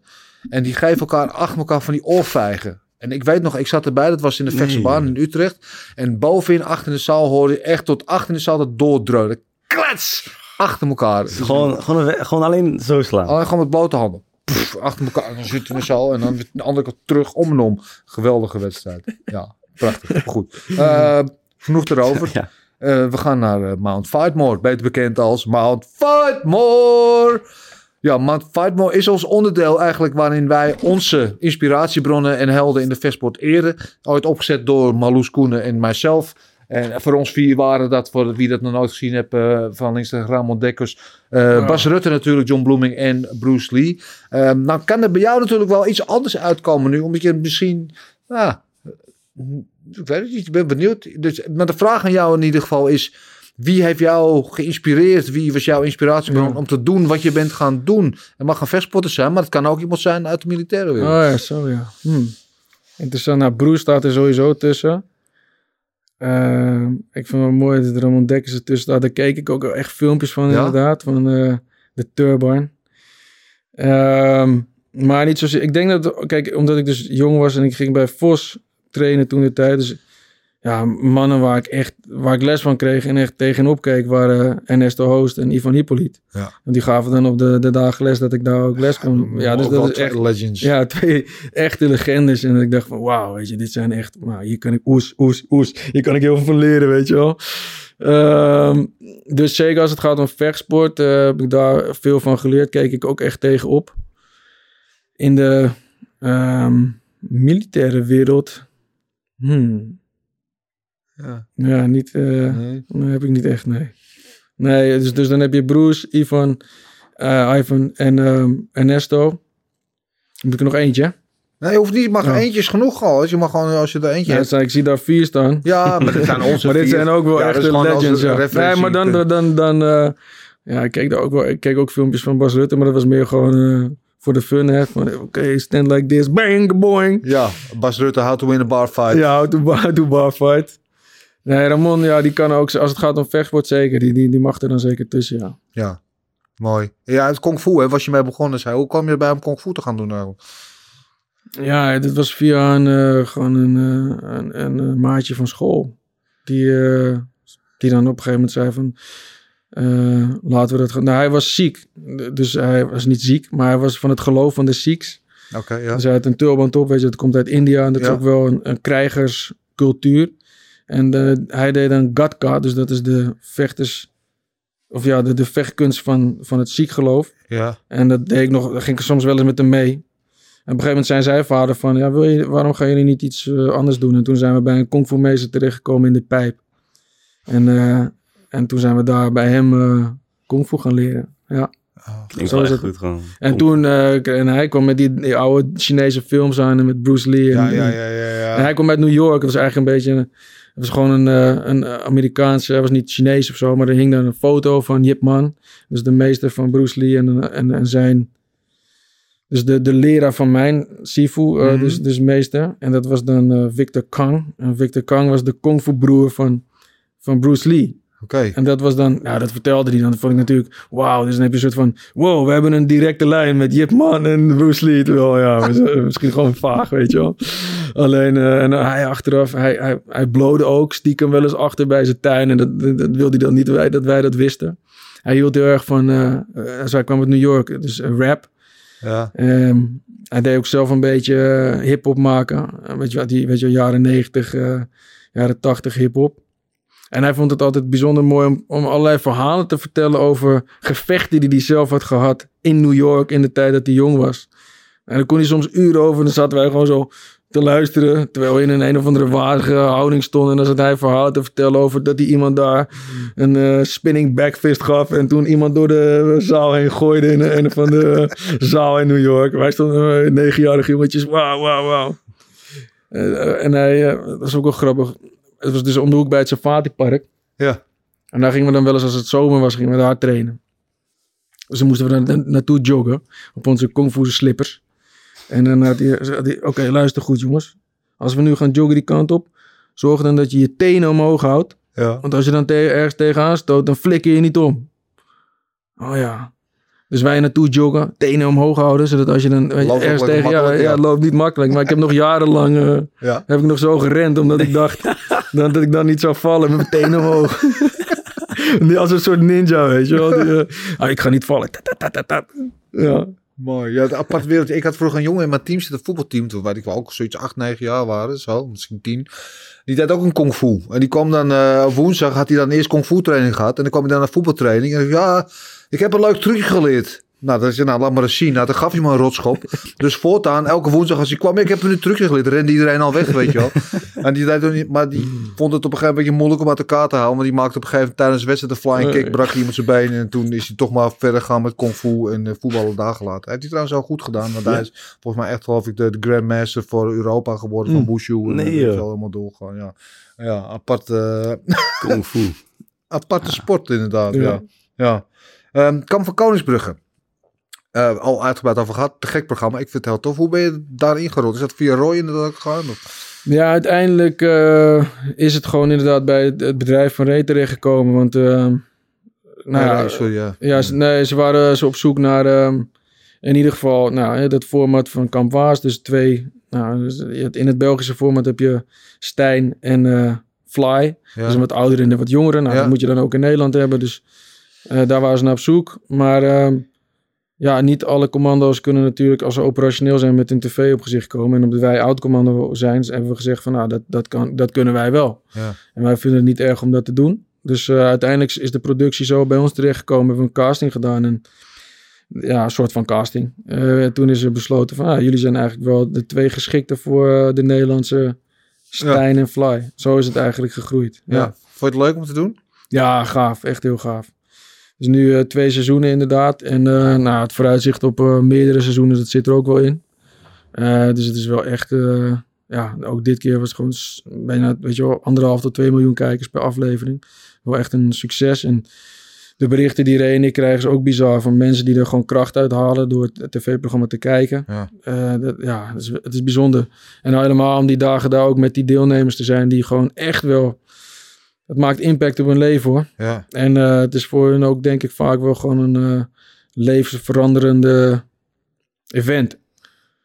En die geven elkaar achter elkaar van die oorvijgen. En ik weet nog, ik zat erbij, dat was in de Nee. Vechtse baan in Utrecht. En bovenin, achter in de zaal, hoorde je echt tot achter in de zaal dat doordreunen. Klets! Achter elkaar. Gewoon, gewoon, gewoon alleen zo slaan. Alleen gewoon met blote handen. Pff, achter elkaar. En dan zit je in de zaal en dan de andere kant terug om en om. Geweldige wedstrijd. Ja, prachtig. Goed. Eh, genoeg erover. Ja. Eh, we gaan naar eh, Mount Fightmore, beter bekend als Mount Fightmore. Ja, Mount Fightmore is ons onderdeel eigenlijk waarin wij onze inspiratiebronnen en helden in de vechtsport eren. Ooit opgezet door Marloes Koenen en mijzelf. En voor ons vier waren dat, voor wie dat nog nooit gezien heeft, eh, van tegen Ramon Dekkers. eh, Ja. Bas Rutte natuurlijk, John Bloeming en Bruce Lee. Ehm, nou kan er bij jou natuurlijk wel iets anders uitkomen nu, omdat je misschien... Nou, ik weet het niet, ik ben benieuwd. Dus, maar de vraag aan jou in ieder geval is... Wie heeft jou geïnspireerd? Wie was jouw inspiratiebron Ja. om te doen wat je bent gaan doen? Het mag een vechtsporter zijn, maar het kan ook iemand zijn uit de militaire Oh wereld. ja, zo ja. Hm. Interessant. Nou, Bruce staat er sowieso tussen. Ehm, ik vind het wel mooi dat er een ontdekkers ertussen staat. Daar keek ik ook echt filmpjes van Ja? inderdaad. Van eh, de Turbine. Ehm, maar niet zozeer. Ik denk dat, kijk, omdat ik dus jong was en ik ging bij Vos trainen toen de tijd. Dus ja, mannen waar ik echt, waar ik les van kreeg en echt tegenop keek, waren Ernesto Hoost en Ivan Hippolyt. Ja. Want die gaven dan op de, de dagen les dat ik daar ook les kon. Ja, dus dat is echt, legends. ja, twee echte legendes. En ik dacht van, wauw, weet je, dit zijn echt... Nou, hier kan ik oes, oes, oes. Hier kan ik heel veel van leren, weet je wel. Ehm, dus zeker als het gaat om vechtsport, eh, heb ik daar veel van geleerd. Keek ik ook echt tegenop. In de ehm, militaire wereld... Hmm, Ja. ja, niet... eh, Nee. Nee, heb ik niet echt, nee. Nee, dus, dus dan heb je Bruce, Ivan, eh, Ivan en ehm, Ernesto. Moet ik er nog eentje? Nee, je hoeft niet. Maar Ja. eentje is genoeg al. Als je mag gewoon, als je er eentje Ja, hebt. zijn, ik zie daar vier staan. Ja, maar dit zijn onze maar dit vier. zijn ook wel Ja, is echte legends. Nee, maar dan, dan, dan, dan eh, ja, ik keek, daar ook wel, ik keek ook filmpjes van Bas Rutte, maar dat was meer gewoon eh, voor de fun. hè. Van, Oké, stand like this, bang, boing. Ja, Bas Rutte, how to win a bar fight. Ja, how to, bar, how to bar fight. Nee, Ramon, ja, die kan ook, als het gaat om vechtsport zeker, die, die, die mag er dan zeker tussen, ja. Ja, mooi. Ja, het kung fu, hè, was je mee begonnen. Zei. Hoe kwam je bij hem kung fu te gaan doen? Nou? Ja, dit was via een, eh, gewoon een, eh, een, een, eh, maatje van school. Die, eh, die dan op een gegeven moment zei van... laten we dat gaan. Nou, hij was ziek. Dus hij was niet ziek, maar hij was van het geloof van de Sikhs. Oké, ja. Dus hij had een tulband op, weet je, dat komt uit India. En dat Ja. is ook wel een, een krijgerscultuur. En eh, hij deed dan Gatka, dus dat is de vechters... Of ja, de, de vechtkunst van, van het Sikh-geloof. Ja, En dat deed ik nog, daar ging ik soms wel eens met hem mee. En op een gegeven moment zei zijn vader van, ja, wil je, waarom gaan jullie niet iets eh, anders doen? En toen zijn we bij een kung fu meester terechtgekomen in de pijp. En, eh, en toen zijn we daar bij hem eh kung fu gaan leren. Ja. Klinkt Zo is het. goed gewoon. En toen, eh, en hij kwam met die, die oude Chinese films aan en met Bruce Lee. En, ja, ja, ja. ja, ja. en hij kwam uit New York. Het was eigenlijk een beetje, een- het was gewoon een, eh, een Amerikaanse, hij was niet Chinees of zo, maar er hing dan een foto van Yip Man. Dus de meester van Bruce Lee en, en, en zijn, dus de, de leraar van mijn Sifu, eh, Mhm. dus, dus meester. En dat was dan eh, Victor Kang. En Victor Kang was de kung fu broer van, van Bruce Lee. En dat was dan, nou dat vertelde hij dan. Dat vond ik natuurlijk, wauw. Dus dan heb je een soort van, wow, we hebben een directe lijn met Yip Man en Bruce Lee. Terwijl, ja, misschien gewoon vaag, weet je wel. Alleen, eh, en hij achteraf, hij, hij, hij blode ook stiekem wel eens achter bij zijn tuin. En dat, dat, dat wilde hij dan niet wij, dat wij dat wisten. Hij hield heel erg van, eh eh, hij kwam uit New York, dus eh, rap. Ja. Ehm, hij deed ook zelf een beetje eh, hip-hop maken. Eh, weet je, wat, die, weet je, jaren 90, eh, jaren 80 hip-hop. En hij vond het altijd bijzonder mooi om, allerlei verhalen te vertellen over gevechten die hij zelf had gehad in New York in de tijd dat hij jong was. En dan kon hij soms uren over en dan zaten wij gewoon zo te luisteren. Terwijl we in een een of andere waardige houding stonden. En dan zat hij verhalen te vertellen over dat hij iemand daar een eh, spinning backfist gaf. En toen iemand door de zaal heen gooide in een, van de zaal in New York. Wij stonden uh, negenjarige jongetjes. Wauw, wauw, wauw. Eh, en hij, dat was ook wel grappig. Het was dus om de hoek bij het Safari Park. Ja. En daar gingen we dan wel eens, als het zomer was, gingen we daar trainen. Dus dan moesten we daar na- naartoe joggen op onze kung fu slippers. En dan had hij, had hij oké, luister goed jongens. Als we nu gaan joggen die kant op, zorg dan dat je je tenen omhoog houdt. Ja. Want als je dan te- ergens tegenaan stoot, dan flikker je niet om. Oh ja. Dus wij naartoe joggen, tenen omhoog houden, zodat als je dan weet je, ergens tegen... Ja, ja, het loopt niet makkelijk. Maar ik heb nog jarenlang... eh, Ja. heb ik nog zo gerend, omdat ik dacht dat, dat ik dan niet zou vallen met mijn tenen omhoog. Als een soort ninja, weet je wel. Die, eh, ah, ik ga niet vallen. Ja. Mooi. Ja, het apart wereld. Ik had vroeger een jongen in mijn team zitten, een voetbalteam, toen weet ik wel ook zoiets 8, 9 jaar waren, zo, misschien 10. Die deed ook een kung fu. En die kwam dan eh, op woensdag, had hij dan eerst kung fu training gehad. En dan kwam hij dan naar voetbaltraining. En ik ja, ik heb een leuk trucje geleerd. Nou, dat is nou, laat maar eens zien. Nou, dan gaf hij me een rotschop. dus voortaan, elke woensdag als hij kwam, ik heb een trucje geleerd. Rende iedereen al weg, weet je wel. en die deed niet, maar die vond het op een gegeven moment een beetje moeilijk om uit elkaar te houden. Want die maakte op een gegeven moment tijdens de wedstrijd een flying kick, brak hij iemand zijn benen. En toen is hij toch maar verder gegaan met kung fu en eh, voetballen daar gelaten. Hij heeft hij trouwens al goed gedaan. Want hij is volgens mij echt, geloof ik, de, de Grandmaster voor Europa geworden van Mm. Wushu. En Nee, dat is joh. wel helemaal doorgegaan, ja. Ja, apart. eh, Kung fu. aparte sport inderdaad, ja. Ja. ja. Ehm, Kamp van Koningsbrugge. Eh, al uitgebreid over gehad. Te gek programma. Ik vind het heel tof. Hoe ben je daarin gerold? Is dat via Roy inderdaad gegaan? Of? Ja, uiteindelijk eh, is het gewoon inderdaad bij het, het bedrijf van Ray terechtgekomen. Want, eh, nou Nee, ja, sorry, ja. ja, ze, nee, ze waren zo op zoek naar ehm, in ieder geval nou, dat format van Kamp Waas. Dus twee, nou, dus in het Belgische format heb je Stijn en Fly. Ja. Dus wat oudere en wat jongere. Nou, dat moet je dan ook in Nederland hebben. Dus daar waren ze naar op zoek. Maar ehm, ja, niet alle commando's kunnen natuurlijk als ze operationeel zijn met een tv op gezicht komen. En omdat wij oud commando zijn, dus hebben we gezegd van nou, dat, dat, kan, dat kunnen wij wel. Ja. En wij vinden het niet erg om dat te doen. Dus eh, uiteindelijk is de productie zo bij ons terechtgekomen. Hebben we een casting gedaan. En ja, een soort van casting. Eh, en toen is er besloten van, ah, jullie zijn eigenlijk wel de twee geschikte voor eh, de Nederlandse Stijn en Fly. Zo is het eigenlijk gegroeid. Ja. Ja, Vond je het leuk om te doen? ja gaaf. Echt heel gaaf. Dus nu eh, twee seizoenen inderdaad. En eh, nou, het vooruitzicht op eh, meerdere seizoenen, dat zit er ook wel in. Dus het is wel echt... ja, ook dit keer was het gewoon bijna, weet je wel, anderhalf tot twee miljoen kijkers per aflevering. Wel echt een succes. En de berichten die Ray en ik krijgen is ook bizar. Van mensen die er gewoon kracht uit halen door het tv-programma te kijken. Ja. Dat, ja, het is, het is bijzonder. En nou helemaal om die dagen daar ook met die deelnemers te zijn die gewoon echt wel... Het maakt impact op hun leven hoor. Ja. En eh, het is voor hun ook denk ik vaak wel gewoon een eh, levensveranderende event.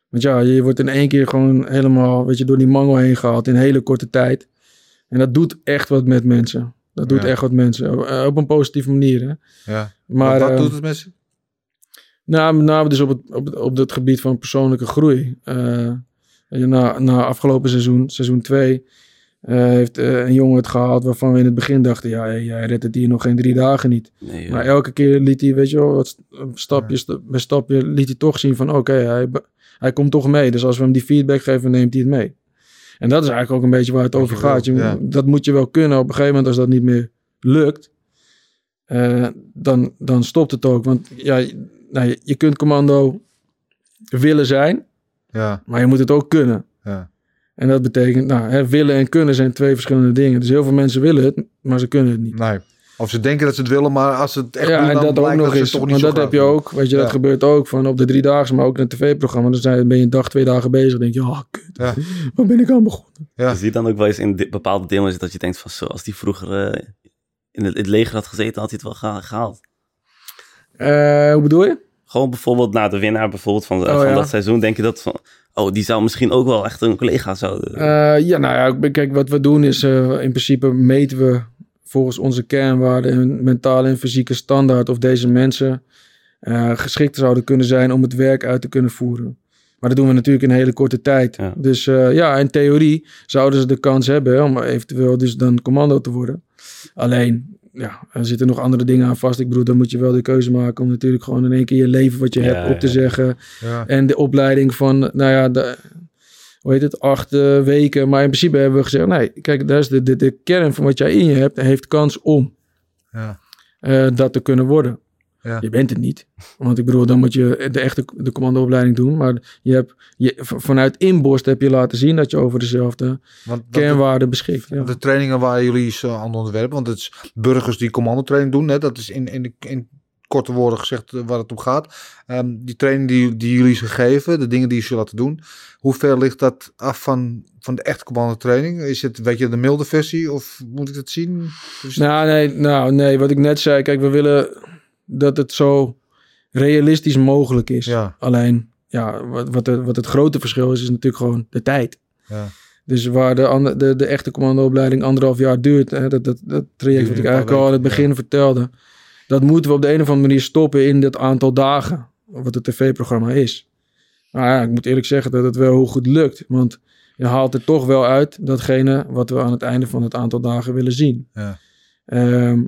Want ja, je wordt in één keer gewoon helemaal, weet je, door die mangel heen gehaald in een hele korte tijd. En dat doet echt wat met mensen. Dat doet Ja. echt wat mensen. Eh, op een positieve manier. Hè? ja. Maar wat wat doet het met ze? nou, met name dus op het, op, het, op het gebied van persoonlijke groei. Na, na afgelopen seizoen, seizoen 2, heeft eh, een jongen het gehaald waarvan we in het begin dachten, ja, hey, jij redt het hier nog geen drie dagen niet. Nee. Maar elke keer liet hij, weet je wel, wat st- stapje st- bij stapje, liet hij toch zien van, oké, hij, hij komt toch mee. Dus als we hem die feedback geven, neemt hij het mee. En dat is eigenlijk ook een beetje waar het over gaat. Je, ja. Dat moet je wel kunnen. Op een gegeven moment, als dat niet meer lukt, eh, dan, dan stopt het ook. Want ja, nou, je, je kunt commando willen zijn, Ja. maar je moet het ook kunnen. Ja. En dat betekent, nou, hè, willen en kunnen zijn twee verschillende dingen. Dus heel veel mensen willen het, maar ze kunnen het niet. Nee. Of ze denken dat ze het willen, maar als ze het echt ja, doen, en dan dat ook blijkt nog dat ze eens. het toch Maar dat heb je ook. Weet je, Ja. dat gebeurt ook van op de driedaagse, maar ook in een tv-programma. Dan ben je een dag, twee dagen bezig. Dan denk je, oh, kut. Ja. Waar ben ik aan begonnen? Ja. Je ziet dan ook wel eens in bepaalde deelnemers dat je denkt van zo, als die vroeger eh, in, het, in het leger had gezeten, had hij het wel geha- gehaald. Eh, hoe bedoel je? Gewoon bijvoorbeeld naar de winnaar bijvoorbeeld van, Oh, van ja. dat seizoen, denk je dat van, oh, die zou misschien ook wel echt een collega zouden. Eh, ja, nou ja, kijk, wat we doen is eh, in principe meten we volgens onze kernwaarden en mentale en fysieke standaard of deze mensen eh, geschikt zouden kunnen zijn om het werk uit te kunnen voeren. Maar dat doen we natuurlijk in een hele korte tijd. Ja. Dus ja, in theorie zouden ze de kans hebben om eventueel dus dan commando te worden. Alleen, ja, er zitten nog andere dingen aan vast. Ik bedoel, dan moet je wel de keuze maken om natuurlijk gewoon in één keer je leven wat je Ja, hebt op te ja. zeggen. Ja. En de opleiding van, nou ja, de, hoe heet het, acht eh, weken. Maar in principe hebben we gezegd, nee, kijk, dat is de, de, de kern van wat jij in je hebt, heeft kans om Ja. eh, dat te kunnen worden. Ja. Je bent het niet. Want ik bedoel, dan moet je de echte de commandoopleiding doen. Maar je hebt, je, vanuit inborst heb je laten zien dat je over dezelfde kernwaarden beschikt. Ja. De trainingen waar jullie zo aan onderwerpen, want het is burgers die commandotraining doen, hè, dat is in, in, in korte woorden gezegd eh, waar het om gaat. Ehm, die training die, die jullie ze geven, de dingen die ze laten doen, hoe ver ligt dat af van, van de echte commandotraining? Is het, weet je, de milde versie of moet ik dat zien? Nou nee, nou, nee, wat ik net zei. Kijk, we willen dat het zo realistisch mogelijk is. Ja. Alleen, ja, wat, wat, het, wat het grote verschil is, is natuurlijk gewoon de tijd. Ja. Dus waar de, ander- de, de echte commandoopleiding anderhalf jaar duurt, hè, dat, dat, dat traject wat ik eigenlijk al aan het begin vertelde, dat moeten we op de een of andere manier stoppen in dat aantal dagen, wat het tv-programma is. Maar ja, ik moet eerlijk zeggen dat het wel heel goed lukt, want je haalt er toch wel uit datgene wat we aan het einde van het aantal dagen willen zien. Ja. Ehm,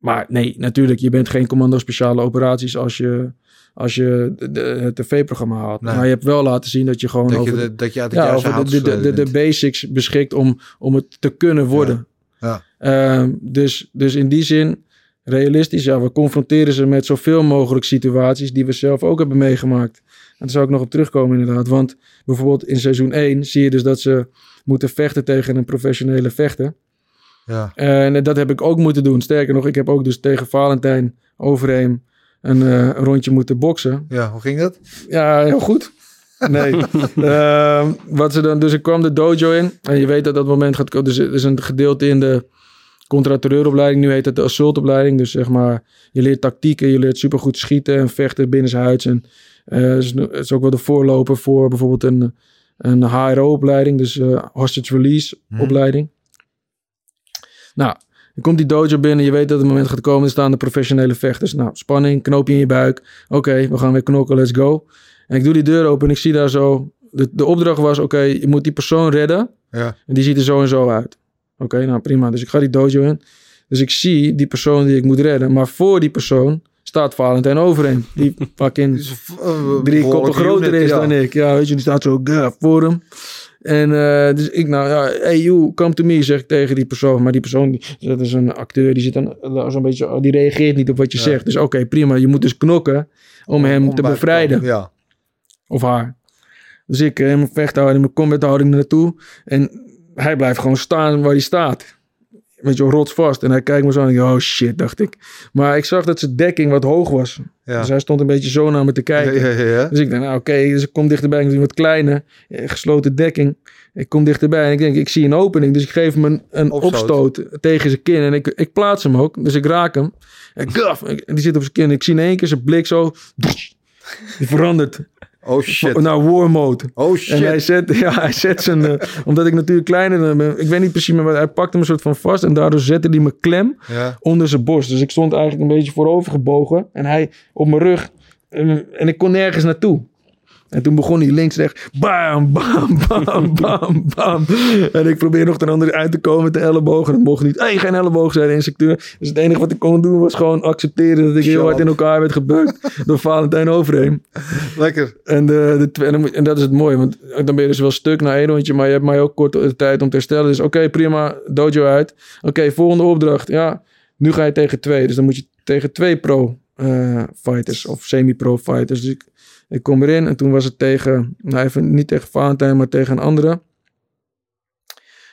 maar nee, natuurlijk, je bent geen commando speciale operaties als je, als je het tv-programma. Nee. Maar je hebt wel laten zien dat je gewoon Dat je, over, de, dat je de ja, over basics beschikt om, om het te kunnen worden. Ja. Ehm, dus, dus in die zin, realistisch, ja, we confronteren ze met zoveel mogelijk situaties die we zelf ook hebben meegemaakt. En daar zou ik nog op terugkomen inderdaad. Want bijvoorbeeld in seizoen 1 zie je dus dat ze moeten vechten tegen een professionele vechter. Ja. En dat heb ik ook moeten doen. Sterker nog, ik heb ook dus tegen Valentijn Overheem een, eh, een rondje moeten boksen. ja, hoe ging dat? Ja, heel goed. Nee. Ehm, wat ze dan, dus ik kwam de dojo in. En je weet dat dat moment gaat komen. Dus er is een gedeelte in de contraterreuropleiding. Nu heet het de assaultopleiding. Dus zeg maar, je leert tactieken. Je leert supergoed schieten en vechten binnenshuids. En eh, het, is, het is ook wel de voorloper voor bijvoorbeeld een, een HRO-opleiding. Dus eh, hostage release opleiding. Nou, dan komt die dojo binnen. Je weet dat het moment gaat komen. Er staan de professionele vechters. Nou, spanning, knoopje in je buik. Oké, we gaan weer knokken, let's go. En ik doe die deur open en ik zie daar zo... De, de opdracht was, oké, je moet die persoon redden. Ja. En die ziet er zo en zo uit. Oké, nou prima. Dus ik ga die dojo in. Dus ik zie die persoon die ik moet redden. Maar voor die persoon staat Valentijn Overeem. Die fucking drie koppen groter is ja. dan ik. Ja, weet je, die staat zo voor hem. En eh, dus ik nou, ja, hey you, come to me, zeg ik tegen die persoon. Maar die persoon, die, dat is een acteur, die zit dan eh, zo'n beetje, oh, die reageert niet op wat je Ja. zegt. Dus oké, prima, je moet dus knokken om hem Om te bevrijden. Ja. Of haar. Dus ik in mijn vechthouding, in mijn combathouding naartoe. En hij blijft gewoon staan waar hij staat. Weet je, rotsvast. En hij kijkt me zo en ik, oh shit, dacht ik. Maar ik zag dat zijn dekking wat hoog was. Ja. Dus hij stond een beetje zo naar me te kijken. ja, ja, ja. Dus ik denk, nou oké, dus ik kom dichterbij. Ik zie wat kleiner, eh, gesloten dekking. Ik kom dichterbij en ik denk, ik zie een opening. Dus ik geef hem een, opstoot tegen zijn kin. En ik, ik plaats hem ook. Dus ik raak hem. En gaf, en die zit op zijn kin. Ik zie in één keer zijn blik zo... Die verandert Oh shit. naar war mode. Oh En hij shit. zet, ja, hij zet zijn... eh, omdat ik natuurlijk kleiner ben. Ik weet niet precies meer wat. Hij pakte me een soort van vast. En daardoor zette hij me klem Ja. onder zijn borst. Dus ik stond eigenlijk een beetje voorover gebogen. En hij op mijn rug. En ik kon nergens naartoe. En toen begon hij links rechts. Bam, bam, bam, bam, bam. En ik probeer nog ten andere uit te komen met de ellebogen. Dat mocht niet. Hé, geen elleboog, zei de instructeur. Dus het enige wat ik kon doen was gewoon accepteren dat ik heel hard in elkaar werd gebukt door Valentijn Overheem. Lekker. En, de, de, en, en dat is het mooie, want dan ben je dus wel stuk na één rondje, maar je hebt maar ook kort de tijd om te herstellen. Dus oké, prima, dojo uit. Oké, volgende opdracht. Ja, nu ga je tegen twee. Dus dan moet je tegen twee pro eh, fighters of semi-pro fighters. Dus ik, ik kom erin en toen was het tegen, nou even niet tegen Valentijn, maar tegen een andere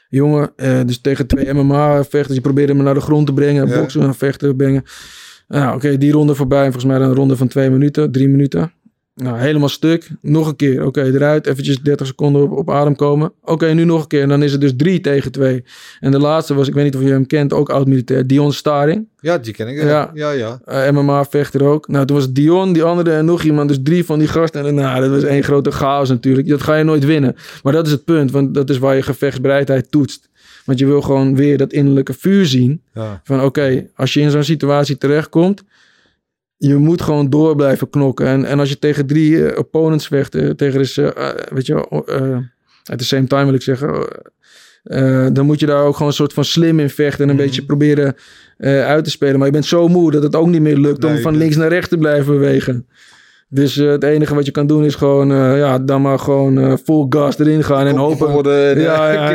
jongen. eh, dus tegen twee MMA-vechters. Die probeerden me naar de grond te brengen, Ja. boksen en vechten brengen. Nou, oké, die ronde voorbij. Volgens mij een ronde van twee minuten, drie minuten. Nou, helemaal stuk. Nog een keer. Oké, eruit. Eventjes 30 seconden op, op adem komen. Oké, nu nog een keer. En dan is het dus drie tegen twee. En de laatste was, ik weet niet of je hem kent, ook oud-militair. Dion Staring. Ja, die ken ik. Ja. Ja, ja. eh, MMA-vechter ook. Nou, toen was Dion, die andere en nog iemand. Dus drie van die gasten. En nou, dat was één grote chaos natuurlijk. Dat ga je nooit winnen. Maar dat is het punt. Want dat is waar je gevechtsbereidheid toetst. Want je wil gewoon weer dat innerlijke vuur zien. ja. Van oké, als je in zo'n situatie terechtkomt, je moet gewoon door blijven knokken. En, en als je tegen drie eh, opponents vecht, eh, tegen dus, eh, weet je at the same time wil ik zeggen, dan moet je daar ook gewoon een soort van slim in vechten en een Mhm. beetje proberen uit te spelen. Maar je bent zo moe dat het ook niet meer lukt om van links naar rechts te blijven bewegen. Dus het enige wat je kan doen is gewoon, ja, dan maar gewoon eh, full gas erin gaan en hopen. worden en, ja, ja,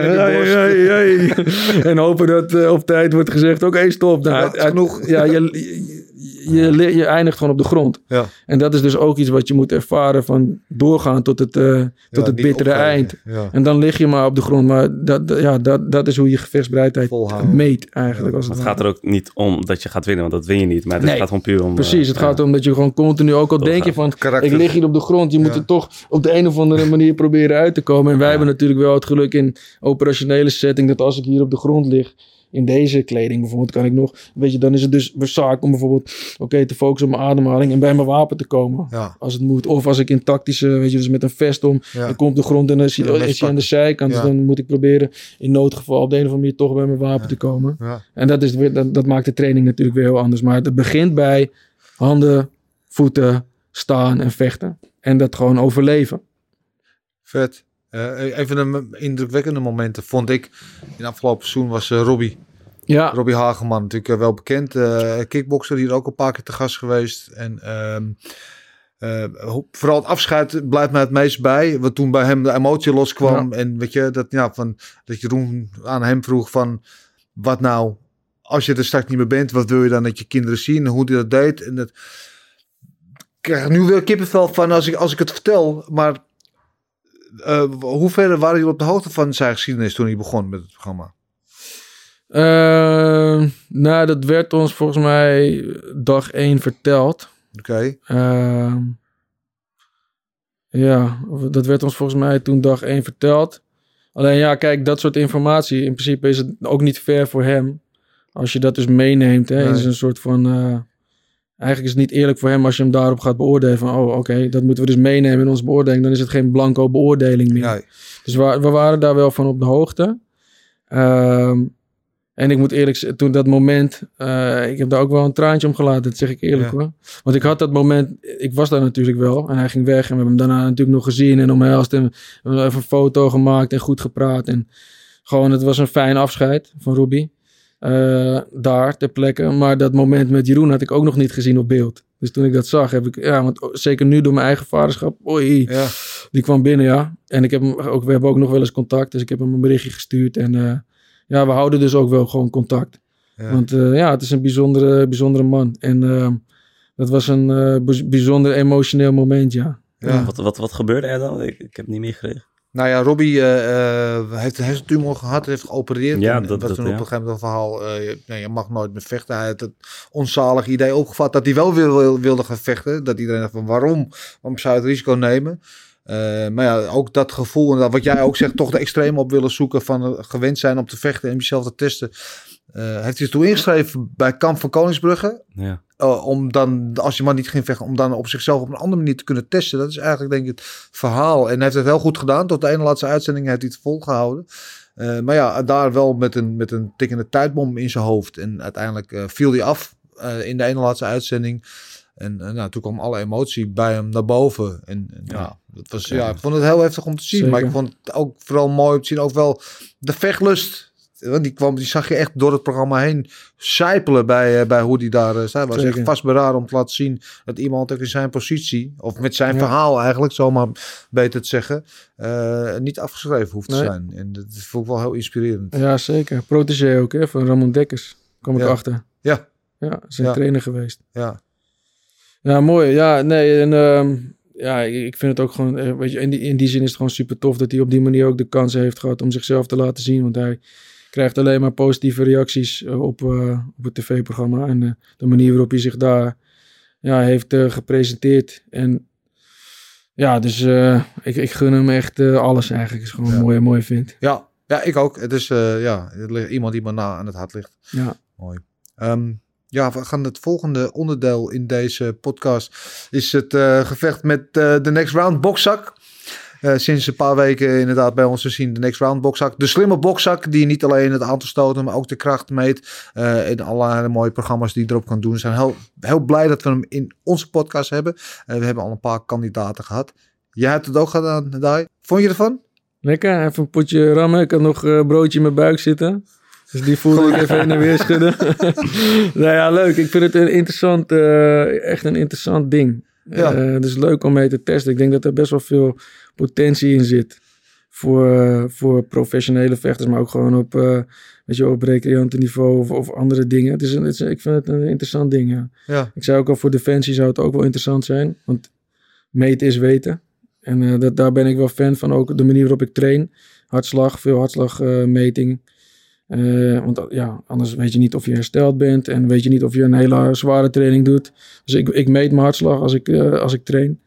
ja. En hopen dat op tijd wordt gezegd, oké, stop. Nou, is genoeg. Ja, je, je, je, eindigt gewoon op de grond. Ja. En dat is dus ook iets wat je moet ervaren van doorgaan tot het, eh, tot Ja, het bittere opgeven. eind. Ja. En dan lig je maar op de grond. Maar dat, dat- ja, dat, dat is hoe je gevechtsbereidheid Volhouden. meet eigenlijk. Als het Het gaat er ook niet om dat je gaat winnen, want dat win je niet. Maar het Nee. gaat gewoon puur om... Precies, het eh, gaat erom dat je gewoon continu, ook al Doorgaan. denk je van, Karakter. ik lig hier op de grond, je moet er toch op de een of andere manier proberen uit te komen. En wij hebben natuurlijk wel het geluk in operationele setting, dat als ik hier op de grond lig, in deze kleding bijvoorbeeld, kan ik nog, weet je, dan is het dus zaak om bijvoorbeeld, oké, te focussen op mijn ademhaling en bij mijn wapen te komen. Ja. Als het moet. Of als ik in tactische, weet je, dus met een vest om, Ja. dan komt de grond en dan is hij aan de zijkant. Dus dan moet ik proberen in noodgeval op de een of andere manier toch bij mijn wapen te komen. Ja. En dat, is weer, dat, dat maakt de training natuurlijk weer heel anders. Maar het begint bij handen, voeten, staan en vechten. En dat gewoon overleven. Vet. Eh, een van de indrukwekkende momenten vond ik in afgelopen seizoen was eh, Robbie. Ja, Robbie Hageman, natuurlijk wel bekend. eh kickbokser, hier ook een paar keer te gast geweest. En ehm, eh, vooral het afscheid blijft mij het meest bij. Wat toen bij hem de emotie loskwam. En weet je, dat, ja, van, dat Jeroen aan hem vroeg van... Wat nou, als je er straks niet meer bent, wat wil je dan dat je kinderen zien? En hoe hij dat deed. En dat ik krijg nu weer kippenvel van als ik, als ik het vertel. Maar eh, hoe ver waren jullie op de hoogte van zijn geschiedenis toen hij begon met het programma? Eh, nou, dat werd ons volgens mij dag één verteld. Oké. Ehm, ja, dat werd ons volgens mij toen dag één verteld. Alleen ja, kijk, dat soort informatie, in principe is het ook niet fair voor hem. Als je dat dus meeneemt, hè, Nee. is een soort van... eigenlijk is het niet eerlijk voor hem als je hem daarop gaat beoordelen. Van, oh, oké, dat moeten we dus meenemen in onze beoordeling. Dan is het geen blanco beoordeling meer. Dus we, we waren daar wel van op de hoogte. Ehm, en ik moet eerlijk zeggen, toen dat moment, eh, ik heb daar ook wel een traantje om gelaten, dat zeg ik eerlijk Ja. hoor. Want ik had dat moment, ik was daar natuurlijk wel en hij ging weg en we hebben hem daarna natuurlijk nog gezien en omhelst en we hebben even een foto gemaakt en goed gepraat. En gewoon, het was een fijn afscheid van Ruby. Eh, daar ter plekke. Maar dat moment met Jeroen had ik ook nog niet gezien op beeld. Dus toen ik dat zag, heb ik, ja, want zeker nu door mijn eigen vaderschap, oei, ja. die kwam binnen, ja. En ik heb hem ook, we hebben ook nog wel eens contact. Dus ik heb hem een berichtje gestuurd. En eh, ja, we houden dus ook wel gewoon contact. Ja. Want eh, ja, het is een bijzondere, bijzondere man. En ehm, dat was een eh, bij- bijzonder emotioneel moment, ja. Ja. Wat, wat, wat gebeurde er dan? Ik, ik heb het niet meegekregen. Nou ja, Robbie eh, eh, heeft een hersentumor gehad, heeft geopereerd. Ja, En dat- was toen op een gegeven moment een verhaal, eh, je- mag nooit meer vechten. Hij had het onzalig idee opgevat dat hij wel wil, wil- wilde gaan vechten. Dat iedereen dacht van waarom? Waarom zou je het risico nemen? Maar ja, ook dat gevoel en dat, wat jij ook zegt, toch de extreme op willen zoeken van gewend zijn om te vechten en jezelf te testen. Heeft hij toen ingeschreven bij Kamp van Koningsbrugge. Ja. Uh, om dan, als je maar niet ging vechten, om dan op zichzelf op een andere manier te kunnen testen. Dat is eigenlijk denk ik het verhaal. En hij heeft het heel goed gedaan. Tot de ene laatste uitzending heeft hij het volgehouden. Uh, maar ja, daar wel met een, met een tikkende tijdbom in zijn hoofd. En uiteindelijk uh, viel hij af in de ene laatste uitzending. En nou, toen kwam alle emotie bij hem naar boven. En, en ja. ja, dat was, ja, ik vond het heel heftig om te zien. Zeker. Maar ik vond het ook vooral mooi om te zien. Ook wel de vechtlust want die, kwam, die zag je echt door het programma heen sijpelen bij, uh, bij hoe die daar uh, zei. was echt vastberaden om te laten zien dat iemand ook in zijn positie, of met zijn ja. verhaal eigenlijk, zomaar beter te zeggen, uh, niet afgeschreven hoeft te zijn. En dat vond ik wel heel inspirerend. Ja, zeker. Protégé ook, hè, van Ramon Dekkers. Kom ik achter. Ja. Ja, zijn ja. trainer geweest. Ja. Ja, mooi. Ja, nee, en um, ja, ik vind het ook gewoon, eh, weet je, in die, in die zin is het gewoon super tof dat hij op die manier ook de kans heeft gehad om zichzelf te laten zien. Want hij krijgt alleen maar positieve reacties op, uh, op het tv-programma. En uh, de manier waarop hij zich daar ja, heeft uh, gepresenteerd. En ja, dus ik, ik gun hem echt alles eigenlijk. is gewoon ja. mooi en mooi vind. Ja, ja, ik ook. Het is ja, het iemand die me na aan het hart ligt. Ja. Mooi. Um, ja, we gaan het volgende onderdeel in deze podcast. Is het gevecht met de Next Round boxzak. Uh, sinds een paar weken inderdaad bij ons te zien de Next Round boxzak. De slimme boxzak die niet alleen het aantal stoten, maar ook de kracht meet. Uh, en allerlei mooie programma's die je erop kan doen. We zijn heel, heel blij dat we hem in onze podcast hebben. Uh, we hebben al een paar kandidaten gehad. Jij hebt het ook gedaan, Dai. Vond je ervan? Lekker, even een potje rammen. Ik had nog uh, broodje in mijn buik zitten. Dus die voelde ik even heen en weer schudden. nou ja, leuk. Ik vind het een interessant, echt een interessant ding. Ja. Uh, dus leuk om mee te testen. Ik denk dat er best wel veel potentie in zit. Voor, voor professionele vechters, maar ook gewoon op, uh, weet je, op recreantenniveau of, of andere dingen. Het is een, het is, ik vind het een interessant ding, ja. ja. Ik zei ook al, voor Defensie zou het ook wel interessant zijn. Want meten is weten. En uh, dat, daar ben ik wel fan van. Ook de manier waarop ik train. Hartslag, veel hartslagmeting. Uh, want ja, anders weet je niet of je hersteld bent en weet je niet of je een hele zware training doet. Dus ik, ik meet mijn hartslag als ik, uh, als ik train.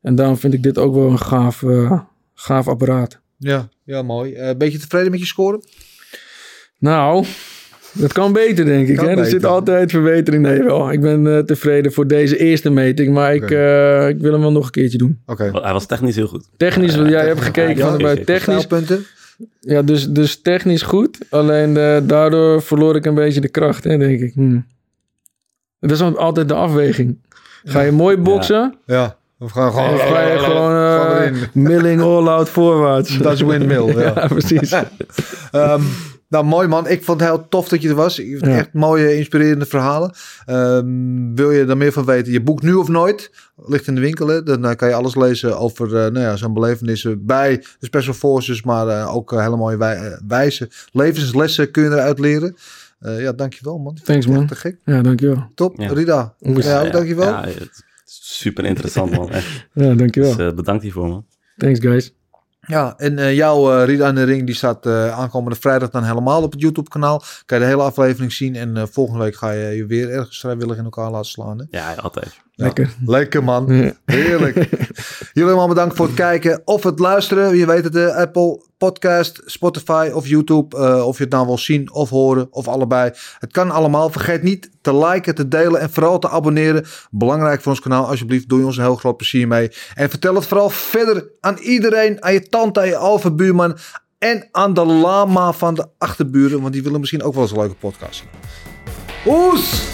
En daarom vind ik dit ook wel een gaaf, uh, gaaf apparaat. Ja, ja mooi. Een beetje tevreden met je score? Nou, dat kan beter denk ik. Hè? Er zit altijd verbetering. Nee, wel. Ik ben tevreden voor deze eerste meting, maar ik, okay. ik wil hem wel nog een keertje doen. Oké. Okay. Hij was technisch heel goed. Technisch, ja, jij hebt gekeken ja, van de buiten. Technisch. punten. Ja, dus, dus technisch goed. Alleen uh, daardoor verloor ik een beetje de kracht, hè, denk ik. Hm. Dat is altijd de afweging. Ga je mooi boksen? Ja. Of gaan gewoon, ga je gewoon uh, milling all out voorwaarts? Dat is windmill. Ja, ja precies. um, nou, mooi man. Ik vond het heel tof dat je er was. Ja. Echt mooie, inspirerende verhalen. Um, wil je er meer van weten? Je boek Nu of Nooit. Ligt in de winkel. Hè? Dan uh, kan je alles lezen over uh, nou ja, zijn belevenissen bij de Special Forces. Maar uh, ook hele mooie wij wijze levenslessen kun je eruit leren. Uh, ja, dankjewel man. Thanks man. Te gek. Ja, dankjewel. Top. Ja. Rida. Ja, ja, ook dankjewel. Ja, super interessant man. Echt. ja, dankjewel. Dus, uh, bedankt hiervoor man. Thanks guys. Ja, en eh, jouw eh Rita in de Ring die staat eh, aankomende vrijdag dan helemaal op het YouTube kanaal. Kan je de hele aflevering zien. En eh, volgende week ga je je weer ergens vrijwillig in elkaar laten slaan. Hè? Ja, altijd. Lekker. Lekker man. Heerlijk. Jullie allemaal bedankt voor het kijken of het luisteren. Je weet het, de Apple Podcast, Spotify of YouTube. eh, of je het nou wil zien of horen of allebei. Het kan allemaal. Vergeet niet te liken, te delen en vooral te abonneren. Belangrijk voor ons kanaal. Alsjeblieft, doe je ons een heel groot plezier mee. En vertel het vooral verder aan iedereen. Aan je tante, aan je overbuurman. En aan de lama van de achterburen. Want die willen misschien ook wel eens een leuke podcast. Oes!